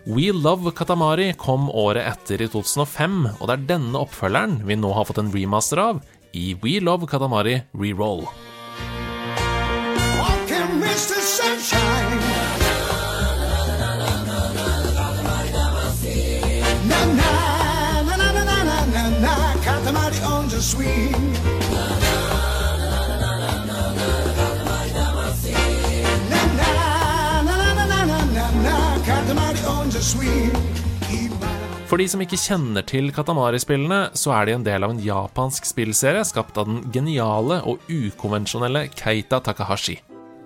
We Love Katamari kom året etter i 2005, og det er denne oppfølgeren vi nå har fått en remaster av i We Love Katamari Reroll. Mr. For de som ikke kjenner til Katamari-spillene, så er de en del av en japansk spillserie skapt av den geniale og ukonvensjonelle Keita Takahashi.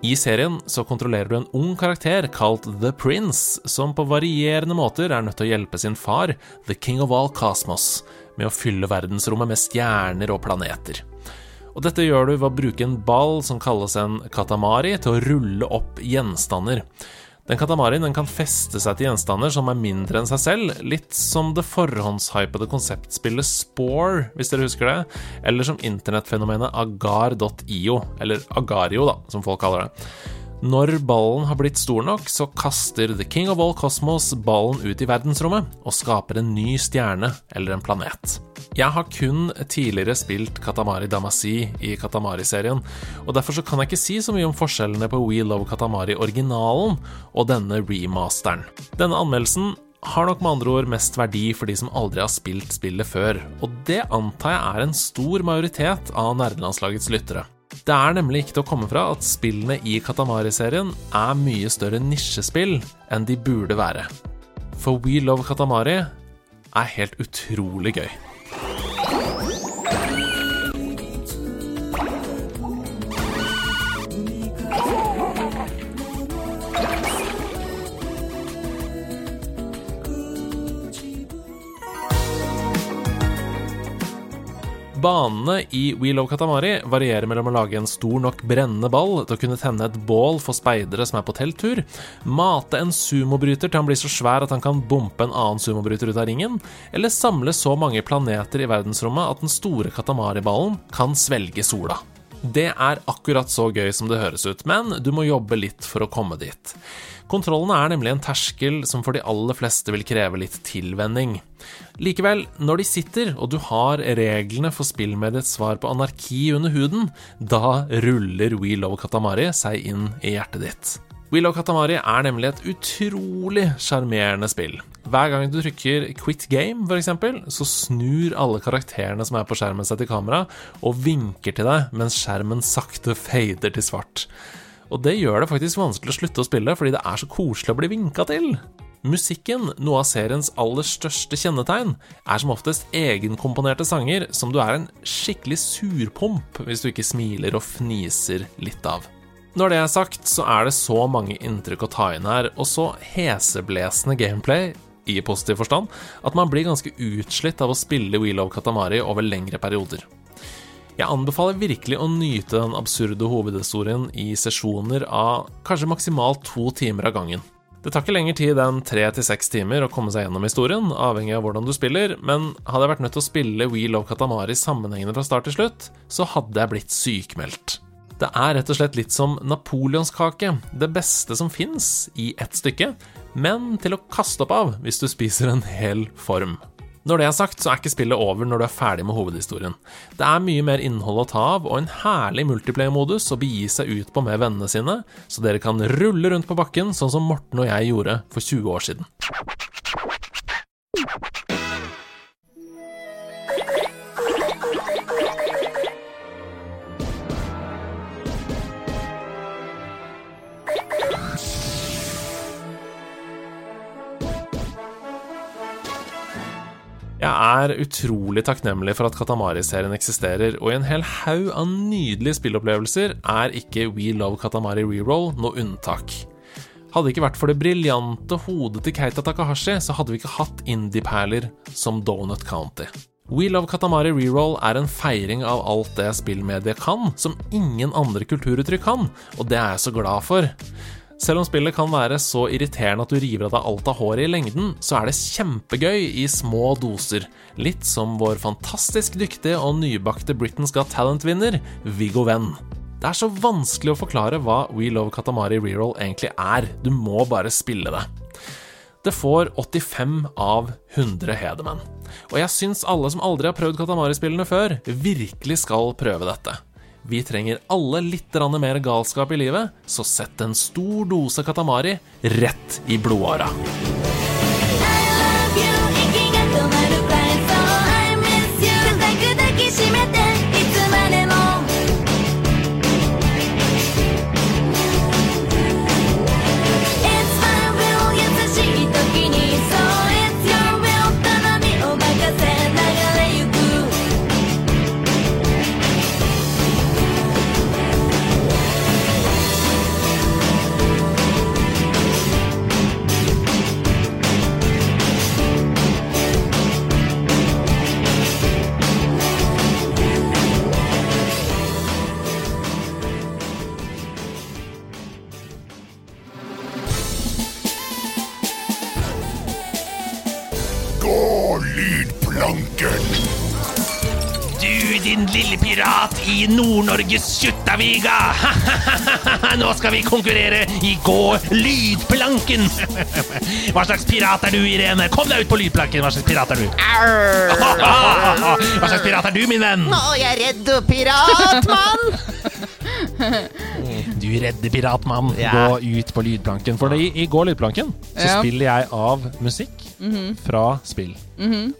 I serien så kontrollerer du en ung karakter kalt The Prince, som på varierende måter er nødt til å hjelpe sin far, The King of All Cosmos, med å fylle verdensrommet med stjerner og planeter. Og dette gjør du ved å bruke en ball som kalles en katamari, til å rulle opp gjenstander. Den katamarien den kan feste seg til gjenstander som er mindre enn seg selv, litt som det forhåndshypede konseptspillet Spore, hvis dere husker det, eller som internettfenomenet agar.io, eller Agario, da, som folk kaller det. Når ballen har blitt stor nok, så kaster The King of All Cosmos ballen ut i verdensrommet og skaper en ny stjerne eller en planet. Jeg har kun tidligere spilt Katamari Damacy i Katamari-serien, og derfor så kan jeg ikke si så mye om forskjellene på We Love Katamari-originalen og denne remasteren. Denne anmeldelsen har nok med andre ord mest verdi for de som aldri har spilt spillet før, og det antar jeg er en stor majoritet av nerdelandslagets lyttere. Det er nemlig ikke til å komme fra at spillene i Katamari-serien er mye større nisjespill enn de burde være. For We Love Katamari er helt utrolig gøy. Banene i Wheel of Katamari varierer mellom å lage en stor nok brennende ball til å kunne tenne et bål for speidere som er på telttur, mate en sumobryter til han blir så svær at han kan bompe en annen sumobryter ut av ringen, eller samle så mange planeter i verdensrommet at den store Katamari-ballen kan svelge sola. Det er akkurat så gøy som det høres ut, men du må jobbe litt for å komme dit. Kontrollene er nemlig en terskel som for de aller fleste vil kreve litt tilvenning. Likevel, når de sitter, og du har reglene for spillmediets svar på anarki under huden, da ruller We Love Katamari seg inn i hjertet ditt. Love Katamari er nemlig et utrolig sjarmerende spill. Hver gang du trykker quit game, f.eks., så snur alle karakterene som er på skjermen seg til kamera, og vinker til deg mens skjermen sakte fader til svart. Og det gjør det faktisk vanskelig å slutte å spille, fordi det er så koselig å bli vinka til. Musikken, noe av seriens aller største kjennetegn, er som oftest egenkomponerte sanger som du er en skikkelig surpomp hvis du ikke smiler og fniser litt av. Når det er sagt, så er det så mange inntrykk å ta inn her, og så heseblesende gameplay i positiv forstand, at man blir ganske utslitt av å spille Wheel of Katamari over lengre perioder. Jeg anbefaler virkelig å nyte den absurde hovedhistorien i sesjoner av kanskje maksimalt to timer av gangen. Det tar ikke lenger tid enn tre til seks timer å komme seg gjennom historien, avhengig av hvordan du spiller, men hadde jeg vært nødt til å spille Wheel of Katamari sammenhengende fra start til slutt, så hadde jeg blitt sykmeldt. Det er rett og slett litt som napoleonskake, det beste som fins i ett stykke, men til å kaste opp av hvis du spiser en hel form. Når det er sagt, så er ikke spillet over når du er ferdig med hovedhistorien. Det er mye mer innhold å ta av, og en herlig multiplayer-modus å begi seg ut på med vennene sine, så dere kan rulle rundt på bakken sånn som Morten og jeg gjorde for 20 år siden. Jeg er utrolig takknemlig for at Katamari-serien eksisterer, og i en hel haug av nydelige spillopplevelser er ikke We Love Katamari Reroll noe unntak. Hadde det ikke vært for det briljante hodet til Keita Takahashi, så hadde vi ikke hatt indie-perler som Donut County. We Love Katamari Reroll er en feiring av alt det spillmediet kan, som ingen andre kulturuttrykk kan, og det er jeg så glad for. Selv om spillet kan være så irriterende at du river av deg alt av håret i lengden, så er det kjempegøy i små doser. Litt som vår fantastisk dyktige og nybakte Britain's Got Talent-vinner, Viggo Venn. Det er så vanskelig å forklare hva We Love Katamari Reroll egentlig er. Du må bare spille det. Det får 85 av 100 hedermenn. Og jeg syns alle som aldri har prøvd Katamari-spillene før, virkelig skal prøve dette. Vi trenger alle litt mer galskap i livet, så sett en stor dose Katamari rett i blodåra. Din lille pirat i Nord-Norges Kjuttaviga! Nå skal vi konkurrere i Gå lydplanken! Hva slags pirat er du, Irene? Kom deg ut på lydplanken! Hva slags pirat er du? Hva slags pirat er du, min venn? Å, jeg er redd piratmann! Du redde piratmann, Ja. gå ut på lydplanken. For i, i Gå lydplanken så Ja. spiller jeg av musikk fra spill.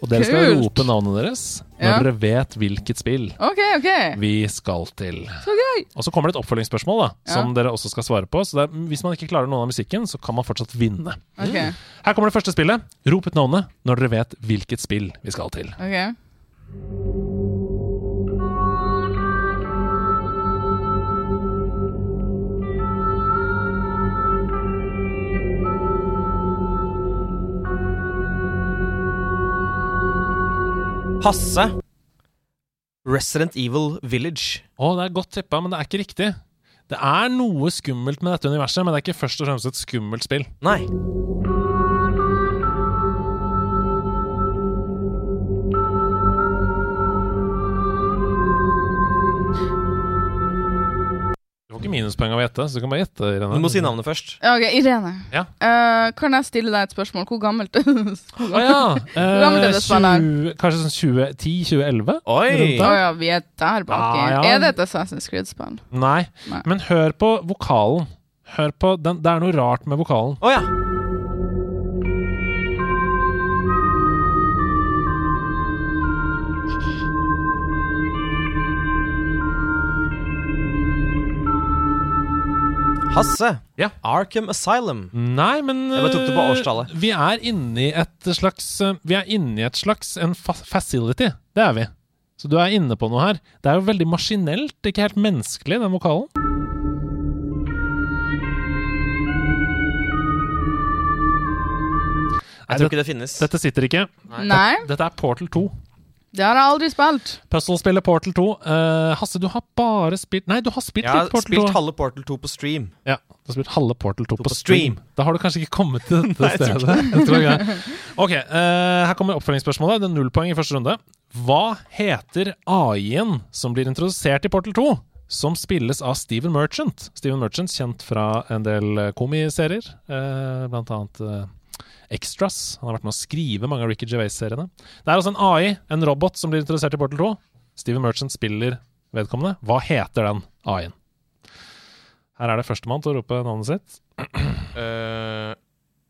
Og dere skal rope navnet deres når Ja. dere vet hvilket spill okay, okay. vi skal til. Så. Og så kommer det et oppfølgingsspørsmål da, som dere også skal svare på. Så er, hvis man ikke klarer noen av musikken, så kan man fortsatt vinne. OK. Her kommer det første spillet. Rop ut navnet når dere vet hvilket spill vi skal til. ok Hasse. Resident Evil Village. Å, det er godt tippa, men det er ikke riktig. Det er noe skummelt med dette universet, men det er ikke først og fremst et skummelt spill. Nei. Ikke minuspoeng av å gjette, så du kan bare gjette. Irene. Du må si navnet først. Ja, ok, Irene. Ja. Eh, kan jeg stille deg et spørsmål? Hvor gammelt Hvor Å gammelt- ja! gammelt er det spillet 20, kanskje sånn 2010-2011? Oi! Å ja, vi er der baki. Ah, ja. Er det et Assassin's Creed-spill? Nei. Nei. Men hør på vokalen. Hør på den, Det er noe rart med vokalen. Å ja. Hasse. Ja. Arkham Asylum. Nei, men Jeg bare tok det på årstallet. Vi er inne i et slags øh, Vi er inni et slags en fa facility. Det er vi. Så du er inne på noe her. Det er jo veldig maskinelt, ikke helt menneskelig, den vokalen. Jeg tror ikke det finnes. Dette sitter ikke. Nei, Dette er Portal 2. det har jeg aldri spilt. Puzzle-spillet Portal 2. Uh, Hasse, du har bare spilt Nei, du har spilt Jeg har litt Portal spilt halve Portal 2 på stream. Ja, du har spilt halve Portal 2 på, på stream. stream. Da har du kanskje ikke kommet til dette Nei, jeg tror stedet. Jeg tror ikke. Ok, uh, her kommer oppfølgingsspørsmålet. Det er null poeng i første runde. Hva heter AI-en som blir introdusert i Portal 2? Som spilles av Steven Merchant. Steven Merchant kjent fra en del eh, komiserier, uh, blant annet eh, Extras. Han har vært med å skrive mange av Ricky Gervais-seriene. Det er altså en AI, en robot, som blir introdusert i Portal 2. Steven Merchant spiller vedkommende. Hva heter den AI-en? Her er det førstemann til å rope navnet sitt. Eh,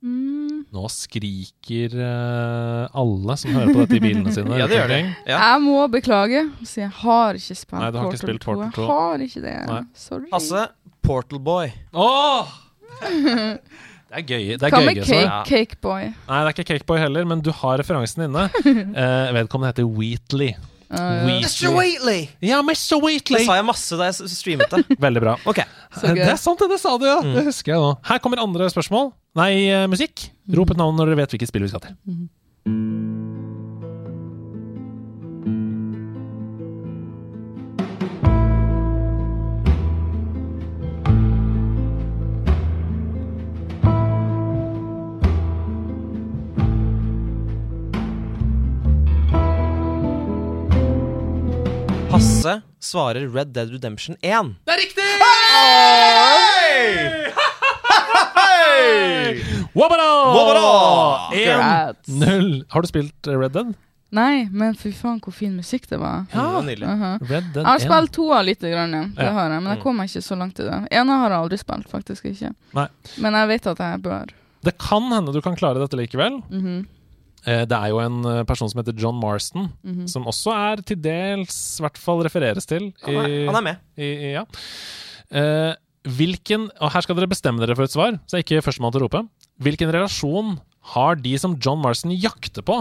Mm. Nå skriker uh, alle som hører på dette i bilene sine. ja, det gjør det. Ja. Jeg må beklage, så jeg har ikke spilt Nei, du har ikke Portal spilt 2. Portal 2. Jeg har ikke det. Nei. Sorry. Hasse. Portal Boy. Åh! Det er gøy. Det er Hva gøy, med altså. Cake, Ja. Cakeboy? Nei, det er ikke Cakeboy heller, men du har referansen inne. Eh, vedkommende heter Wheatley. Uh, Mr. Wheatley! Ja, Mr. Wheatley! Det sa jeg masse da jeg streamet det. Veldig bra. Ok. Det er sant, det, det sa du, ja. Det husker jeg nå. Her kommer andre spørsmål. Nei, eh, musikk. Rop et navn når dere vet hvilket spill vi skal til. Svarer Red Dead Redemption 1. Det er riktig! Wabada! Wabada! 1-0. Har du spilt eh, Red Dead? Nei, men fy faen, hvor fin musikk det var. Ja, uh. Mhm. Red Dead Jeg har 1. spilt toa lite grann, ja. det Ja. har jeg, men jeg kommer ikke så langt i det. Ene har jeg aldri spilt, faktisk ikke. Nei. Men jeg vet at jeg bør. Det kan hende du kan klare dette likevel. Mhm. Eh, Det er jo en eh, person som heter John Marston, Mhm. som også er til dels, i hvert fall refereres til. Han er, han er med. i, i, ja. Eh, hvilken, og her skal dere bestemme dere for et svar, så er ikke førstemann til å rope. Hvilken relasjon har de som John Marston jakter på,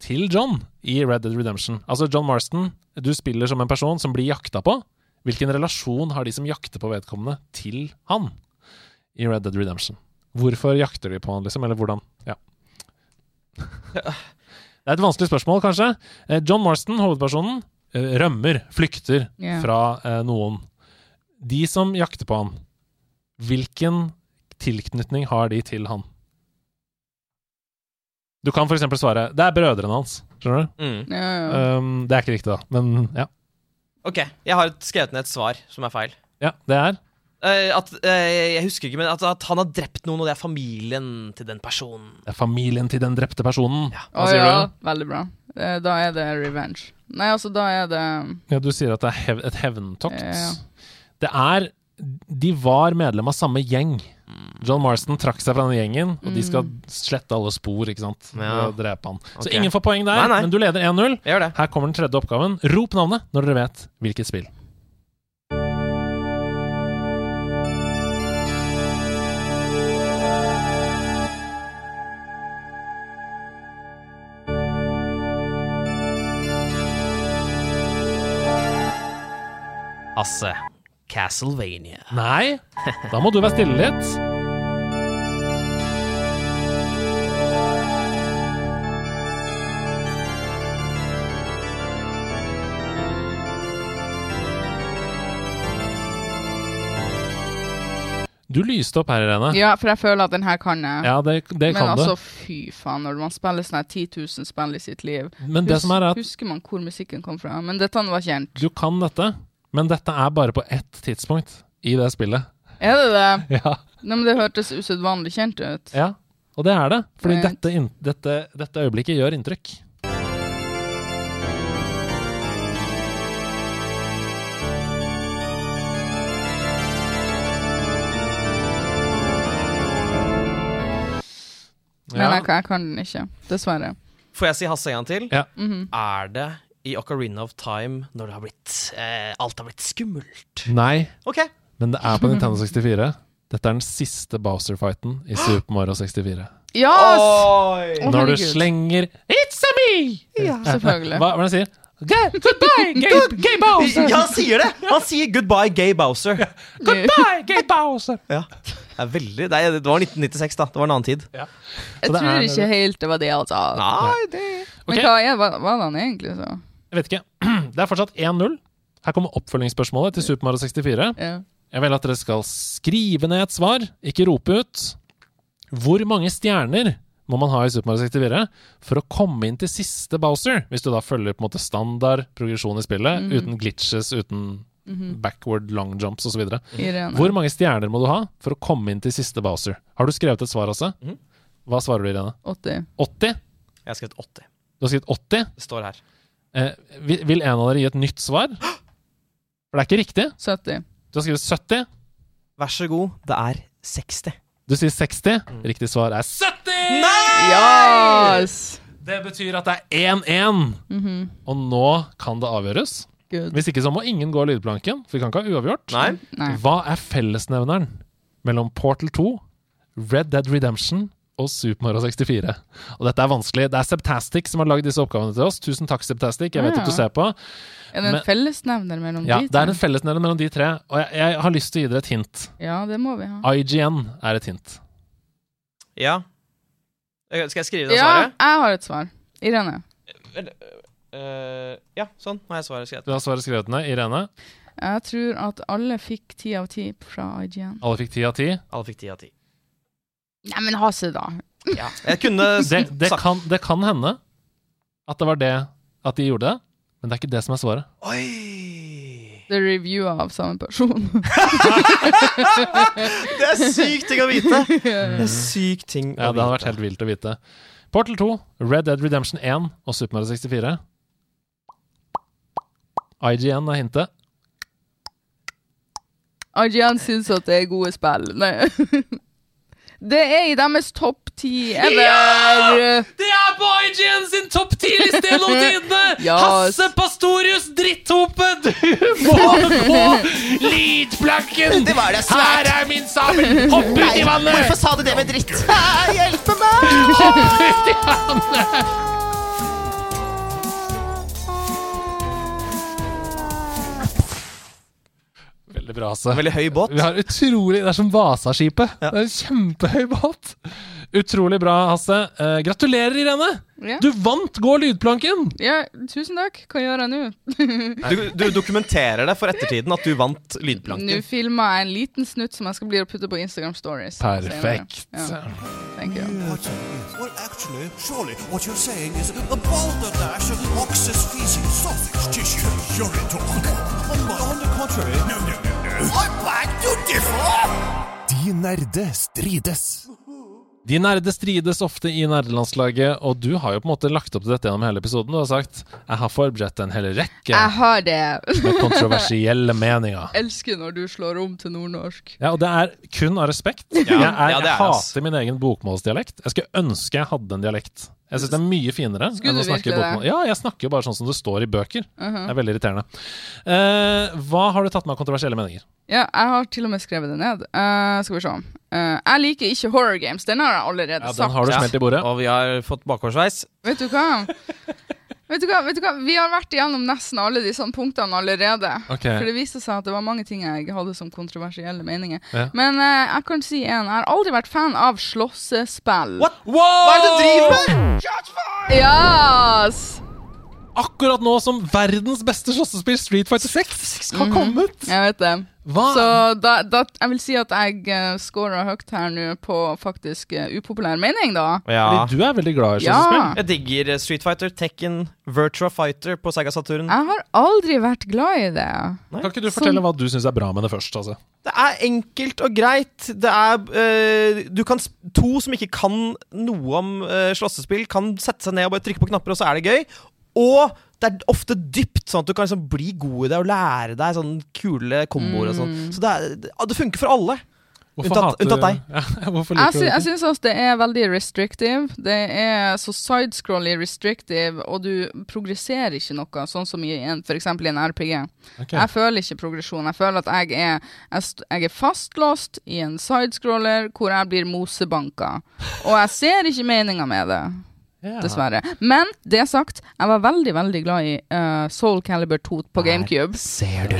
til John i Red Dead Redemption? Altså John Marston, du spiller som en person som blir jakta på. Hvilken relasjon har de som jakter på vedkommende, til han i Red Dead Redemption? Hvorfor jakter de på han, liksom? Eller hvordan? Ja. Det er et vanskelig spørsmål, kanskje. Eh, John Marston, hovedpersonen, eh, rømmer, flykter yeah. fra eh, noen. De som jakter på han, hvilken tilknytning har de til han? Du kan f.eks. svare Det er brødrene hans. Skjønner du? Mm. Ja, ja. Um, det er ikke riktig, da. Men ja. Ok, jeg har skrevet ned et svar som er feil. ja det er at, eh, jeg husker ikke, men at, at han har drept noen, og det er familien til den personen. Det er familien til den drepte personen. Hva Å sier ja, du? veldig bra. Eh, Da er det revenge. Nei, altså, da er det Ja, du sier at det er hev et hevntokt. Ja. Det er De var medlem av samme gjeng. John Marston trakk seg fra den gjengen, og de skal slette alle spor ikke sant? Ja. og drepe han. Så Ok. ingen får poeng der, Nei, nei. men du leder 1-0. Jeg gjør det. Her kommer den tredje oppgaven. Rop navnet når dere vet hvilket spill. Hasse. Castlevania. Nei, da må du være stille litt. Du lyste opp her, Irene. Ja, for jeg føler at den her kan jeg. Ja, det, det Men kan altså, fy faen, når man spiller sånn her 10 000 spill i sitt liv Men det som er at Husker man hvor musikken kom fra? Men dette var kjent. du kan dette, men dette er bare på ett tidspunkt i det spillet. Er det det? Ja, Nei, men det hørtes usedvanlig kjent ut. ja. og det er det. Fordi Right. dette, dette, dette øyeblikket gjør inntrykk. Men jeg, jeg kan den ikke. Dessverre. Får jeg si Hasse en gang til? Ja. Mhm. Er det i Ocarina of Time når det har blitt eh, Alt har blitt skummelt? Nei, okay. men det er på Nintendo 64. Dette er den siste Bowser-fighten i Super Mario 64. Yes! Oi! Når du slenger It's a me! Ja, selvfølgelig. Hva hva er det han sier? Goodbye, gay, gay Bowser! Ja, han sier det! Han sier 'goodbye, gay Bowser'. Goodbye, gay Bowser! Ja. Det er veldig Nei, det var 1996, da. Det var en annen tid. Jeg tror er- ikke helt det var det, altså. Nei, det Men Ok. hva er, hva, hva er han egentlig, så? Jeg vet ikke. Det er fortsatt 1-0. Her kommer oppfølgingsspørsmålet til Super Mario 64. Ja. Jeg vil at dere skal skrive ned et svar, ikke rope ut. Hvor mange stjerner må man ha i Super Mario 64 for å komme inn til siste Bowser? Hvis du da følger på en måte standard progresjon i spillet, uten glitches, uten backward long jumps osv. Hvor mange stjerner må du ha for å komme inn til siste Bowser? Har du skrevet et svar, også? Mhm. Hva svarer du, Irene? 80. 80? Jeg har skrevet 80. Du har skrevet 80. Det står her. Eh, vil, en av dere gi et nytt svar? For det er ikke riktig. 70. Du har skrevet 70. Vær så god, det er 60. Du sier 60. Riktig svar er 70! Nei! Yes! Det betyr at det er 1-1. Mhm. Og nå kan det avgjøres. Good. Hvis ikke så må ingen gå lydplanken, for vi kan ikke ha uavgjort. Nei? Nei. Hva er fellesnevneren mellom Portal 2, Red Dead Redemption og Super Mario 64? Og dette er vanskelig. Det er Septastic som har lagd disse oppgavene til oss. Tusen takk, Septastic. Jeg vet Ja. at du ser på. Er det en Men- fellesnevner mellom Ja, de Det er en fellesnevner mellom de tre, og jeg, jeg har lyst til å gi dere et hint. Ja, det må vi ha. IGN er et hint. Ja. Eh, Skal jeg skrive det Ja, svaret? jeg har et svar. Irene. Eh, ja, sånn. Nå har jeg svaret skrevet. Du har svaret skrevet ned. Irene, Jeg tror at alle fikk ti av ti fra IGN. alle fikk ti av ti. Alle fikk ti av ti. Nei, men Hase, da. Ja. Jeg kunne Det, det, sagt kan, det kan hende at det var det at de gjorde det, men det er ikke det som er svaret. Oi! Det er reviewa av samme person. Det er sykt ting å vite! Det er sykt ting Ja, å Det hadde vært helt vilt å vite. Portal 2, Red Dead Redemption 1 og Super Mario 64. IGN er hintet. IGN syns at det er gode spill. Nei. Det er i deres topp ti ever. Det er på IGN sin topp 10-liste gjennom tidene! Yes. Hasse Pastorius, dritthope! Du må gå lydplanken! Det var det svært. Her er min sabel! Hopp ut i vannet! sa du det med dritt? Hjelpe meg! Hopp ut i vannet! Veldig bra, Hasse. Veldig høy båt. Vi har utrolig Det er som Vasaskipet. Ja. Det er en kjempehøy båt. Utrolig bra, Hasse. Uh, gratulerer, Irene! Ja. Du vant Gå lydplanken! ja, tusen takk. Hva gjør jeg nå? Du, du dokumenterer det for ettertiden at du vant lydplanken. Nå filmer jeg en liten snutt som jeg skal bli og putte på Instagram Stories. Perfekt. senere. Ja, thank you. Well, actually, surely what you're saying is a balderdash of ox's feces, sausage tissue, urine talk. On, on the contrary, no, no, De nerde strides. De nerde strides ofte i nerdelandslaget, og du har jo på en måte lagt opp til dette gjennom hele episoden. Du har sagt 'Jeg har forberedt en hel rekke Jeg har det. med kontroversielle meninger'. Elsker når du slår om til nordnorsk. Ja, og det er kun av respekt. jeg, er, ja, det jeg er det, hater min egen bokmålsdialekt. Jeg skulle ønske jeg hadde en dialekt. Jeg syns det er mye finere Skulle enn å snakke bokmål. det? Ja, jeg snakker jo bare sånn som det står i bøker. Det er veldig irriterende. Uh, hva har du tatt med av kontroversielle meninger? Ja, jeg har til og med skrevet det ned. Uh, skal vi se. Eh, jeg liker ikke horror games. Den har jeg allerede Ja, sagt. Den har du smelt i bordet. Og vi har fått bakoversveis. Vet du hva? Vet du hva? Vet du hva? Vi har vært igjennom nesten alle de sånne punktene allerede. Okay. For det viste seg at det var mange ting jeg hadde som kontroversielle meninger. Ja. Men eh, jeg kan si en. Jeg har aldri vært fan av slåssespill. What? Hva er det du driver med?! Yes! Akkurat nå som verdens beste slåssespill, Street Fighter 6, har kommet! Jeg vet det. Hva? Så da, da, jeg vil si at jeg uh, scorer høyt her nå på faktisk uh, upopulær mening, da. Ja. Fordi du er veldig glad i Ja. Jeg digger eh, Street Fighter, Tekken, Virtua Fighter på Sega Saturn. Jeg har aldri vært glad i det. Kan ikke du fortelle hva du syns er bra med det først? altså? Det er enkelt og greit. Det er uh, Du kan To som ikke kan noe om uh, slåssespill, kan sette seg ned og bare trykke på knapper, og så er det gøy. Og det er ofte dypt, sånn at du kan liksom bli god i det og lære deg sånne kule komboer og sånn. Så det, er, det- funker for alle. Unntatt- unntatt deg. Ja, Jeg, sy jeg det? syns også det er veldig restrictive. Det er så sidescrolly restrictive, og du progresserer ikke noe, sånn som i en, for i en RPG. Okay. Jeg føler ikke progresjon. Jeg føler at jeg er, jeg, st jeg er fastlåst i en sidescroller hvor jeg blir mosebanka. Og jeg ser ikke meninga med det. Ja. Dessverre. Men det sagt, jeg var veldig veldig glad i uh, Soul Calibur 2 på GameCube. Ser du.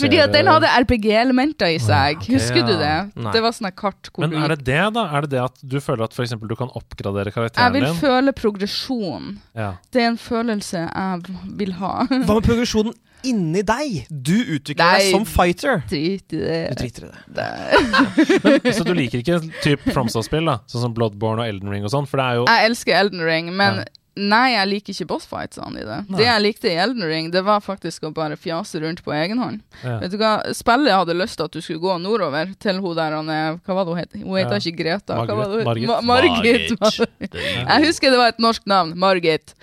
Fordi ser at den hadde RPG-elementer i seg. Husker du det? Nei. Det var sånne kart Men er det det, da? Er det det at du føler at for eksempel du kan oppgradere karakteren din? Jeg vil din? føle progresjon. Ja. Det er en følelse jeg vil ha. Hva med progresjonen inni deg? Du utvikler Nei. deg som fighter. Drit i Du det. driter i det. Men, så du liker ikke typ FromSoft-spill, da? Sånn som Bloodborne og Elden Ring og sånn? For det er jo Jeg elsker Elden Ring, men Ja. nei, jeg liker ikke bossfightsene i det. Det jeg likte i Elden Ring, det var faktisk å bare fjase rundt på egen hånd. Ja. Vet du hva, Spillet hadde lyst til at du skulle gå nordover til hun der han er Hva var det hun het? Hun heter Ja. ikke Greta. Hva var det? hun- Margit. Ma Margit. jeg husker det var et norsk navn. Margit.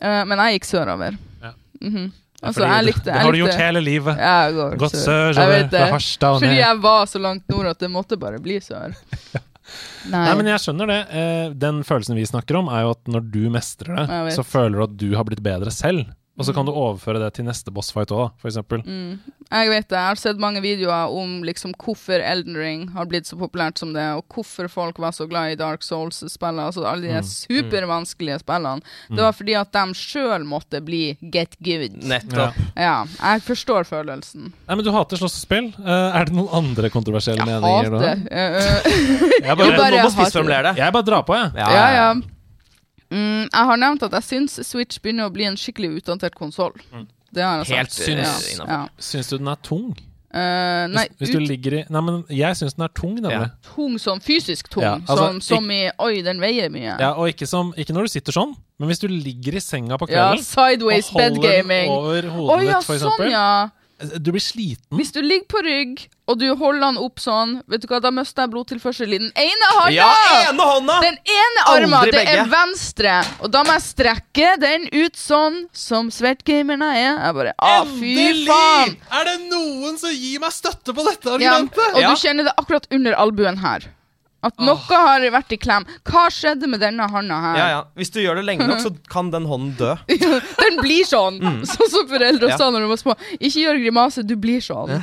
Eh, men jeg gikk sørover. Ja. Mhm. Ja, Altså, jeg det- jeg Det har du gjort hele livet. Ja, går Gått sørover fra Harstad og Fordi jeg var så langt nord at det måtte bare bli sør. Nei. Nei, men jeg skjønner det. Eh, den følelsen vi snakker om, er jo at når du mestrer det, så føler du at du har blitt bedre selv. Og så kan du overføre det til neste bossfight òg, eksempel. Mm. Jeg vet det. Jeg har sett mange videoer om liksom hvorfor Elden Ring har blitt så populært som det, og hvorfor folk var så glad i Dark Souls-spillene. Altså alle Mm. de supervanskelige spillene. Det var fordi at de sjøl måtte bli get good. Nettopp. Ja, jeg forstår følelsen. Nei, men du hater slåssespill. Uh, er det noen andre kontroversielle Jeg meninger du hater har? eh, Jeg bare, bare- hater det. jeg bare drar på, jeg. Ja, ja. Mm, jeg har nevnt at jeg syns Switch begynner å bli en skikkelig utdatert konsoll. Mm. Helt syns ja. ja. Syns du den er tung? Uh, nei, Hvis, hvis du ligger i Nei, men jeg syns den er tung, nemlig. tung som fysisk tung. Ja, altså, som, som i Oi, den veier mye. Ja, og ikke, som, ikke når du sitter sånn, men hvis du ligger i senga på Ja, kvelden sideways og holder den over hodet oh, ja, ditt, for sånn ja. Du blir sliten. Hvis du ligger på rygg, og du holder den opp sånn, vet du hva, da mister jeg blodtilførsel i den ene hånda! Ja, ene hånda! Den ene Aldri armen, det begge. er venstre, og da må jeg strekke den ut sånn som svertgamerne jeg er. Jeg bare, ah, fy faen! Er det noen som gir meg støtte på dette Ja, argumentet? og Ja. du kjenner det akkurat under albuen her. At noe har vært i klem. Hva skjedde med denne hånda her? Ja, ja. Hvis du gjør det lenge nok, så kan den hånden dø. Den blir sånn! Sånn som foreldre Mm. Ja. sa når de var små. Ikke gjør grimase, du blir sånn.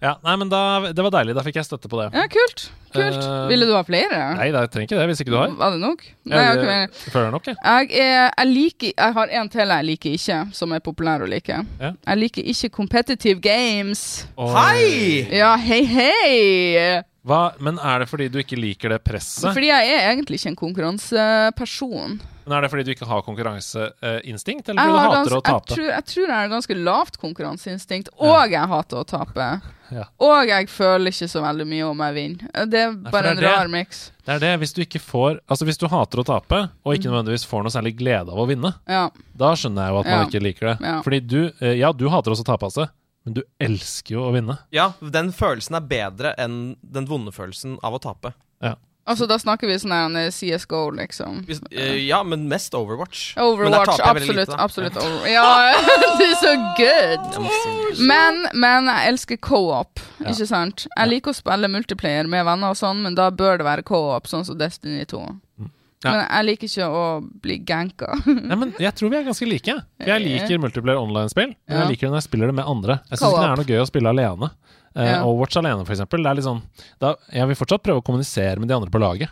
Ja, nei, men da, Det var deilig. Da fikk jeg støtte på det. Ja, kult. Kult. Eh, Ville du ha flere? Nei, jeg trenger ikke det hvis ikke du har. Var det nok? Nei, Jeg, ok, jeg, men føler nok, jeg. jeg, er, jeg liker Jeg har en til jeg liker ikke, som er populær å like. Ja. Jeg liker ikke competitive games. Oh. Hei! Ja, hei, hei! Hva, men er det fordi du ikke liker det presset? Fordi jeg er egentlig ikke en konkurranseperson. Men er det fordi du ikke har konkurranseinstinkt, eller Jeg, fordi du hater å jeg, tape? tror, jeg tror jeg har ganske lavt konkurranseinstinkt, og jeg hater å tape. Ja. Og jeg føler ikke så veldig mye om jeg vinner. Det er bare det en det. rar miks. Det er det, hvis du ikke får Altså hvis du hater å tape, og ikke nødvendigvis får noe særlig glede av å vinne, Ja. da skjønner jeg jo at man Ja. ikke liker det. Ja. Fordi du eh, Ja, du hater også å tape, altså, men du elsker jo å vinne. Ja, den følelsen er bedre enn den vonde følelsen av å tape. Altså, da snakker vi sånn her eh, CSGO, liksom. Hvis, eh, ja, men mest Overwatch. Overwatch, absolutt. absolutt over. Ja, det er så good! Men, men jeg elsker co-op, ikke sant? Jeg liker å spille multiplayer med venner og sånn, men da bør det være co-op, sånn som Destiny 2. Ja. Men jeg liker ikke å bli ganka. Nei, men Jeg tror vi er ganske like. Jeg liker multiplayer online-spill, men Ja. jeg liker det når jeg spiller det med andre. Jeg syns ikke det er noe gøy å spille alene. Eh, Ja. Overwatch alene, for eksempel. Det er litt sånn, da, jeg vil fortsatt prøve å kommunisere med de andre på laget.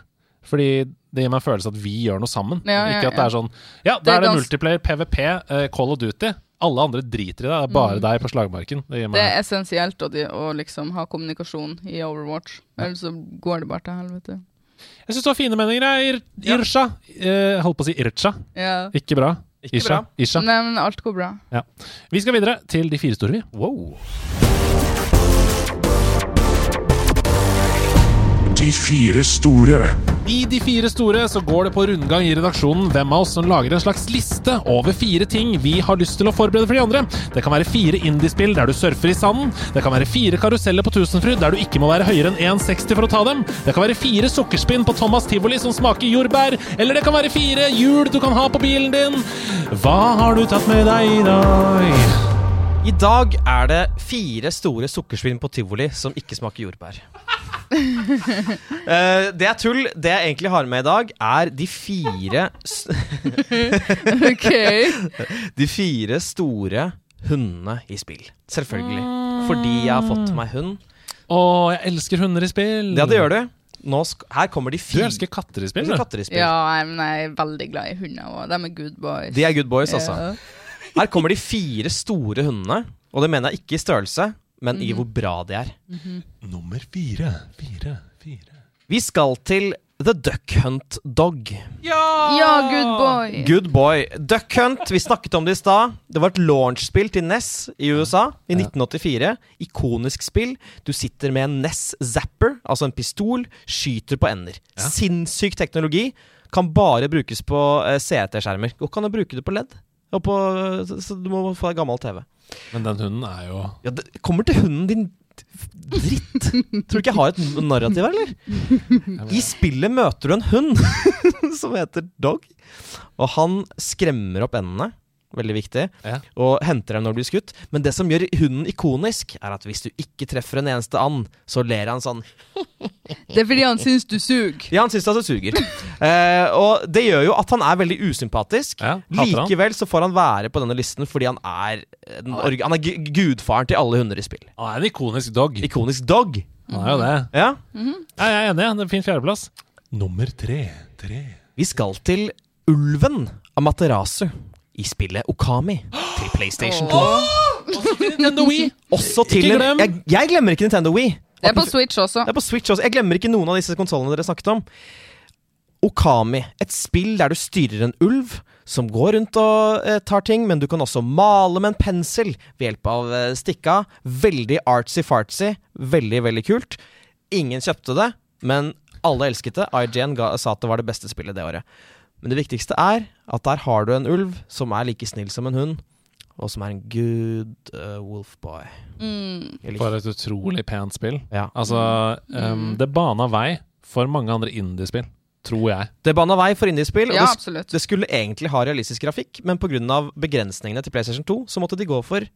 Fordi det gir meg en følelse at vi gjør noe sammen. Ja, ja, ikke at det er sånn Ja, da er det multiplayer, PVP, uh, Call of Duty. Alle andre driter i det. Det er bare deg på slagmarken. Det gir Mm. Det er essensielt å, de, å liksom ha kommunikasjon i Overwatch. Ellers så går det bare til helvete. Jeg syns du har fine meninger, jeg, Ir Irsha. Uh, holdt på å si Ircha. Ja. Ikke bra. Ikke Isha. bra. Isha. Nei, men alt går bra. Ja. Vi skal videre til de fire store, vi. Wow. De fire store. I De fire store så går det på rundgang i redaksjonen hvem av oss som lager en slags liste over fire ting vi har lyst til å forberede for de andre. Det kan være fire indiespill der du surfer i sanden. Det kan være fire karuseller på Tusenfryd der du ikke må være høyere enn 1,60 for å ta dem. Det kan være fire sukkerspinn på Thomas Tivoli som smaker jordbær. Eller det kan være fire hjul du kan ha på bilen din. Hva har du tatt med deg i dag? I dag er det fire store sukkerspinn på tivoli som ikke smaker jordbær. Eh, det er tull. Det jeg egentlig har med i dag, er de fire De fire store hundene i spill. Selvfølgelig. Fordi jeg har fått meg hund. Å, jeg elsker hunder i spill. Ja, det gjør du. Nå sk her kommer de Du elsker katter i spill, du. katter i spill. Ja, men jeg er veldig glad i hunder òg. De er good boys. De er good boys, altså. Ja. Her kommer de fire store hundene. Og det mener jeg ikke i størrelse, men i hvor bra de er. Nummer fire, fire, fire. Vi skal til The Duck Hunt Dog. ja, good boy. Good boy. Duck Hunt, vi snakket om det i stad. Det var et launchspill til NES i USA i 1984. Ikonisk spill. Du sitter med en NES Zapper, altså en pistol, skyter på ender. Sinnssyk teknologi. Kan bare brukes på eh, CRT-skjermer. Og kan du bruke det på LED. Og på, så, så du må få deg gammel TV. Men den hunden er jo Ja, det kommer til hunden din dritt. Tror du ikke jeg har et narrativ her, eller? I spillet møter du en hund som heter Dog. Og han skremmer opp endene. Veldig viktig. Ja. Og henter dem når du blir skutt. Men det som gjør hunden ikonisk, er at hvis du ikke treffer en eneste and, så ler han sånn. Det er fordi han syns du suger. Ja, han syns at du suger. Eh, og det gjør jo at han er veldig usympatisk. Ja. Likevel så får han være på denne listen fordi han er, den han er gudfaren til alle hunder i spill. Han er en ikonisk dog. Ikonisk dog. Han er jo det. Ja. Ja, jeg er enig. Det er en fin fjerdeplass. Nummer tre. tre. Vi skal til Ulven Amaterasu i spillet Okami til PlayStation 2. Nintendo Wii. Også til Ikke en, glem. jeg, jeg glemmer ikke Nintendo Wii. Det er på Switch også. Det er på Switch også. Jeg glemmer ikke noen av disse konsollene dere snakket om. Okami, et spill der du styrer en ulv som går rundt og eh, tar ting, men du kan også male med en pensel ved hjelp av eh, stikka. Veldig artsy-fartsy. Veldig, veldig kult. Ingen kjøpte det, men alle elsket det. IGN ga, sa at det var det beste spillet det året. Men det viktigste er at der har du en ulv som er like snill som en hund, og som er en good uh, wolfboy. Mm. For et utrolig pent spill. Ja. Altså, um, det bana vei for mange andre indiespill, tror jeg. Det bana vei for indiespill, og Ja, det, det skulle egentlig ha realistisk grafikk, men pga. begrensningene til PlayStation 2 så måtte de gå for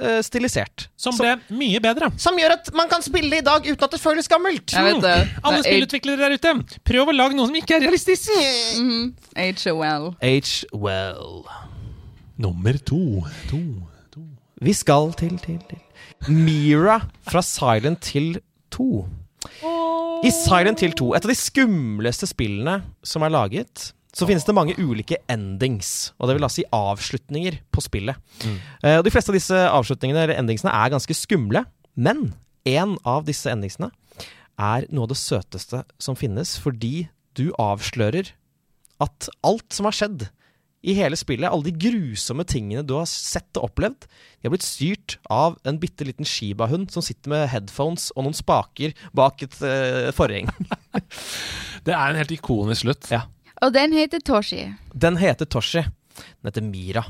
eh, stilisert. Som ble mye bedre. Som gjør at man kan spille i dag uten at det føles gammelt. Jeg vet det. Alle er spillutviklere der ute, prøv å lage noe som ikke er realistisk! Mm HOL. H. Well. Nummer to. to, to. Vi skal til, til, til Mira fra Silent Hill 2. I Silent Hill 2, et av de skumleste spillene som er laget, så finnes det mange ulike endings, og det vil da si avslutninger på spillet. Mm. Uh, de fleste av disse avslutningene eller endingsene er ganske skumle, men en av disse endingsene er noe av det søteste som finnes, fordi du avslører at alt som har skjedd i hele spillet, alle de grusomme tingene du har sett og opplevd, de har blitt styrt av en bitte liten Shiba-hund som sitter med headphones og noen spaker bak et uh, forheng. Det er en helt ikonisk slutt. Ja. Og den heter Toshi. Den heter Toshi. Den heter Mira.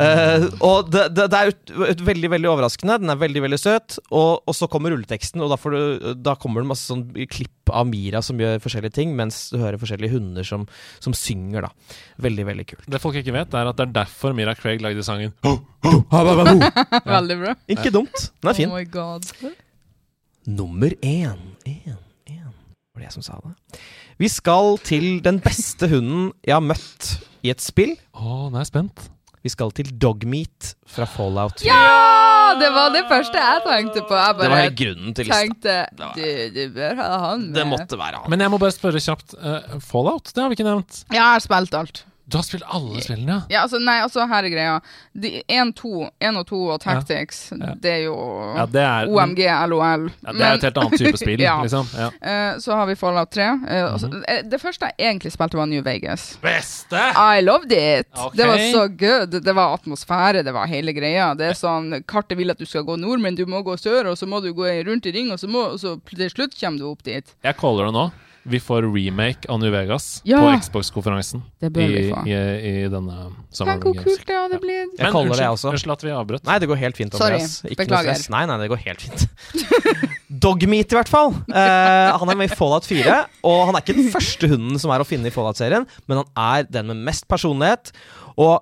Eh, og det, det, det er ut, ut, veldig veldig overraskende. Den er veldig veldig søt. Og, og så kommer rulleteksten, og da, får du, da kommer det masse sånn klipp av Mira som gjør forskjellige ting, mens du hører forskjellige hunder som, som synger. da. Veldig, veldig kult. Det folk ikke vet, er at det er derfor Mira Craig lagde sangen. Veldig bra. Ikke dumt. Den er fin. Oh my god. Nummer én. Én, én. Var det jeg som sa det? Vi skal til den beste hunden jeg har møtt i et spill. Å, nå er jeg spent. Vi skal til Dogmeat fra Fallout 4. Ja! Det var det første jeg tenkte på. Jeg Det var hele grunnen til lista. tenkte du, du bør ha han med. Det måtte være han. Men jeg må bare spørre kjapt. Uh, Fallout, det har vi ikke nevnt. Ja, jeg har spilt alt. Du har spilt alle spillene, ja? Ja, altså, nei, altså, her er greia. 1 og 2 og Tactics, Ja. det er jo Ja, det er, OMG, LOL. ja, det er et helt annet type spill, Ja. liksom. Ja. Eh, så har vi Fallout 3. Uh, mm -hmm. altså, det første jeg egentlig spilte, var New Vegas. Beste! I loved it! Okay. Det var så good. Det var atmosfære, det var hele greia. Det er sånn, Kartet vil at du skal gå nord, men du må gå sør, og så må du gå rundt i ring, og så, må, og så til slutt kommer du opp dit. Jeg caller det nå. Vi får remake av New Vegas Ja. på Xbox-konferansen Det i, bør vi få. i, i denne Tenk hvor kult det hadde blitt. Jeg caller det, jeg unnskyld, også. Unnskyld at vi avbrøt. Nei, det går helt fint. Sorry. Ikke Beklager. Noe stress. Nei, nei, det går helt fint. Dogmeat, i hvert fall. Uh, han er med i Fallout 4. Og han er ikke den første hunden som er å finne i Fallout-serien, men han er den med mest personlighet. Og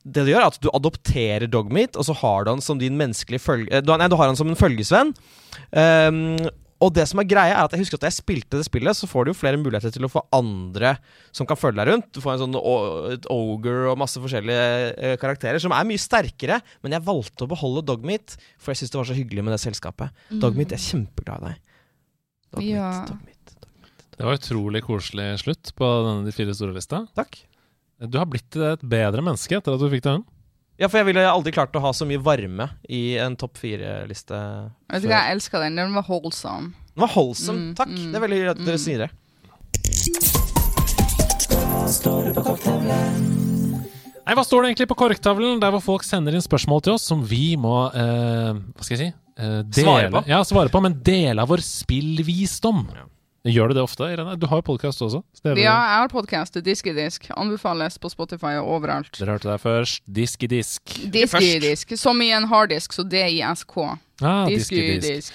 det du gjør, er at du adopterer Dogmeat, og så har du han som din menneskelige følge... eh, Du, nei, du har han som en følgesvenn. Um, og det som er greia er at jeg husker at da jeg spilte det spillet, så får du jo flere muligheter til å få andre som kan følge deg rundt. Du får en sånn et ogre og masse forskjellige eh, karakterer som er mye sterkere. Men jeg valgte å beholde Dogmeat, for jeg syns det var så hyggelig med det selskapet. Dogmeat, jeg er kjempeglad i deg. Dogmeat, Ja. Dogmeat, Dogmeat. Det var utrolig koselig slutt på denne De fire store lista. Takk. Du har blitt et bedre menneske etter at du fikk den. Ja, for jeg ville aldri klart å ha så mye varme i en topp fire-liste. Vet du hva, jeg elsker den. Den var holdsom. Den var holdsom. Mm, Takk. mm, det er veldig hyggelig at dere mm. sier det. Nei, Hva står det egentlig på korktavlen, der hvor folk sender inn spørsmål til oss som vi må eh, Hva skal jeg si? Eh, dele, Svare på. Ja, svare på, men dele av vår spillvisdom. Gjør du det ofte, Irene? Du har jo podkast også. så Ja, jeg har podkast, Disk i disk. Anbefales på Spotify og overalt. Dere hørte det først. Disk i disk. Disk i disk. Som i en harddisk, så D-I-S-K. Ah, Disk i disk.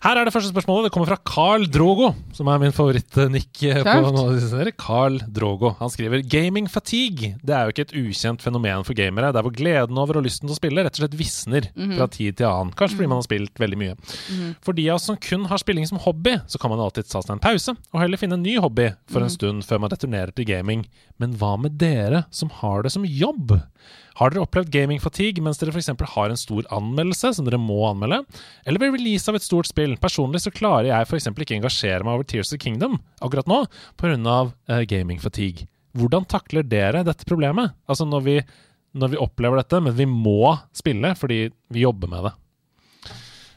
Her er det første spørsmålet. Det kommer fra Carl Drogo, som er min serier. Carl Drogo. Han skriver gaming fatigue. Det er jo ikke et ukjent fenomen for gamere. Det er hvor gleden over og lysten til å spille rett og slett visner Mhm. fra tid til annen. Kanskje fordi man har spilt veldig mye. For de av oss som kun har spilling som hobby, så kan man alltid ta seg en pause og heller finne en ny hobby for en stund før man returnerer til gaming. Men hva med dere som har det som jobb? Har dere opplevd gaming fatigue mens dere f.eks. har en stor anmeldelse som dere må anmelde? Eller ved release av et stort spill? Personlig så klarer jeg f.eks. ikke engasjere meg over Tears of Kingdom akkurat nå pga. Uh, gaming fatigue. Hvordan takler dere dette problemet? Altså når vi, når vi opplever dette, men vi må spille fordi vi jobber med det.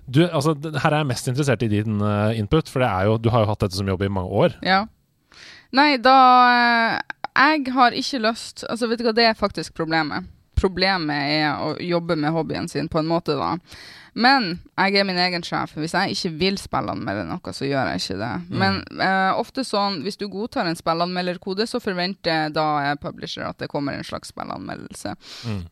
Du, altså, her er jeg mest interessert i din eh, input, for jo, du har jo hatt dette som jobb i mange år. Ja. Nei, da eh, Jeg har ikke lyst Altså, vet du hva, det er faktisk problemet. Problemet er å jobbe med hobbyen sin på en måte, da. Men jeg er min egen sjef. Hvis jeg ikke vil spillanmelde noe, så gjør jeg ikke det. Men uh, ofte sånn, hvis du godtar en spillanmelderkode, så forventer da jeg publisher at det kommer en slags spillanmeldelse. Mm.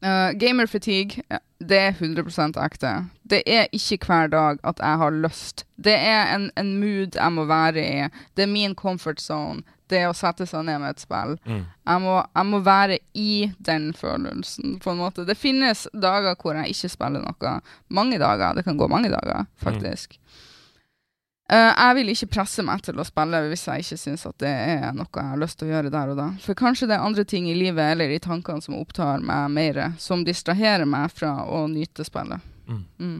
Uh, gamer fatigue, det er 100% ekte. Det er ikke hver dag at jeg har lyst. Det er en, en mood jeg må være i. Det er min comfort zone. Det å sette seg ned med et spill. Mm. Jeg, må, jeg må være i den følelsen, på en måte. Det finnes dager hvor jeg ikke spiller noe. Mange dager. Det kan gå mange dager, faktisk. Eh, jeg vil ikke presse meg til å spille hvis jeg ikke syns at det er noe jeg har lyst til å gjøre der og da. For kanskje det er andre ting i livet eller i tankene som opptar meg mer, som distraherer meg fra å nyte spillet. Mm.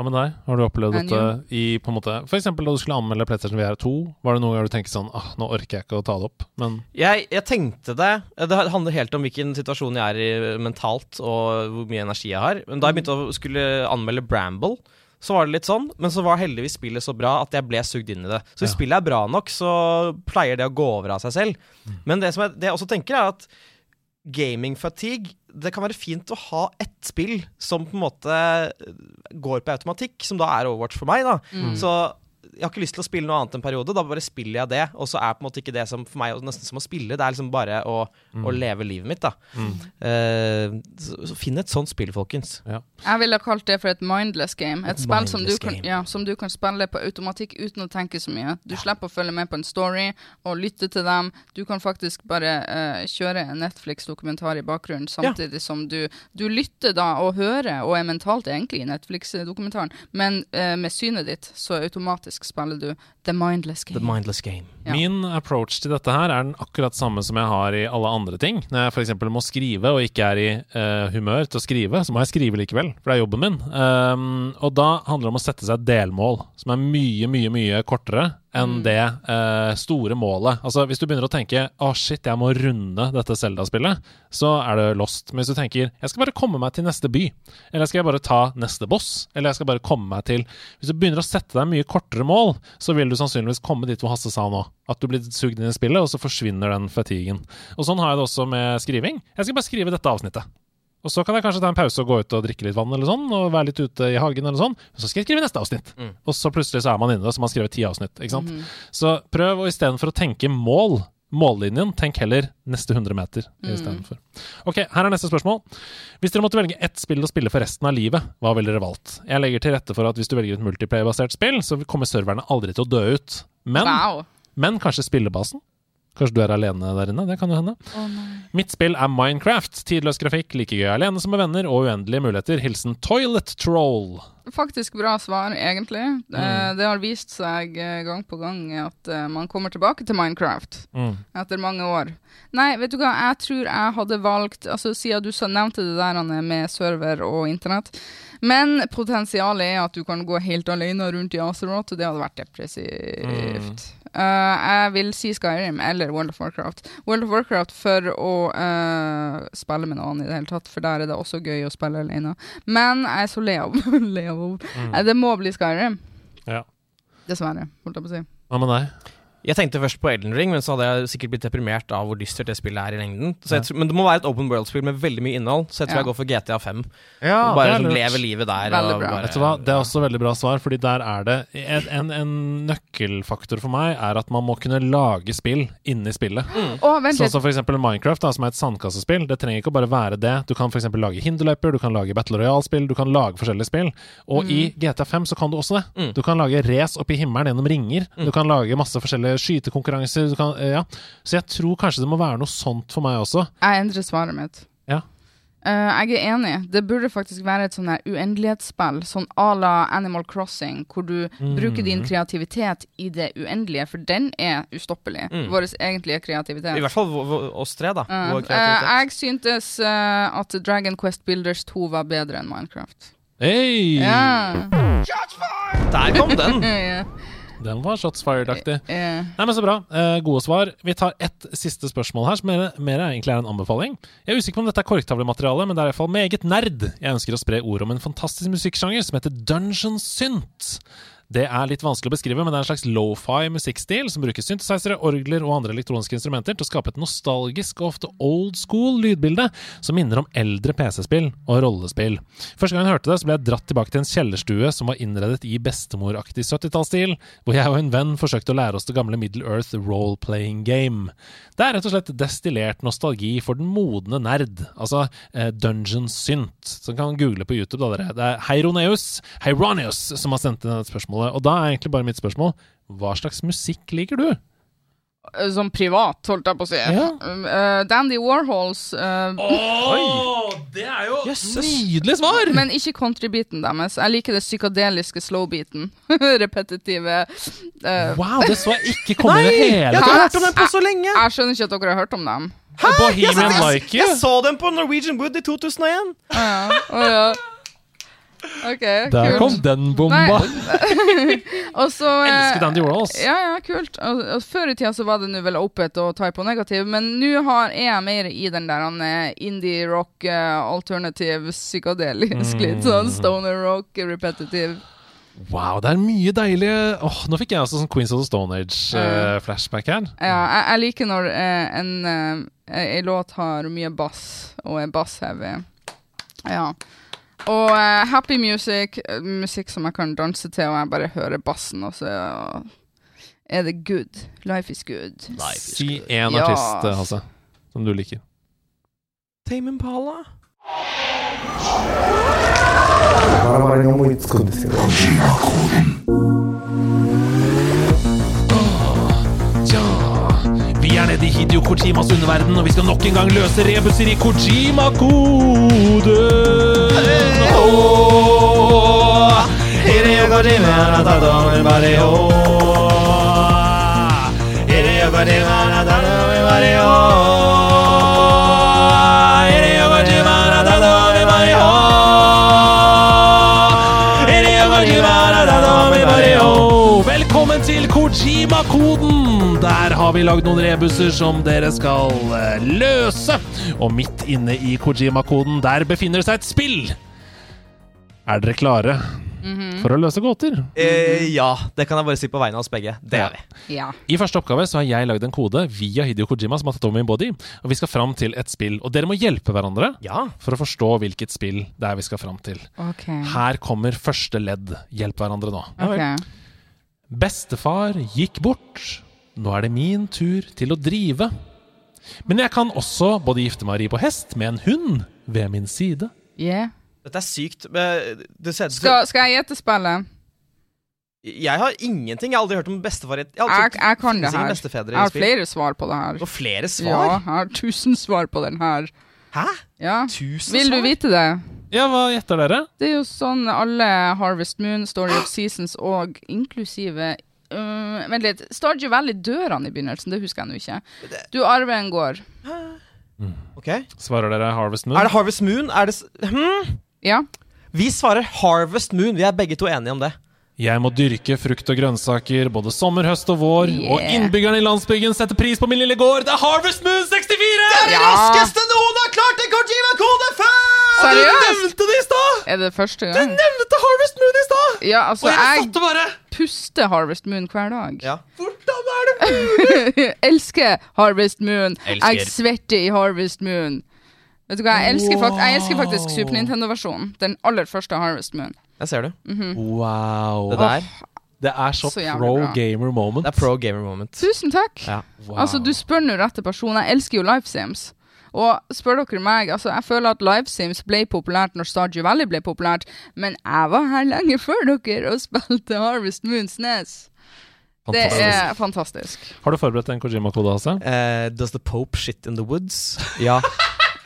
Mm. Hva med deg? Har du opplevd dette i på en måte For eksempel da du skulle anmelde PlayStation VR 2, var det noen ganger du tenkte sånn ah, nå orker jeg ikke å ta det opp, men Jeg, jeg tenkte det. Det handler helt om hvilken situasjon jeg er i mentalt, og hvor mye energi jeg har. Men da jeg begynte å skulle anmelde Bramble, så var det litt sånn, men så var heldigvis spillet så bra at jeg ble sugd inn i det. Så hvis Ja. spillet er bra nok, så pleier det å gå over av seg selv. Men det som jeg, det jeg også tenker, er at gaming fatigue Det kan være fint å ha ett spill som på en måte går på automatikk, som da er Overwatch for meg, da. Så jeg har ikke lyst til å spille noe annet en periode. Da bare spiller jeg det, og så er på en måte ikke det som for meg nesten som å spille. Det er liksom bare å, å leve livet mitt, da. Eh, så, så finn et sånt spill, folkens. Jeg ville kalt det for et mindless game. Et Et spill som du, kan, ja, som du kan spille på automatikk uten å tenke så mye. Du slipper å følge med på en story og lytte til dem. Du kan faktisk bare uh, kjøre en Netflix-dokumentar i bakgrunnen samtidig som du, du lytter da og hører og er mentalt egentlig i Netflix-dokumentaren, men uh, med synet ditt så automatisk spiller du The Mindless The Game. mindless game. Ja. Min approach til dette her er den akkurat samme som jeg har i alle andre ting. Når jeg f.eks. må skrive og ikke er i uh, humør til å skrive, så må jeg skrive likevel, for det er jobben min. Um, og da handler det om å sette seg et delmål som er mye, mye, mye kortere enn det eh, store målet. Altså Hvis du begynner å tenke å shit, jeg må runde dette Zelda-spillet, så er det lost. Men hvis du tenker jeg skal bare komme meg til neste by, eller skal jeg bare ta neste boss, eller jeg skal bare komme meg til Hvis du begynner å sette deg mye kortere mål, så vil du sannsynligvis komme dit hvor Hasse sa nå. At du blir sugd inn i spillet, og så forsvinner den fatiguen. Og sånn har jeg det også med skriving. Jeg skal bare skrive dette avsnittet. Og så kan jeg kanskje ta en pause og gå ut og drikke litt vann, eller sånn, og være litt ute i hagen, eller sånn. Og så skal jeg skrive neste avsnitt. Og så plutselig så er man inne, og så har man skrevet ti avsnitt. Ikke sant? Så prøv å istedenfor å tenke mål, mållinjen, tenk heller neste 100 meter istedenfor. Ok, her er neste spørsmål. Hvis dere måtte velge ett spill å spille for resten av livet, hva ville dere valgt? Jeg legger til rette for at hvis du velger et multiplayer-basert spill, så kommer serverne aldri til å dø ut. Men, Wow. men kanskje spillebasen? Kanskje du er alene der inne? Det kan jo hende. Oh. Mitt spill er Minecraft. Tidløs grafikk, like gøy alene som med venner, og uendelige muligheter. Hilsen Toilet Troll. Faktisk bra svar, egentlig. Eh, det har vist seg eh, gang på gang at eh, man kommer tilbake til Minecraft Mm. etter mange år. Nei, vet du hva, jeg tror jeg hadde valgt Altså, Siden du så nevnte det der med server og internett. Men potensialet er at du kan gå helt alene rundt i Azeroth, og det hadde vært depressivt. Eh, jeg vil si Skyrim eller World of Warcraft. World of Warcraft for å uh, spille med noen i det hele tatt, for der er det også gøy å spille alene. Men jeg er så lei av av Eh, Det må bli Skyrim. Ja. Dessverre, holdt jeg på å si. Hva med deg? Jeg tenkte først på Elden Ring, men så hadde jeg sikkert blitt deprimert av hvor dystert det spillet er i lengden. Så jeg, tror- men det må være et open world-spill med veldig mye innhold, så jeg tror Ja. jeg går for GTA 5. Ja, bare som er liksom lurt. leve livet der. Og bare- Vet du hva, Det er også veldig bra svar, fordi der er det En, en, en nøkkelfaktor for meg er at man må kunne lage spill inni spillet. Mm. vent Sånn som for eksempel Minecraft, da, som er et sandkassespill. Det trenger ikke å bare være det. Du kan for eksempel lage hinderløyper, du kan lage Battle Royale-spill, du kan lage forskjellige spill. Og i GTA 5 så kan du også det. Du kan lage race opp i himmelen gjennom ringer. Du kan lage masse forskjellige skytekonkurranser. Du kan, eh, ja. Så jeg tror kanskje det må være noe sånt for meg også. Jeg endrer svaret mitt. Ja. Uh, jeg er enig. Det burde faktisk være et sånn uendelighetsspill, sånn à la Animal Crossing, hvor du bruker din kreativitet i det uendelige, for den er ustoppelig. Vår egentlige kreativitet. I hvert fall oss tre, da. Uh, Vår eh, jeg syntes eh, at Dragon Quest Builders 2 var bedre enn Minecraft. Hey! Yeah. Der kom den! Ja, Den var shots fired-aktig. ja. Nei, men Så bra. Eh, gode svar. Vi tar ett siste spørsmål her, som mer, mer egentlig er en anbefaling. Jeg er usikker på om dette er korktavlemateriale, men det er i hvert fall meget nerd. Jeg ønsker å spre ord om en fantastisk musikksjanger som heter Dungeon Synt. Det er litt vanskelig å beskrive, men det er en slags lofi musikkstil som bruker synthesizere, orgler og andre elektroniske instrumenter til å skape et nostalgisk og ofte old school lydbilde som minner om eldre PC-spill og rollespill. Første gang jeg hørte det, så ble jeg dratt tilbake til en kjellerstue som var innredet i bestemoraktig 70-tallsstil, hvor jeg og en venn forsøkte å lære oss det gamle Middle Earth role-playing game. Det er rett og slett destillert nostalgi for den modne nerd, altså eh, Dungeon Synt, som kan google på YouTube, da, dere. Det er Heironeus, Heironeus som har sendt inn dette spørsmålet, og da er egentlig bare mitt spørsmål hva slags musikk liker du? Eh, Som privat, holdt jeg på å si. Ja. Eh, Dandy Warhols eh, det er jo Jøsses. nydelig svar! Men ikke countrybeaten deres. Jeg liker det psykadeliske slowbeaten. Repetitive uh. Wow, det så jeg ikke komme i det hele Jeg har ikke hørt om den på så lenge! Jeg skjønner ikke at dere har hørt om dem. Bohemian Like You. Jeg så dem på Norwegian Wood i 2001! Uh, ja. Å ja. OK, Der kom den bomba! Og så den Elsker gjorde, Warhols. Ja, ja, kult. Og, og Før i tida så var det nå vel opet og type og negativ, men nå har er jeg mer i den der eh, indie rock, eh, alternative, psykadelisk, litt sånn stoner rock, repetitive. Wow, det er mye deilige oh, Nå fikk jeg også sånn Queens of the Stone Age-flashback her. Ja, jeg, jeg liker når uh, en, uh, en låt har mye bass og er bass-heavy. Ja. Og uh, happy music, eh, musikk som jeg kan danse til, og jeg bare hører bassen, og så er det good. Life is good. Si én artist, ja. Hasse, som du liker. Tame Impala. バ vi er nede i Hideo Kojimas underverden, og vi skal nok en gang løse rebuser i Kojima-koden. Hideo Kojima, everybody, oh. Hideo Kojima, everybody, oh. Har vi lagd noen rebuser som dere skal eh, løse. Og midt inne i Kojima-koden, der befinner det seg et spill. Er dere klare for å løse gåter? Eh, ja, det kan jeg bare si på vegne av oss begge. Det er vi. Ja. I første oppgave så har jeg lagd en kode via Hideo Kojima, som har tatt over min body. Og vi skal fram til et spill. Og dere må hjelpe hverandre Ja. for å forstå hvilket spill det er vi skal fram til. Okay. Her kommer første ledd. Hjelp hverandre nå. Okay. Bestefar gikk bort. Nå er det min tur til å drive. Men jeg kan også både gifte meg og ri på hest med en hund ved min side. Yeah. Dette er sykt. Du ser, Skal, skal jeg gjette spillet? Jeg har ingenting. Jeg har aldri hørt om bestefar Jeg, Jeg, har Jeg, jeg kan det her. Jeg har flere svar på det her. Og flere Ja, jeg har tusen svar på den her. Hæ? Ja. Tusen Vil du vite det? Ja, hva gjetter dere? Det er jo sånn alle Harvest Moon, Story of Seasons og inklusive øh, Vent litt. Stardew Valley dør han i begynnelsen? Det husker jeg nå ikke. Du arver en gård. Ok. Svarer dere Harvest Moon? Er det Harvest Moon? Er det s- hm? Ja. Vi svarer Harvest Moon. Vi er begge to enige om det. Jeg må dyrke frukt og grønnsaker både sommer, høst og vår. Yeah. Og innbyggerne i landsbyggen setter pris på min lille gård. Det er Harvest Moon 64! Det er Ja. Raskeste noen har klart en Kojima-kode før! Seriøst? Nevnte det i stad! Er det første gang? Nevnte Harvest Moon i stad! Ja, altså, Og jeg jeg bare puster Harvest Moon hver dag. Ja. Hvordan er det elsker Harvest Moon. Elsker. Jeg svetter i Harvest Moon. Vet du hva, jeg elsker, fakt jeg elsker faktisk Super Nintendo-versjonen. Den aller første Harvest Moon. Jeg ser du. Wow. Det der. Det er så, Så pro bra. gamer moment. Det er pro gamer moment. Tusen takk. Ja. Wow. Altså, du spør nå rette person. Jeg elsker jo Life Sims. Og spør dere meg, altså jeg føler at LiveSims ble populært når Stardew Valley ble populært, men jeg var her lenge før dere og spilte Harvest Moons Nes. Det er fantastisk. Har du forberedt en Kojima-kode, Hasse? Uh, does the Pope shit in the woods? Ja.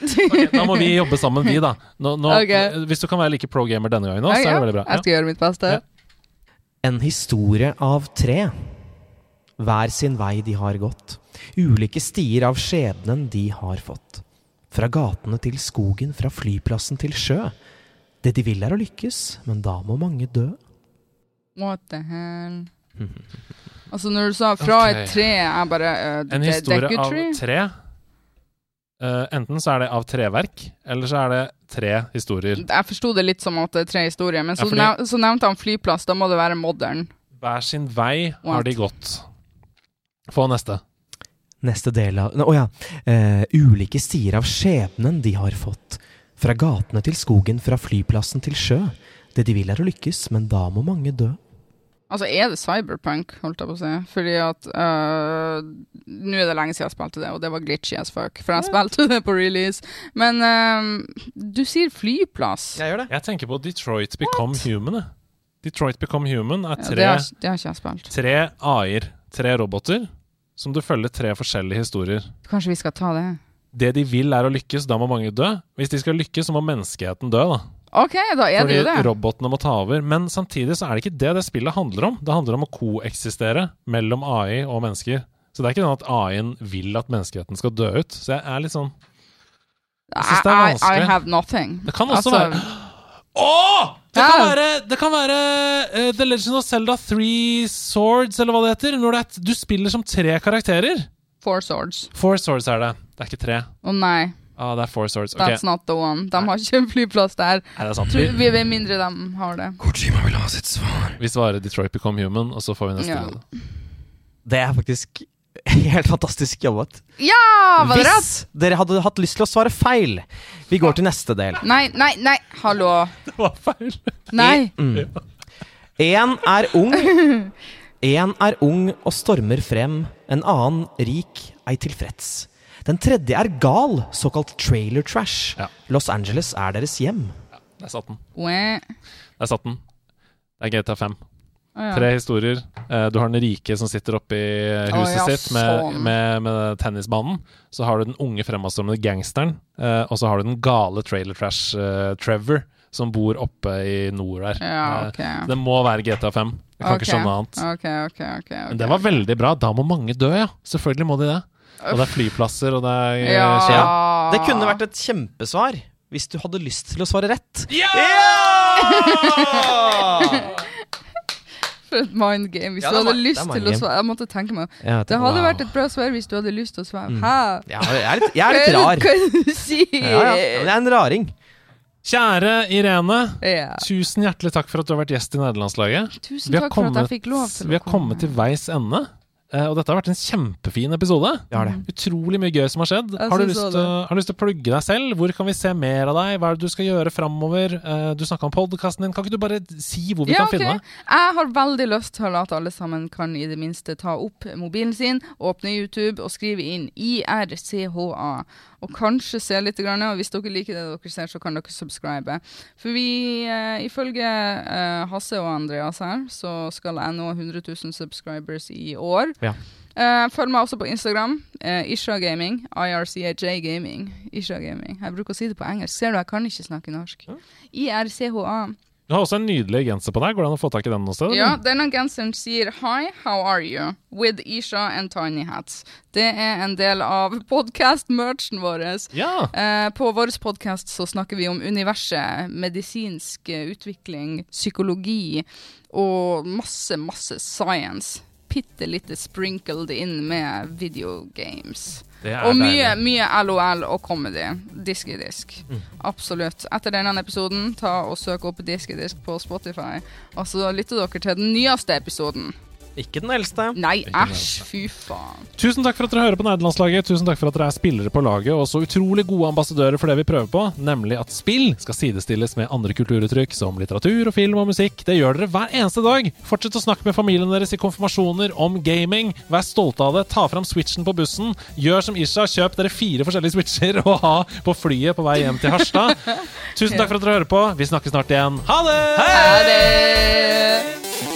Da må vi jobbe sammen, vi, da. Nå, nå, okay. Hvis du kan være like pro gamer denne gangen, også, så er det veldig bra. Jeg skal gjøre mitt beste. Ja. En historie av tre. Hver sin vei de har gått. Ulike stier av skjebnen de har fått. Fra gatene til skogen, fra flyplassen til sjø. Det de vil er å lykkes, men da må mange dø. What the hell? Altså, når du sa fra okay. et tre, jeg bare uh, En historie av tre. Uh, enten så er det av treverk, eller så er det tre historier. Jeg forsto det litt som at det er tre historier, men så, Ja, fordi- nev så nevnte han flyplass. Da må det være modern. Hver sin vei har de gått. Få neste. Neste del av Å ja. Eh, ulike stier av skjebnen de har fått. Fra gatene til skogen, fra flyplassen til sjø. Det de vil er å lykkes, men da må mange dø. Altså, er det cyberpunk, holdt jeg på å si? Fordi at uh, Nå er det lenge siden jeg spilte det, og det var glitchy as fuck. For jeg spilte det på release. Men uh, du sier flyplass. Jeg gjør det. Jeg tenker på Detroit Become Human. jeg. Detroit Become Human er Ja, tre, det, har, det har tre AI-er, tre roboter, som du følger tre forskjellige historier. Kanskje vi skal ta det? Det de vil er å lykkes, da må mange dø. Hvis de skal lykkes, så må menneskeheten dø, da. OK, da er Fordi det det. robotene må ta over. Men samtidig så er det ikke det det spillet handler om. Det handler om å koeksistere mellom AI og mennesker. Så det er ikke sånn at AI-en vil at menneskeheten skal dø ut. Så jeg er litt sånn Jeg synes det er I, I, I vanskelig. have nothing. Det kan også Altså, være Åh! Det kan Ja. være, det kan være uh, The Legend of Zelda Three Swords, eller hva det heter. Når det er, du spiller som tre karakterer. Four swords. Four Swords er det. Det er ikke tre. Å nei. Ah, det er Four Swords. Okay. That's not the one. De har ikke en flyplass der. Nei, det er sant. Vi, vi vet mindre de har det. Kojima vil ha sitt svar. vi svarer Detroit Become Human, og så får vi neste Ja. Det er faktisk helt fantastisk jobbet. Ja! Var det rett? Hvis dere hadde hatt lyst til å svare feil Vi går til neste del. Nei, nei, nei. Hallo. Det var feil. Nei. En er ung En er ung og stormer frem En annen rik, ei tilfreds Den tredje er gal, såkalt trailer trash Ja. Los Angeles er deres hjem Der satt den. Der satt den. Det er GTA 5. Ja. Tre historier. Eh, Du har den rike som sitter oppe i huset Å, ja, sitt med, sånn. med, med tennisbanen. Så har du den unge fremadstormende gangsteren. eh, Og så har du den gale trailer trash eh, Trevor, som bor oppe i nord der. Ja, okay. Det må være GTA 5. Jeg kan okay. ikke skjønne annet. Okay, ok, ok. ok. Men det var veldig bra. Da må mange dø, ja. Selvfølgelig må de det. Og det er flyplasser, og det er Ja. skjer. Det kunne vært et kjempesvar Hvis du hadde lyst til å svare rett For et mind game. Hvis Ja, du hadde lyst til å svare Jeg måtte tenke meg Ja, Det hadde wow. vært et bra svar hvis du hadde lyst til å svare. Mm. Hæ? ja, jeg, er litt, jeg er litt rar Hva er det du si? ja, Jeg er en raring Kjære Irene. Ja. Tusen hjertelig takk for at du har vært gjest i nederlandslaget. Tusen takk kommet, for at jeg fikk lov til Vi har kommet til veis ende. Eh, Og dette har vært en kjempefin episode. Ja, det Utrolig mye gøy som har skjedd. Har du, lyst har du lyst til å plugge deg selv? Hvor kan vi se mer av deg? Hva er det du skal gjøre framover? Eh, Du snakka om podkasten din. Kan ikke du bare si hvor vi Ja, kan okay. finne deg? Jeg har veldig lyst til at alle sammen kan i det minste ta opp mobilen sin, åpne YouTube og skrive inn IRCHA. Og kanskje se litt, grann, og hvis dere liker det dere ser, så kan dere subscribe. For vi, eh, ifølge eh, Hasse og Andreas her, så skal jeg nå 100 000 subscribers i år. Ja. Eh, følg meg også på Instagram. Uh, Isha Gaming. IRCAJ Gaming. Isha Gaming. Jeg bruker å si det på engelsk. Ser du, jeg kan ikke snakke norsk. IRCHA. Du har også en nydelig genser på deg. Går det an å få tak i den noe sted? Ja, denne genseren sier Hi, how are you? With Isha and Tiny Hats. Det er en del av podcast-merchen vår. ja. Eh, på vår podkast så snakker vi om universet, medisinsk eh, utvikling, psykologi og masse, masse science. Bitte lite sprinkled inn med videogames. Og mye, mye LOL og comedy. Disk i disk. Mm. Absolutt. Etter denne episoden, ta og søk opp Disk i disk på Spotify. Og så lytter dere til den nyeste episoden. Ikke den eldste Nei, æsj, fy faen. Tusen takk for at dere hører på Nerdelandslaget. Tusen takk for at dere er spillere på laget, og så utrolig gode ambassadører for det vi prøver på, nemlig at spill skal sidestilles med andre kulturuttrykk som litteratur og film og musikk. Det gjør dere hver eneste dag. Fortsett å snakke med familien deres i konfirmasjoner om gaming. Vær stolte av det. Ta fram switchen på bussen. Gjør som Isha, kjøp dere fire forskjellige switcher å ha på flyet på vei hjem til Harstad. Tusen takk for at dere hører på. Vi snakkes snart igjen. Ha det! Ha det!